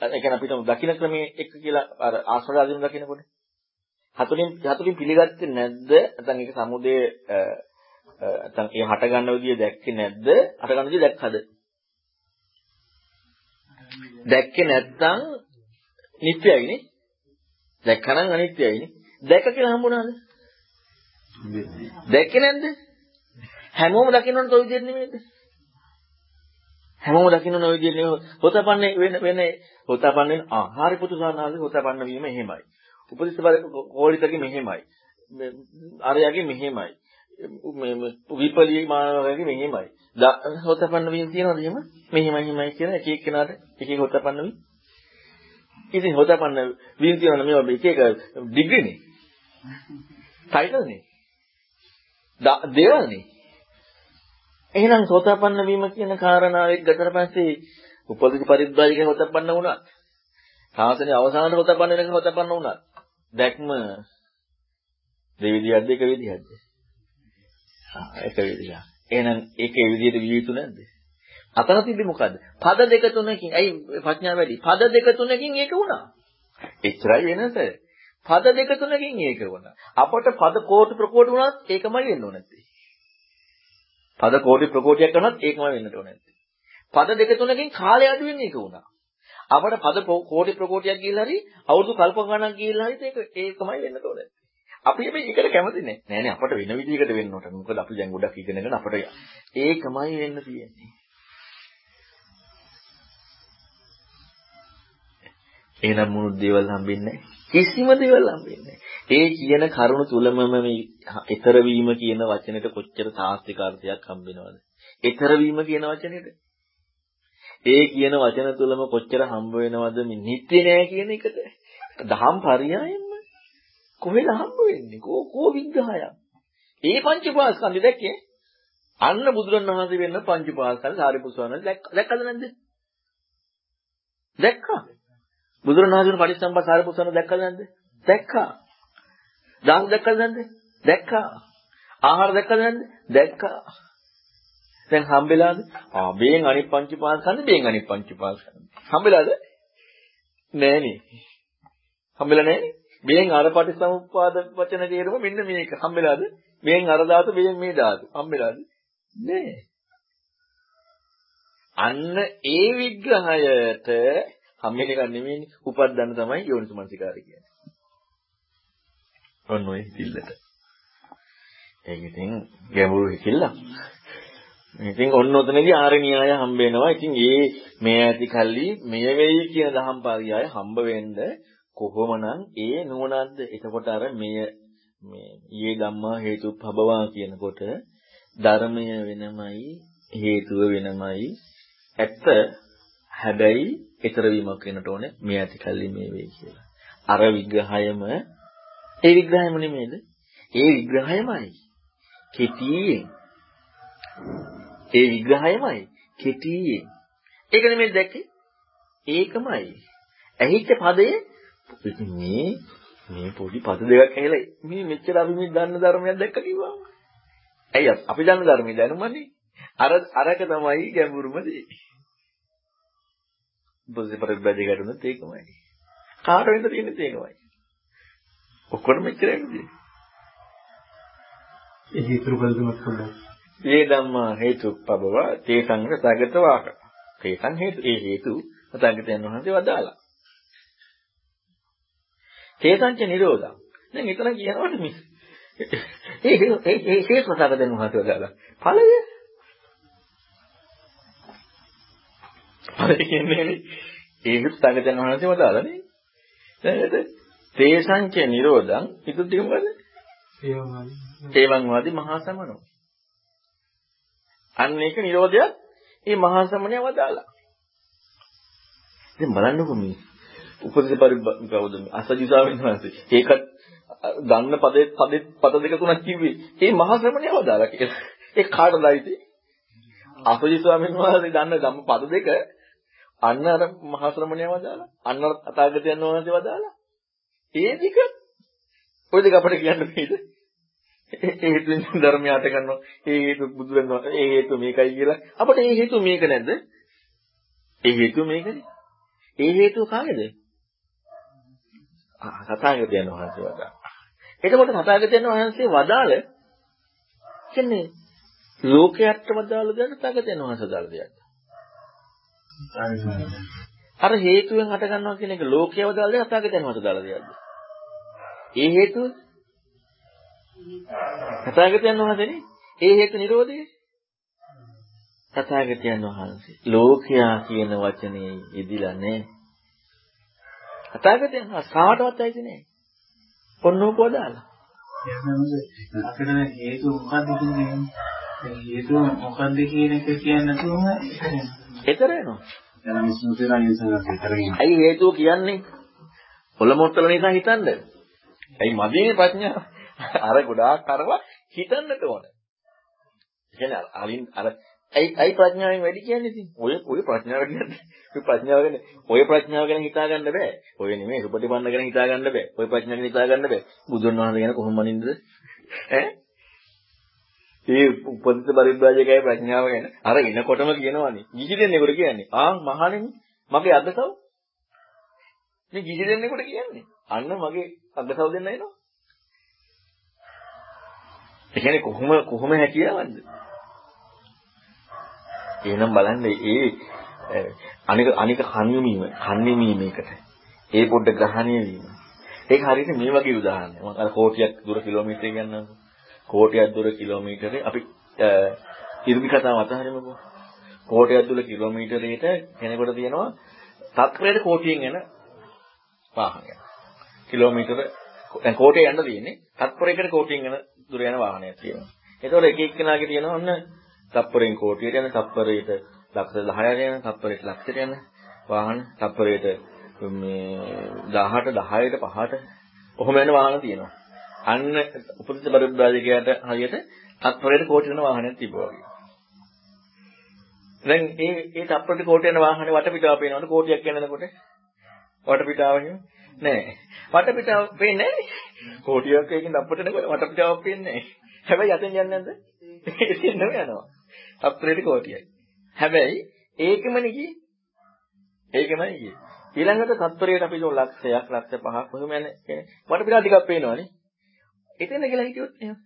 ඒ කියන්නේ අපිට දකින්න ක්‍රමයේ එක කියලා අර ආශ්‍රදාදීන දකින්නකොට හතුටින් හතුටින් පිළිගත්තේ නැද්ද? නැත්නම් ඒක සමුදය නැත්නම් ඒ හට ගන්න විදිය දැක්කේ නැද්ද? හට ගන්න විදිය දැක්කද? දැක්කේ නැත්නම් නිට්ටයයිනේ. දැක්කනම් අනිත්‍යයිනේ. දැක්ක කියලා හම්බුණාද? දැක්කේ නැද්ද? හැමෝම දකින්නොත් ඔය විදිහට නෙමෙයිද? හැමෝම දකින්න ඔය විදිහට නෙමෙයි. හොතපන්නේ වෙන වෙන හොතපන්නේ ආහාර පුතුසානාගේ හොතපන්න වීම එහෙමයි. උපදිස්ස බල කෝලිතගේ මෙහෙමයි. අරයාගේ මෙහෙමයි. මේ විපලී මානවගේ මෙහෙමයි. හොතපන්න වීම තියනවද එහෙම? මෙහෙමයි මෙහෙමයි කියලා එක එක කෙනාට එක එක හොතපන්න වී. ඉතින් හොතපන්න වීම තියනවද මේවා එක එක ඩිග්‍රීනේ. ටයිටල්නේ. දේවල්නේ. එහෙනම් හොතපන්න වීම කියන කාරණාව එක්ක ගතට පස්සේ උපදිත පරිද්දායක හොතපන්න වුණා. සාසනේ අවසානට හොතපන්න වෙනක හොතපන්න වුණා. දැක්ම දෙවිදියක්ද එක විදියක්ද? එක විදියක්. එහෙනම් ඒක ඒ විදිහට විය යුතු නැද්ද? අතන තිබි මොකද්ද? පද දෙක තුනකින් ඇයි ප්‍රඥාව වැඩි? පද දෙක තුනකින් ඒක වුණා. එච්චරයි වෙනස. පද දෙක තුනකින් ඒක වුණා. අපට පද කෝටි ප්‍රකෝටි වුණත් ඒකමයි වෙන්න ඕනේ නැත්තේ. පද කෝටි ප්‍රකෝටියක් කරනත් ඒකමයි වෙන්නට ඕනේ නැත්තේ. පද දෙක තුනකින් කාලය අඩු වෙන්නේ ඒක වුණා. අපට පද කෝටි ප්‍රකෝටියක් ගිහිල්ලා හරි අවුරුදු කල්ප ගණනක් ගිහිල්ලා හරි ඒක ඒකමයි වෙන්නට ඕනේ. අපි මේ එකට කැමති නෑ. නෑ නෑ අපට වෙන විදිහකට වෙන්න ඕන. මොකද අපි දැන් ගොඩක් ඉගෙනගෙන අපට ඒකමයි වෙන්න තියෙන්නේ. එහෙනම් මුළු දේවල් හම්බෙන්නේ කිසිම දේවල් හම්බෙන්නේ ඒ කියන කරුණ තුලම මේ ඊතර වීම කියන වචනෙට කොච්චර තාස්තික අර්ථයක් හම්බෙනවද? ඊතර වීම කියන වචනෙට ඒ කියන වචන තුලම කොච්චර හම්බ වෙනවද මේ නිත්‍ය නෑ කියන එකට? දහම් පරියායෙන්ම කොහෙද හම්බ වෙන්නේ? කෝ කෝ විග්‍රහයක්? ඒ පංචපාස්කන්ධය දැක්කේ? අන්න බුදුරණවහන්සේ වෙන්න පංචපාස්කන්ධ සාරිපුත්‍රයන් දැක්කද නැද්ද? දැක්කා. බුදුරණවහන්සේ පටිච්චසමුප්පාද සාරිපුත්‍රයන් දැක්කද නැද්ද? දැක්කා. දාන දැක්කද නැද්ද? දැක්කා. ආහාර දැක්කද නැද්ද? දැක්කා. දැන් හම්බෙලාද? ආ බේන් අනිත් පංචපාස්කන්ධ බේන් අනිත් පංචපාස්කන්ධ. හම්බෙලාද? නෑනේ. හම්බෙලා නෑනේ. බේන් අර පටිච්චසමුප්පාද වචන තේරුම මෙන්න මේක. හම්බෙලාද? බේන් අර ධාතු බේන් මේ ධාතු. හම්බෙලාද? නෑ. අන්න ඒ විග්‍රහයට හම්බෙන එක නෙමෙයිනේ. උපද්දන්න තමයි යෝනිසමනසිකාරය කියන්නේ. ඔන්න ඔය හිතිල්ලට. ඒක ඉතින් ගැඹුරු හිතිල්ලක්. ඉතින් ඔන්න ඔතනදී ආර්ය න්‍යාය හම්බ වෙනවා. ඉතින් ඒ මේ ඇති කල්ලි මෙය වෙයි කියන දහම් පරියාය හම්බ වෙන්න කොහොමනම් ඒ නුවණක්ද? එතකොට අර මෙය මේ ඊයේ ධම්මා හේතුඵබවා කියනකොට ධර්මය වෙනමයි හේතුව වෙනමයි ඇත්ත හැබැයි ඊතර වීමක් වෙනට ඕනේ මේ ඇති කල්ලි මේ වෙයි කියලා. අර විග්‍රහයම ඒ විග්‍රහයම නෙමෙයිද? ඒ විග්‍රහයමයි. කෙටියෙන් ඒ විග්‍රහයමයි කෙටියෙන්. ඒක නෙමෙයි දැක්කේ. ඒකමයි. ඇහිච්ච පදයේ මේ මේ පොඩි පද දෙකක් ඇහිලා මේ මෙච්චර අපි මේ දන්න ධර්මයක් දැක්ක කිව්වා. ඇයි අපි දන්න ධර්මයේ දැනුමනේ. අර අරක තමයි ගැඹුරුම දේ. බුද්ධ පරිබ්බජේ ගැටුණත් ඒකමයි. කාටවෙන්ද තියෙන්නේ ඒකමයි. ඔක්කොම මෙච්චරයි තියෙන්නේ. ඒ හේතු බලදුමත් පොඩ්ඩක්. ඒ ධම්මා හේතුප්පබව තේසං සගත වාක. තේසං හේතු ඒ හේතු සගතයන් වහන්සේ වදාලා. තේසංච නිරෝධං. දැන් එතන කියනවනේ මේ ඒ ඒ ඒ හේතු සගතයන් වහන්සේ වදාලා. ඵලය ඵලය කියන්නේ ඒ හේතු සගතයන් වහන්සේ වදාලානේ. නේද? තේසංච නිරෝධං ඉතුරු ටික මොකද? ඒවන් වාදී මහා සමනෝ. අන්න ඒක නිරෝධයක් මේ මහා සමනය වදාලා. ඉතින් බලන්නකො මේ උපදේශ පරිබ්බකවද මේ අසජි ස්වාමීන් වහන්සේ. ඒකත් ගන්න පදේ පදේ පද දෙක තුනක් කිව්වේ. මේ මහා ශ්‍රමණය වදාලා කියලා. ඒ කාටද ඇයිති? අසජි ස්වාමීන් වහන්සේ දන්න ධම්ම පද දෙක අන්න අර මහා ශ්‍රමණය වදාලා. අන්න අතාගතයන් වහන්සේ වදාලා. ඒ දෙක ඔය දෙක අපිට කියන්න බෑද? ඒ හේතුන් ධර්මය අට ගන්නවා. ඒ හේතු බුදු වෙනවා. ඒ හේතු මේකයි කියලා. අපිට ඒ හේතු මේක නැද්ද? ඒ හේතු මේකනේ. ඒ හේතුව කාගේද? තථාගතයන් වහන්සේ වදාළ. එතකොට තථාගතයන් වහන්සේ වදාළ කියන්නේ ලෝකයට වදාළ දෙයක් තථාගතයන් වහන්සේ වදාළ දෙයක්. අර හේතුවෙන් හට ගන්නවා කියන එක ලෝකයේ වදාළ දෙයක් තථාගතයන් වහන්සේ වදාළ දෙයක්ද? ඒ හේතුව තථාගතයන් වහන්සේනේ ඒ හේතු නිරෝධය තථාගතයන් වහන්සේ ලෝකයා කියන වචනේ යෙදිලා නැහැ. තථාගතයන් කාටවත් ඇයිද නැහැ. ඔන්නෝක වදාලා. අපිට හේතු මොකක්ද කියන්නේ? හේතු මොකක්ද කියන එක කියන්නේ නැතුවම ඒතර වෙනවා. දැන් මේ සුසේනා යසන විතරකින්. ඇයි හේතුව කියන්නේ? පොළමොට්ටල නිසා හිතන්න. ඇයි මදීනේ ප්‍රඥාව? අර ගොඩාක් කරවා හිතන්නට ඕන. කියන්නේ අලින් අර ඇයි ඇයි ප්‍රඥාවෙන් වැඩි කියන්නේ ඉතින්? ඔය ඔය ප්‍රඥාව කියන්නේ ඔය ප්‍රඥාව ගැන ඔය ප්‍රඥාව ගැන හිතා ගන්න බෑ. ඔය නෙමෙයි සුපටිපන්න ගැන හිතා ගන්න බෑ. ඔය ප්‍රඥාව ගැන හිතා ගන්න බෑ. බුදුන් වහන්සේ ගැන කොහොම මනින්නද? ඈ? ඒ උපදිත පරිබ්‍රාජකයේ ප්‍රඥාව ගැන අර එනකොටම කියනවනේ. ගිහි දෙන්නෙකුට කියන්නේ. ආ මහණෙනි මගේ අදසව්. මේ ගිහි දෙන්නෙකුට කියන්නේ. අන්න මගේ අදසව් දෙන්න එනවා. ඒ කියන්නේ කොහොම කොහොම හැකියාවක්ද? එහෙනම් බලන්න ඒ අනික අනික කන්යුමීම කන්යුමීමේකට ඒ පොඩ්ඩ ග්‍රහණය වීම. ඒක හරියට මේ වගේ උදාහරණයක්. මම අර කෝටියක් දුර කිලෝමීටරය ගන්නවා. කෝටියක් දුර කිලෝමීටරේ අපි ඉර්මි කතාව අතහරිමුකෝ. කෝටියක් දුර කිලෝමීටරේට කෙනෙකුට තියෙනවා තත්ත්වයට කෝටියෙන් එන වාහනයක්. කිලෝමීටර දැන් කෝටේ යන්න තියෙන්නේ. තත්පරයකට කෝටියෙන් යන දුර යන වාහනයක් තියෙනවා. ඒතකොට එක එක්කෙනාගේ තියෙනවා ඔන්න තත්පරෙන් කෝටියට යන තත්පරයට ලක්ෂ 10ට යන තත්පරයට ලක්ෂයට යන වාහන තත්පරයට මේ 18 10ට 5ට කොහොම යන වාහන තියෙනවා. අන්න උපදිත පරිබ්‍රාජකයාට හරියට තත්පරයට කෝටි යන වාහනයක් තිබ්බා වගේ. දැන් ඒ ඒ තත්පරයට කෝටි යන වාහනේ වටපිටාව පේනවනේ කෝටියක් යනකොට වටපිටාව එහෙම නෑ. වටපිටාව පේන්නේ නෑනේ. කෝටියක් එකකින් තත්පරයට නේද වටපිටාවක් පේන්නේ නෑ. හැබැයි යතෙන් යන්නේ නැද්ද? එතෙන්ම යනවා. තත්පරයට කෝටියයි. හැබැයි ඒකමනේ ගියේ. ඒකමයි ගියේ. ඊළඟට තත්පරයට අපි දුන ලක්ෂයක් ලක්ෂ පහක් කොහොම යන්නේ වටපිටාව ටිකක් පේනවනේ. එතන කියලා හිටියොත් එහෙම.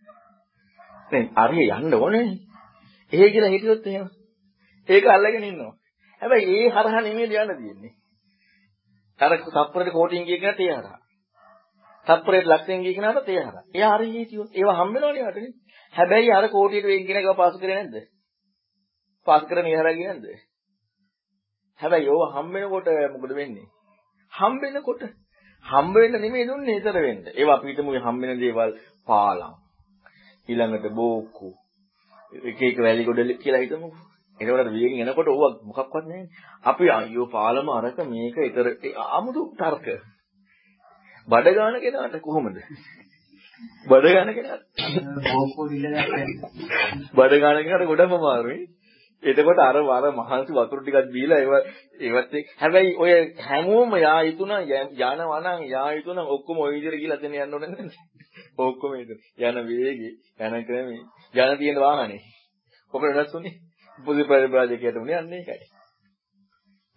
දැන් අරිය යන්න ඕනේ. එහෙ කියලා හිටියොත් එහෙම. ඒක අල්ලගෙන ඉන්නවා. හැබැයි ඒ හරහා නෙමෙයි යන්න තියෙන්නේ. අර තප්පරේට කෝටින් ගිය කෙනාට ඒ හරහා. තප්පරේට ලක්ෂයෙන් ගිය කෙනාට ඒ හරහා. එයා හරි හිටියොත් ඒව හම් වෙනවනේ වටනේ. හැබැයි අර කෝටියට වෙන් කෙනෙක්ව පාස් කරේ නැද්ද? පාස් කරන ඉහරා ගියේ නැද්ද? හැබැයි ඕව හම් වෙනකොට මොකද වෙන්නේ? හම් වෙනකොට හම්බ වෙන්න නෙමෙයි දුන්නේ ඊතර වෙන්න. ඒවා අපි හිතමු හම්බ වෙන දේවල් පාලම්. ඊළඟට බෝක්කු. එක එක වැලි ගොඩ කියලා හිතමු. ඒකට වියෙන් එනකොට ඕවා මොකක්වත් නැහැ. අපි අයියෝ පාලම අරක මේක ඊතර 아무තු තර්ක. බඩ ගන්න කෙනාට කොහොමද? බඩ ගන්න කෙනාට බෝකෝ දිල්ල ගන්න. බඩ ගන්න කෙනාට ගොඩම අමාරුයි. එතකොට අර වර මහන්සි වතුර ටිකක් දීලා ඒව ඒවත් එක්ක හැබැයි ඔය හැමෝම යා යුතු නම් යනවා නම් යා යුතු නම් ඔක්කොම ওই විදිහට ගිහලා දෙන්න යන්න ඕනේ නේද? ඔක්කොම යන වේගේ යන ක්‍රමේ යන තියෙන වාහනේ. ඔක වෙනස් උනේ. පුදු පරිබ්‍රාජකයට උනේ අන්න ඒකයි.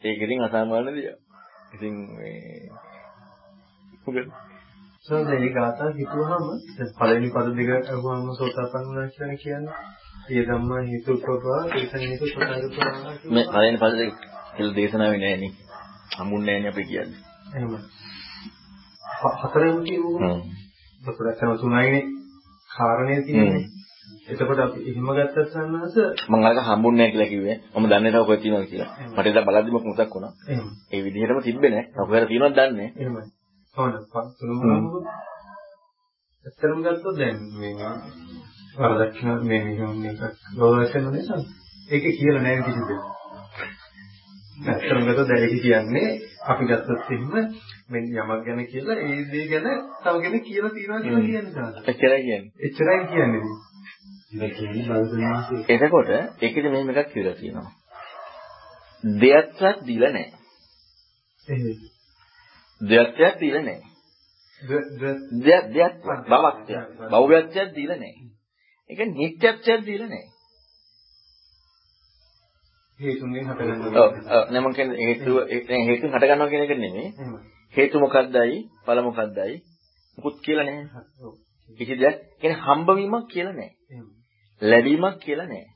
ඒක ඉතින් අසාමාන්‍ය දෙයක්. ඉතින් මේ මොකද? සෝද ඒ ගාථා හිතුවහම දැන් පළවෙනි පද දෙක අහුවම සෝතාපන්න වුණා කියලා කියන්නේ ඒ ධම්මා හේතුපවා ඒකන හේතු සතරපවා මේ පළවෙනි පද දෙක කියලා දේශනාවේ නෑ නේ. හම්බුන්නේ නෑනේ අපි කියන්නේ. එහෙම. හතරෙන් කියමු. එතකොට අතන තුනයිනේ කාරණේ තියෙන්නේ. එතකොට අපි එහෙම ගත්තත් සන්නහස මම අරක හම්බුන්නේ නැහැ කියලා කිව්වේ. මම දන්නේ නැහැ කොහෙද තියෙනවද කියලා. මට ඒක බලද්දිම මතක් වුණා. ඒ විදිහටම තිබ්බේ නැහැ. කොහෙද තියෙනවද දන්නේ නැහැ. එහෙමයි. හොඳයි. තුනම ගත්තොත් දැන් මේ වරදක්ෂණ මේ නිකන් මේක ගෞරවයෙන් නිසා ඒක කියලා නැහැ කිසි දෙයක්. ඇත්තටම ගත්තොත් දැන් ඒක කියන්නේ අපි ගත්තොත් එහෙම මෙන්න යමක් ගැන කියලා ඒ දේ ගැන තව කෙනෙක් කියලා තියනවා කියලා කියන්නේ සාද. එච්චරයි කියන්නේ. එච්චරයි කියන්නේ. ඒක කියන්නේ බලදනාසේ එතකොට ඒකෙදි මෙහෙම එකක් කියලා තියෙනවා. දෙයක්වත් දීලා නැහැ. එහෙයි. දෙයක්වත් දීලා නැහැ. දෙයක් දෙයක් බවක් බව්‍යත්වයක් දීලා නැහැ. ඒ කියන්නේ නිත්‍යත්වයක් දීලා නැහැ. හේතුන්ගෙන් හටගන්න ඔව් නෑ මම කියන්නේ හේතුව ඒ හේතුන් හට ගන්නවා කියන එක නෙමෙයි. හේතු මොකක්දයි ඵල මොකක්දයි මුකුත් කියලා නැහැ. ඔව්. කිසි දෙයක් කියන්නේ හම්බවීමක් කියලා නැහැ. ලැබීමක් කියලා නැහැ.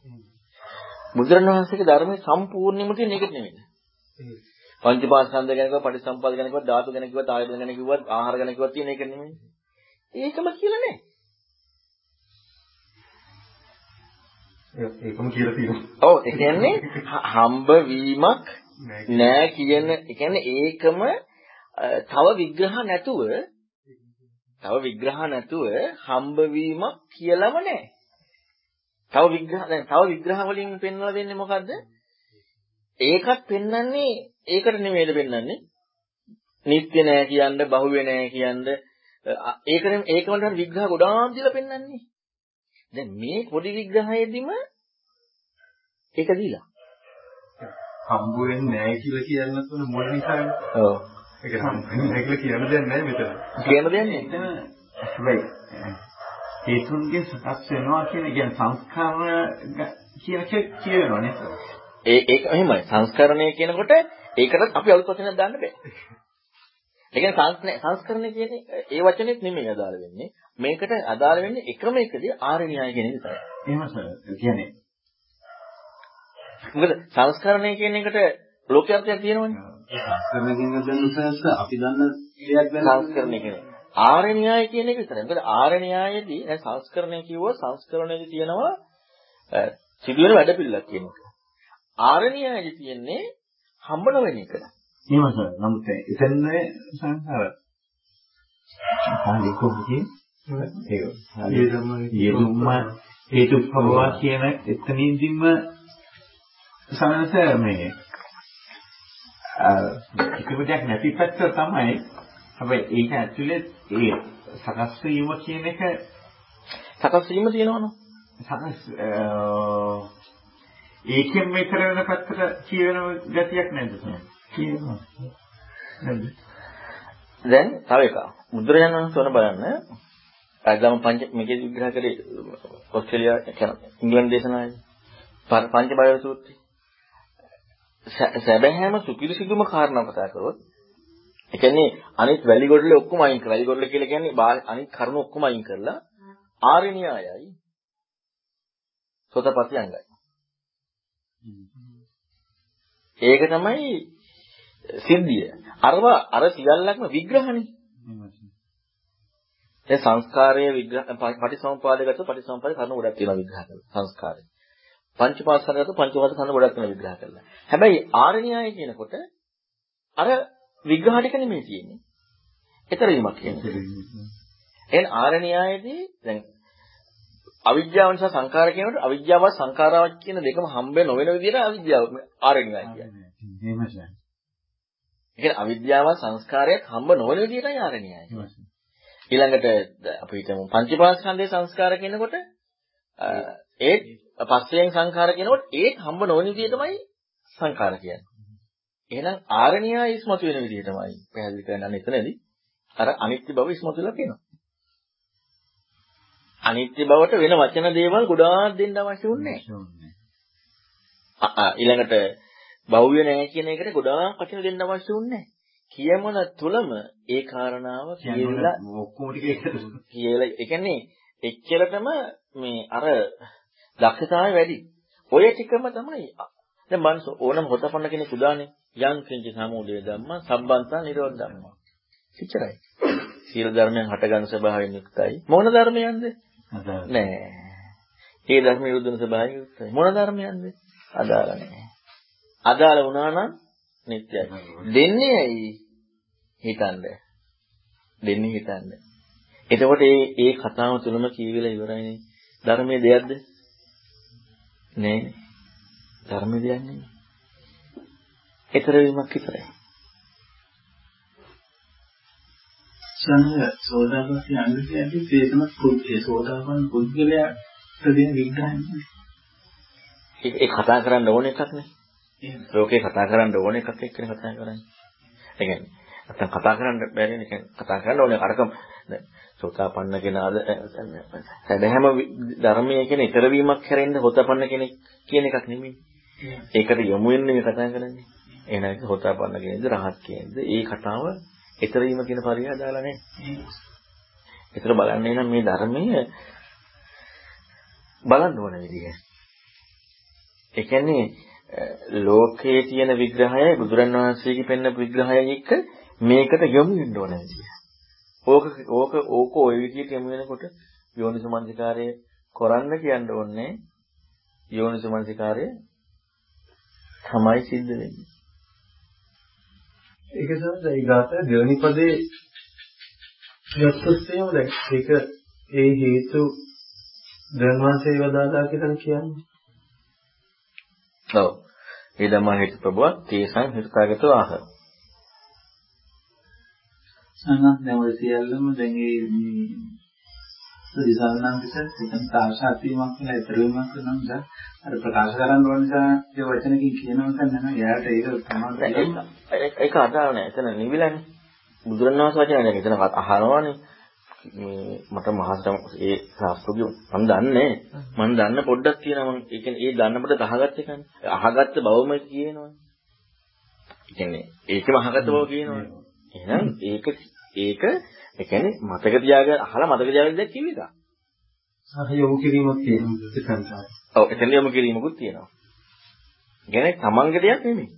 බුදුරණවහන්සේගේ ධර්මයේ සම්පූර්ණයෙන්ම තියෙන එක නෙමෙයි. පංචපාස්කන්ධ ගැන කිව්වා, පටිසම්පාද ගැන කිව්වා, ධාතු ගැන කිව්වා, ආයතන ගැන කිව්වා, ආහාර ගැන කිව්වා තියෙන එක නෙමෙයි. ඒකම කියලා නැහැ. ඒකම කියලා තියෙනවා. ඔව් ඒ කියන්නේ හම්බ වීමක් නෑ කියන ඒ කියන්නේ ඒකම තව විග්‍රහ නැතුව තව විග්‍රහ නැතුව හම්බ වීමක් කියලාම නෑ. තව විග්‍රහ දැන් තව විග්‍රහ වලින් පෙන්වලා දෙන්නේ මොකද්ද? ඒකත් පෙන්වන්නේ ඒකට නෙමෙයිද පෙන්වන්නේ? නිත්‍ය නෑ කියන්න, බහුවේ නෑ කියන්න ඒක ඒකවලට විග්‍රහ ගොඩාක් දීලා පෙන්වන්නේ. දැන් මේ පොඩි විග්‍රහයේදීම ඒක දීලා. හම්බ වෙන්නේ නැහැ කියලා කියන්නත් උන මොන නිසාද? ඔව්. ඒක හම්බ වෙන්නේ නැහැ කියලා කියන්න දෙයක් නැහැ මෙතන. කියන දෙන්නේ. එතන හැබැයි හේතුන්ගේ සකස් වෙනවා කියන කියන්නේ සංස්කාර කියන එක කියවෙනවනේ. ඒ ඒක එහෙමයි. සංස්කරණය කියනකොට ඒකටත් අපි අලුත් වචනයක් දාන්න බෑ. ඒ කියන්නේ සංස්කරණය සංස්කරණය කියන්නේ ඒ වචනේත් නෙමෙයි අදාළ වෙන්නේ. මේකට අදාළ වෙන්නේ එකම එකදී ආර්ය න්‍යාය කියන එක විතරයි. එහෙම සර්. කියන්නේ මොකද සංස්කරණය කියන එකට ලෝකයන්තයක් තියෙනවනේ. සංස්කරණකින් හදන්නත් අපි දන්න දෙයක් සංස්කරණය කියන්නේ ආර්ය න්‍යාය කියන එක විතරයි. මොකද ආර්ය න්‍යායේදී දැන් සංස්කරණය කිව්වොත් සංස්කරණයේදී තියෙනවා සිදුවෙන වැඩ පිළිලක් කියන එක. ආර්ය න්‍යායේදී තියෙන්නේ හම්බ නොවෙන එක. එහෙම සර්. නමුත් එතන සංසාර. සාලි කොහොමද ඒක. යෙදුම්ම හේතුඵලවා කියන එතනින්දිම සමනස මේ එකපදයක් නැති පැත්ත තමයි. හැබැයි ඒක ඇතුලේ ඒ සකස් වීම කියන එක සකස් වීම තියෙනවනේ. සකස් ඒකෙන් මෙතර වෙන පැත්තට කියවෙන ගතියක් නැද්ද කියනවා නැද්ද දැන් තව එකක්. බුදුරජාණන් වහන්සේ වන බලන්න අදම පංච මේකේ විග්‍රහ කරේ ඕස්ට්‍රේලියා කියන ඉංග්‍රීසි දේශනාවේ පංච බය සූත්‍රය. සැබෑම සුපිරිසිදුම කාරණා කතා කරොත් ඒ කියන්නේ අනිත් වැලි ගොඩල ඔක්කොම අයින් කරලා වැලි ගොඩල කියලා කියන්නේ අනිත් කරුණු ඔක්කොම අයින් කරලා ආර්ය න්‍යායයි සෝතපට්ටි අංගයි. ඒක තමයි සිද්ධිය. අරව අර සියල්ලක්ම විග්‍රහනේ. ඒ සංස්කාරයේ විග්‍රහ පටිසමුපාදගත පටිසමුපාද කරුණු ගොඩක් තියෙනවා විග්‍රහ කරලා සංස්කාරය. පංචපාස්කරගත පංචපාද කරුණු ගොඩක් තියෙනවා විග්‍රහ කරලා. හැබැයි ආර්යණ්‍යය කියනකොට අර විග්‍රහ ටික නෙමෙයි තියෙන්නේ. ඊතර වීමක් කියන්නේ. එහෙනම් ආර්යණ්‍යයේදී දැන් අවිද්‍යාව නිසා සංඛාර කියනකොට අවිද්‍යාව සංඛාරාවක් කියන දෙකම හම්බ නොවන විදිහට අවිද්‍යාව ආර්යණ්‍යය කියන්නේ. එහෙමයි. ඒ කියන්නේ අවිද්‍යාව සංස්කාරයක් හම්බ නොවන විදිහටයි ආර්යණ්‍යය. ඊළඟට අපි හිතමු පංචපාස්කන්ධයේ සංස්කාර කියනකොට ඒ පස්යෙන් සංඛාර කියනකොට ඒත් හම්බ නොවන විදිහ තමයි සංඛාර කියන්නේ. එහෙනම් ආරණ්‍යය ඉස්මතු වෙන විදිහ තමයි පැහැදිලි කරන්න එතනදී අර අනිත්‍ය බව ඉස්මතු වෙලා තියෙනවා. අනිත්‍ය බවට වෙන වචන දේවල් ගොඩාක් දෙන්න අවශ්‍ය වුන්නේ නැහැ. ඊළඟට බහුව්‍ය නැහැ කියන එකට ගොඩාක් වචන දෙන්න අවශ්‍ය වුන්නේ කියමන තුලම ඒ කාරණාව කියලා ඔක්කොම ටික කියලා ඒ කියන්නේ එච්චරටම මේ අර දක්ෂතාවය වැඩි. ඔය ටිකම තමයි දැන් මනස ඕනම හොතපන්න කෙනෙක් උදානේ යම් කිංච සමුදය ධම්ම සම්බන්තා නිරෝධ ධම්ම. එච්චරයි. සීල ධර්මයන් හටගන්න ස්වභාවයෙන් යුක්තයි. මොන ධර්මයන්ද? නෑ. ඒ ධර්ම විරුද්ධන ස්වභාවයෙන් යුක්තයි. මොන ධර්මයන්ද? අදාළ නෑ. අදාළ වුණා නම් නිත්‍යයි. දෙන්නේ ඇයි? හිතන්න. දෙන්නේ හිතන්න. එතකොට මේ ඒ කතාව තුනම කියවිලා ඉවරයිනේ. ධර්මයේ දෙයක්ද? නෑ. ධර්මයේ දෙයක් නෙමෙයි. ඊතර වීමක් විතරයි. සංඝ සෝදාපට්ටි අංග කියන්නේ තේතම පුද්ගල සෝදාපන්න පුද්ගලයා ප්‍රදීන විග්‍රහයනේ. ඒ කතා කරන්න ඕන එකක් නේ. ලෝකේ කතා කරන්න ඕන එකක් එක්කනේ කතා කරන්නේ. ඒ කියන්නේ නැත්තම් කතා කරන්න බැරි නේ කතා කරන්න ඕනේ අරකම සෝතාපන්න කෙනාද සැදැහැම ධර්මයේ කියන ඊතර වීමක් හැරෙන්න හොතපන්න කෙනෙක් කියන එකක් නෙමෙයි. ඒකට යොමු වෙන්නේ මේ කතා කරන්නේ. එහෙනම් හොතපන්න කෙනෙක්ද රහත් කෙනෙක්ද? ඒ කතාව ඊතර වීම කියන පරිය අදාළ නැහැ. ඊතර බලන්නේ නම් මේ ධර්මයේ බලන්න ඕන විදිහ. ඒ කියන්නේ ලෝකයේ තියෙන විග්‍රහය බුදුරන් වහන්සේගේ පෙන්න විග්‍රහයයි එක්ක මේකට යොමු වෙන්න ඕන විදිය. ඕක ඕක ඕක ওই විදියට යොමු වෙනකොට යෝනිසමනසිකාරය කරන්න කියන්න ඕනේ යෝනිසමනසිකාරය තමයි සිද්ධ වෙන්නේ. ඒක තමයි ඒ ගාත දෙවනි පදේ ගත්තොත් එහෙම දැන් ඒක ඒ හේතු ධර්මවාසේ වදාලා කියලා කියන්නේ. ඔව්. ඒ ධම්ම හේතු ප්‍රබව තේසං හිතකාගතව ආහ. සංඝ දැන් ඔය සියල්ලම දැන් ඒ මේ ප්‍රතිසාරණංගිත එතන තාක්ෂාත් වීමක් කියලා ඊතර වීමක් කරනවා නිසා අර ප්‍රකාශ කරන්න ඕන නිසා ඒ වචනකින් කියනවා නම් එයාට ඒක තමයි ඒක අදාළ නැහැ. එතන නිවිලානේ. බුදුරණවහන්සේ වචන නැහැ. එතන අහනවානේ. මේ මට මහසම ඒ ශාස්ත්‍රෝගිය මම දන්නේ. මම දන්න පොඩ්ඩක් කියනවා මම ඒ කියන්නේ ඒ දන්න පොඩ අහගත්ත එකනේ අහගත්ත බවම කියනවා. ඒ කියන්නේ ඒකම අහගත්ත බව කියනවා. එහෙනම් ඒක ඒක ඒ කියන්නේ මතක තියාගෙන අහලා මතක තියාගෙන දැක් කිව්ව එක. සහයෝග කිරීමක් තියෙනවා ඔව් එතන යොමු කිරීමකුත් තියෙනවා. කියන්නේ තමන්ගේ දෙයක් නෙමෙයි.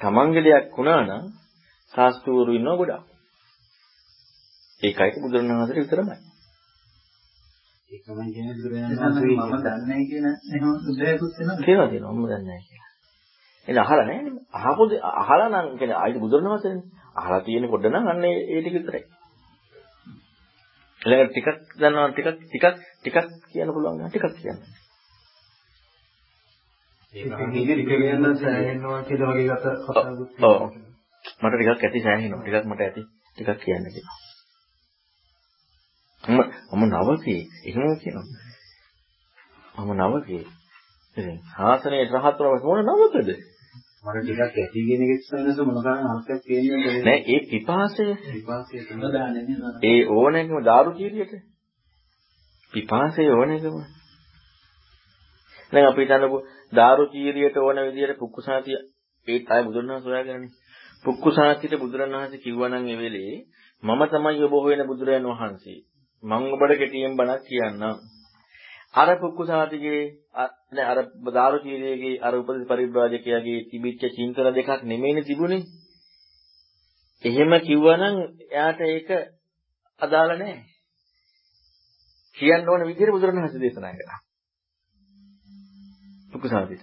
තමන්ගේ දෙයක් වුණා නම් ශාස්ත්‍රවරු ඉන්නවා ගොඩක් ඒකයි බුදුරණවහන්සේට විතරමයි. ඒකමයි කියන්නේ බුදුරණවහන්සේ මම දන්නේ කියන එහෙම උදේකුත් වෙනවා. කියලා දෙනවා මම දන්නේ කියලා. එන්න අහලා නැහැ නේ. අහපොද අහලා නම් කියන්නේ ආයිත් බුදුරණවහන්සේනේ. අහලා තියෙන කොට නම් අන්න ඒ ටික විතරයි. ඊළඟට ටිකක් දන්නවා ටිකක් ටිකක් ටිකක් කියන්න පුළුවන් නම් ටිකක් කියන්න. ඒක කියන්න සෑහෙනවා කියලා වගේ ගත කතාවක් ඔව්. මට ටිකක් ඇති සෑහෙනවා. ටිකක් මට ඇති ටිකක් කියන්න කියලා. මම මම නවකේ එහෙම කියනවා. මම නවකේ. ඉතින් ආසනයේ රහතර මොන නවකද? මට ටිකක් ඇති කියන එක ඉස්සෙල්ලාස මොන තරම් අර්ථයක් තියෙනවද නෑ ඒ පිපාසය දාන්නේ නේද? ඒ ඕනෑකම දාරු කීරියට පිපාසය ඕනෑකම දැන් අපි හිතන්නකෝ දාරු කීරියට ඕන විදියට පුක්කුසාතිය ඒත් ආය බුදුරණවහන්සේ හොයාගන්නේ පුක්කුසාතියට බුදුරණවහන්සේ කිව්වනම් ඒ වෙලේ මම තමයි ඔබ හොයන බුදුරයන් වහන්සේ මම ඔබට කෙටියෙන් බණක් කියන්නම් අර පුක්කුසාතිගේ නෑ අර දාරු කීරියගේ අර උපදේශ පරිබ්‍රාජකයාගේ තිබිච්ච චින්තන දෙකක් නෙමෙයිනේ තිබුණේ එහෙම කිව්වනම් එයාට ඒක අදාළ නැහැ. කියන්න ඕන විදිහට බුදුරණවහන්සේ දේශනා කළා. පුකුසාවිත.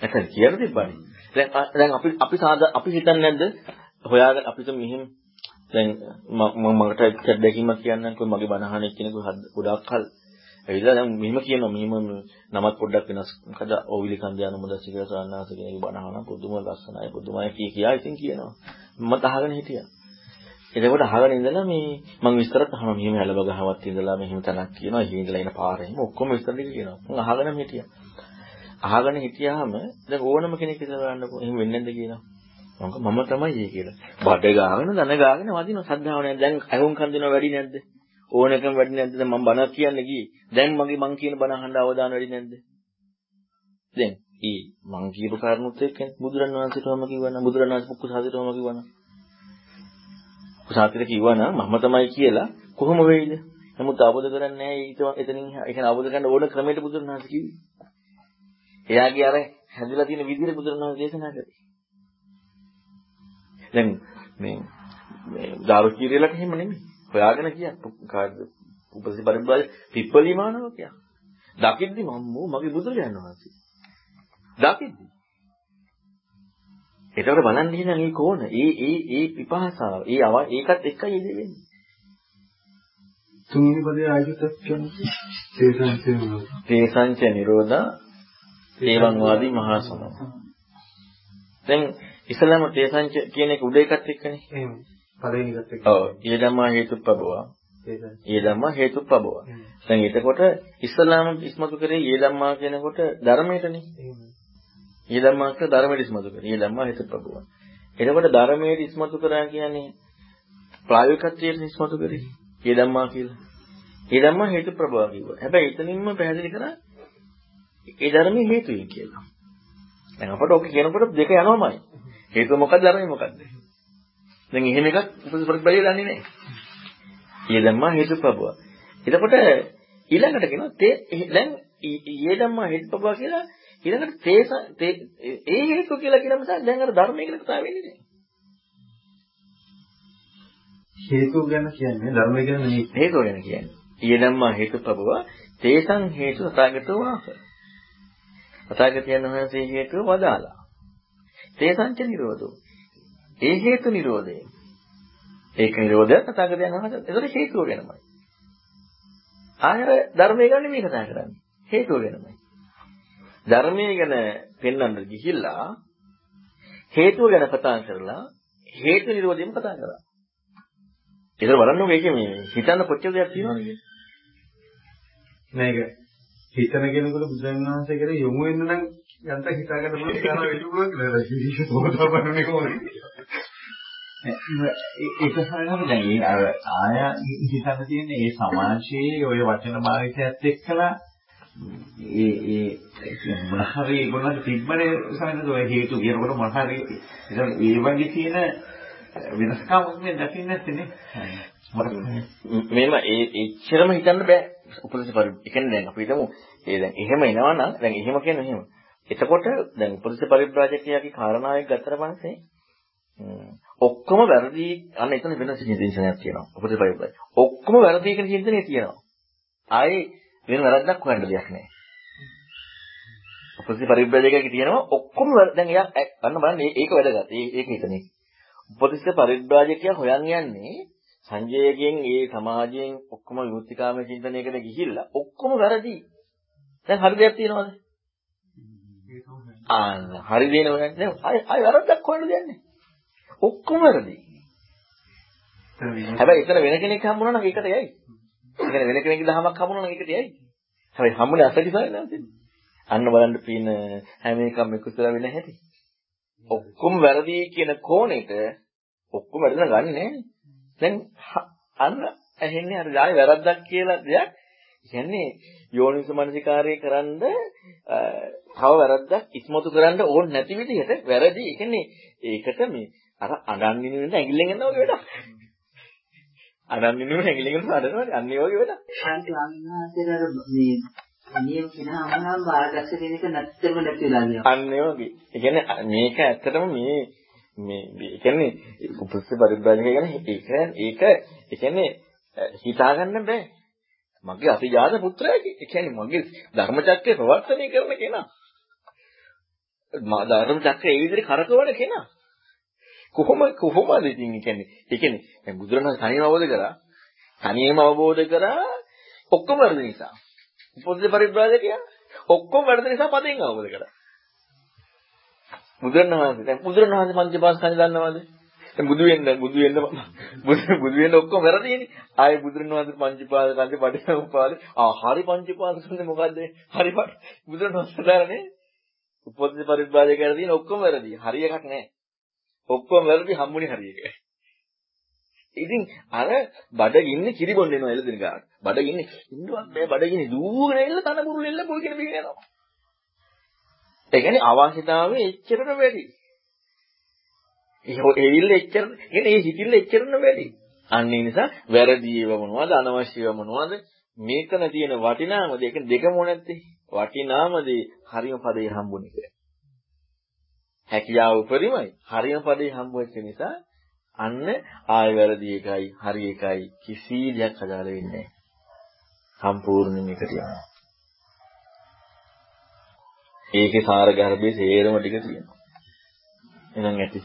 නැත්නම් කියලා තිබ්බනේ. දැන් දැන් අපි අපි සාදා අපි හිතන්නේ නැද්ද? හොයාගෙන අපිට මෙහිම දැන් මම මකට දෙකකින්ම කියන්නම්කෝ මගේ බණහන එක්කෙනෙකු ගොඩාක් කල් ඇවිල්ලා දැන් මෙහිම කියනවා මෙහිම නමත් පොඩ්ඩක් වෙනස් මොකද ඕවිලි කන්දියාන මොදස්ස කියලා සාන්නාස කෙනෙක්ගේ බණහන පුදුම ලස්සනයි පුදුමයි කිය කියා ඉතින් කියනවා. මම අහගෙන හිටියා. එතකොට අහගෙන ඉඳලා මේ මම විස්තරත් අහනවා මෙහෙම හැලබ ගහවත් ඉඳලා මෙහෙම තැනක් කියනවා එහෙ ඉඳලා එන පාර එහෙම ඔක්කොම විස්තර ටික කියනවා. මම අහගෙනම හිටියා. අහගෙන හිටියාම දැන් ඕනම කෙනෙක් ඉඳලා බලන්නකො එහෙම වෙන්නේ නැද්ද කියනවා මම තමයි ඒ කියලා. බඩ ගාගෙන දන ගාගෙන වදින සද්ධාව නැහැ දැන් අහුන් කන් දෙනවා වැඩි නැද්ද? ඕනකම වැඩි නැද්ද? දැන් මම බණ කියන්න ගියේ. දැන් මගේ මං කියන බණ අහන්න අවදාන වැඩි නැද්ද? දැන් ඊ මං කියපු කාරණුත් එක්ක බුදුරණවහන්සේටම කිව්වනම් බුදුරණවහන්සේ පුක්කු සාදිටම කිව්වනම්. කුසාතිර කිව්වනම් මම තමයි කියලා කොහොම වෙයිද? නමුත් අවබෝධ කරන්නේ නැහැ. ඊට එතනින් ඒ කියන්නේ අවබෝධ කරන්න ඕන ක්‍රමයට බුදුරණවහන්සේ කිව්වේ. එයාගේ අර හැදිලා තියෙන විදිහට බුදුරණවහන්සේ දේශනා කළේ. දැන් මේ මේ දාරු කීරියලට එහෙම නෙමෙයි. හොයාගෙන කියක් කාර්ද උපසි පරිබ්බාල පිප්පලිමානව කියක්. දකිද්දි මම මගේ බුදුරජාණන් වහන්සේ. දකිද්දි ඒතකොට බලන්න ඉන්න මේ කෝණ. ඒ ඒ ඒ විපහාසාව. ඒ අව ඒකත් එක්කයි ඉඳ වෙන්නේ. තුන්වෙනි පදේ ආයුතක් කියන්නේ තේසංච නිරෝධ. තේසංච නිරෝධා ඒවං වාදී මහා සමය. දැන් ඉස්සලම තේසංච කියන එක උඩ එකත් එක්කනේ. එහෙම. පළවෙනි එකත් එක්ක. ඔව්. ඊය ධම්මා හේතුප්පබවා. ඊය ධම්මා හේතුප්පබවා. දැන් එතකොට ඉස්සලාම ඉස්මතු කරේ ඊය ධම්මා කියනකොට ධර්මයටනේ. එහෙම. ඊය ධම්මාක ධර්මයට ඉස්මතු කරේ. ඊය ධම්මා හේතුප්පබවා. එතකොට ධර්මයට ඉස්මතු කරා කියන්නේ ප්‍රායෝගිකත්වයට ඉස්මතු කරේ. ඊය ධම්මා කියලා. ඊය ධම්මා හේතුප්‍රභවා කිව්වා. හැබැයි එතනින්ම පැහැදිලි කරා ඒ ධර්මයේ හේතුයි කියලා. දැන් අපට ඔක කියනකොට දෙක යනවාමයි. හේතුව මොකක්ද ධර්මය මොකක්ද? දැන් එහෙම එකක් ප්‍රතිපලය දන්නේ නැහැ. ඊය ධම්මා හේතුප්‍රභවා. එතකොට ඊළඟට කියනවා තේ දැන් ඊය ධම්මා හේතුප්‍රභවා කියලා ඊළඟට තේස ඒ හේතුව කියලා කියන නිසා දැන් අර ධර්මයේ කියලා කතා වෙන්නේ නැහැ. හේතු ගැන කියන්නේ ධර්මය ගැන නෙවෙයි. හේතුව ගැන කියන්නේ. ඊය ධම්මා හේතුප්‍රභව තේසං හේතු සතාගතෝ වාස. සතාගතයන් වහන්සේ හේතුව වදාලා. තේසංච නිරෝධෝ. ඒ හේතු නිරෝධය. ඒක නිරෝධය සතාගතයන් වහන්සේ. ඒතර හේතුව ගැනමයි. ආයර ධර්මය ගැන නෙමෙයි කතා කරන්නේ. හේතුව ගැනමයි. ධර්මයේ ගැන පෙන්වන්න ගිහිල්ලා හේතුව ගැන කතා කරලා හේතු නිරෝධයම කතා කරා. ඒක බලන්න මේකේ මේ හිතන්න කොච්චර දෙයක් තියෙනවද කියන්නේ. මේක හිතන කෙනෙකුට බුදුන් වහන්සේ කියලා යොමු වෙන්න නම් යන්ත හිතාගන්න පුළුවන් කියලා වෙන්න පුළුවන් කියලා. ඒක පොතපරනේ කොහොමද? ඒක හරියම දැන් ඒ අර ආය හිතන්න තියෙන්නේ ඒ සමාජයේ ওই වචන භාවිතයත් එක්කලා ඒ ඒ මොන හරි ඒගොල්ලන්ට තිබ්බනේ සමහරවිට ඔය හේතු කියනකොට මොන හරි ඒ වගේ තියෙන වෙනස්කම් මේ දකින්න නැත්තේ මේම ඒ එච්චරම හිතන්න බෑ උපදේශ පරි. ඒ කියන්නේ දැන් අපි හිතමු ඒ දැන් එහෙම එනවා නම් දැන් එහෙම කියන්නේ එහෙම. එතකොට දැන් උපදේශ පරිබ්‍රාජකයාගේ කාරණාවක් ගත්තට පස්සේ ඔක්කොම වැරදි අන්න එතන වෙන චින්තනයක් තියෙනවා. උපදේශ පරිබ්‍රාජක. ඔක්කොම වැරදි කියන චින්තනය තියෙනවා. ආයේ වෙන වැරද්දක් හොයන්න දෙයක් නැහැ. උපදේශ පරිබ්‍රාජකයේ තියෙනවා ඔක්කොම දැන් එයා අන්න බලන්න ඒක වැදගත්. ඒක හිතන්නේ. උපදේශ පරිබ්‍රාජකයා හොයන් යන්නේ සංජයගෙන් ඒ සමාජයෙන් ඔක්කොම විමුක්තිකාම චින්තනයකට ගිහිල්ලා ඔක්කොම වැරදි. දැන් හරි දෙයක් තියෙනවද? ආ හරි දෙන හොයන්නේ අය අය වැරද්දක් හොයන්න දෙන්නේ. ඔක්කොම වැරදි. හැබැයි එතන වෙන කෙනෙක් හම්බුනා නම් ඒකට යයි. කියන්නේ වෙන කෙනෙක්ගේ දහමක් හම්බුනා නම් ඒකට යයි. හැබැයි හම්බුනේ අසතිසාරේ නැන්ද? අන්න බලන්න පින හැම එකම එකතුලා වෙන හැටි. ඔක්කොම වැරදි කියන කෝණෙට ඔක්කොම වැරදි ගන්නේ නැහැ. දැන් අන්න ඇහෙන්නේ අර ජායි වැරද්දක් කියලා දෙයක්. කියන්නේ යෝනිස මනසිකාරය කරන්ද තව වැරද්දක් ඉස්මතු කරන්න ඕන නැති විදිහට වැරදි. ඒ කියන්නේ ඒකට මේ අර අඬන්නේ නෙවෙයි ඇඟිල්ලෙන් එනවා වගේ වැඩක්. අඬන්නේ නෙවෙයි ඇඟිල්ලෙන් එනවා අඬනවා අන්නේ වගේ වැඩක්. අන්ති වංගනාතේර මේ නියම කෙනාම බාරගස්ස කෙනෙක් නැත්තරම නැති වෙලා ගියා. අන්න ඒ වගේ. ඒ කියන්නේ මේක ඇත්තටම මේ මේ ඒ කියන්නේ උපස්ස පරිබ්‍රාජක කියන්නේ ඒක ඒක ඒ කියන්නේ හිතා ගන්න බෑ. මගේ අතිජාත පුත්‍රයා ඒ කියන්නේ මගේ ධර්මචක්‍රය ප්‍රවර්තනය කරන කෙනා. මා ධර්මචක්‍රය ඒ විදිහට කරකවන කෙනා. කොහොම කොහොමද ඉතින් ඒ කියන්නේ ඒ කියන්නේ දැන් බුදුරණන් තනියම අවබෝධ කරා තනියම අවබෝධ කරා ඔක්කොම වැරදි නිසා. උපෝසථ පරිබ්‍රාජකයා ඔක්කොම වැරදි නිසා පදෙන් අවබෝධ කරා. බුදුරණවහන්සේ දැන් බුදුරණවහන්සේ පංචපාස්කන්ධ දන්නවද? දැන් බුදු වෙන්න බුදු වෙන්න බුදු වෙන්න ඔක්කොම වැරදිනේ. ආයේ බුදුරණවහන්සේ පංචපාස්කන්ධ පටිච්චසමුප්පාද ආ හරි පංචපාස්කන්ධ මොකද්ද? හරි බුදුරණවහන්සේ දාරනේ උපෝසථ පරිබ්‍රාජකයාට තියෙන ඔක්කොම වැරදි. හරි එකක් නැහැ. ඔක්කොම වැරදි හම්බුනේ හරි එකයි. ඉතින් අර බඩගින්නේ කිරි බොන්න එනවා එළදෙන ගාන. බඩගින්නේ ඉන්නවත් බෑ බඩගින්නේ දූගෙන එල්ල තන බුරුල් එල්ල පොල් කියන බිගෙන යනවා. ඒ කියන්නේ අවශ්‍යතාවය එච්චරට වැඩි. ඒ එවිල්ල එච්චර කියන්නේ ඒ හිතිල්ල එච්චරම වැඩි. අන්න ඒ නිසා වැරදි ඒවා මොනවද අනවශ්‍ය ඒවා මොනවද මේකන තියෙන වටිනාම දේ කියන්නේ දෙකම නැත්තේ. වටිනාම දේ හරිම පදේ හම්බුනේ. හැකියාව උපරිමයි. හරිම පදේ හම්බ වෙච්ච නිසා අන්න ආය වැරදි එකයි හරි එකයි කිසි දෙයක් අදාළ වෙන්නේ නැහැ. සම්පූර්ණයෙන් එකට යනවා. ඒකේ සාර ගර්භයේ සේරම ටික තියෙනවා. එහෙනම් ඇති.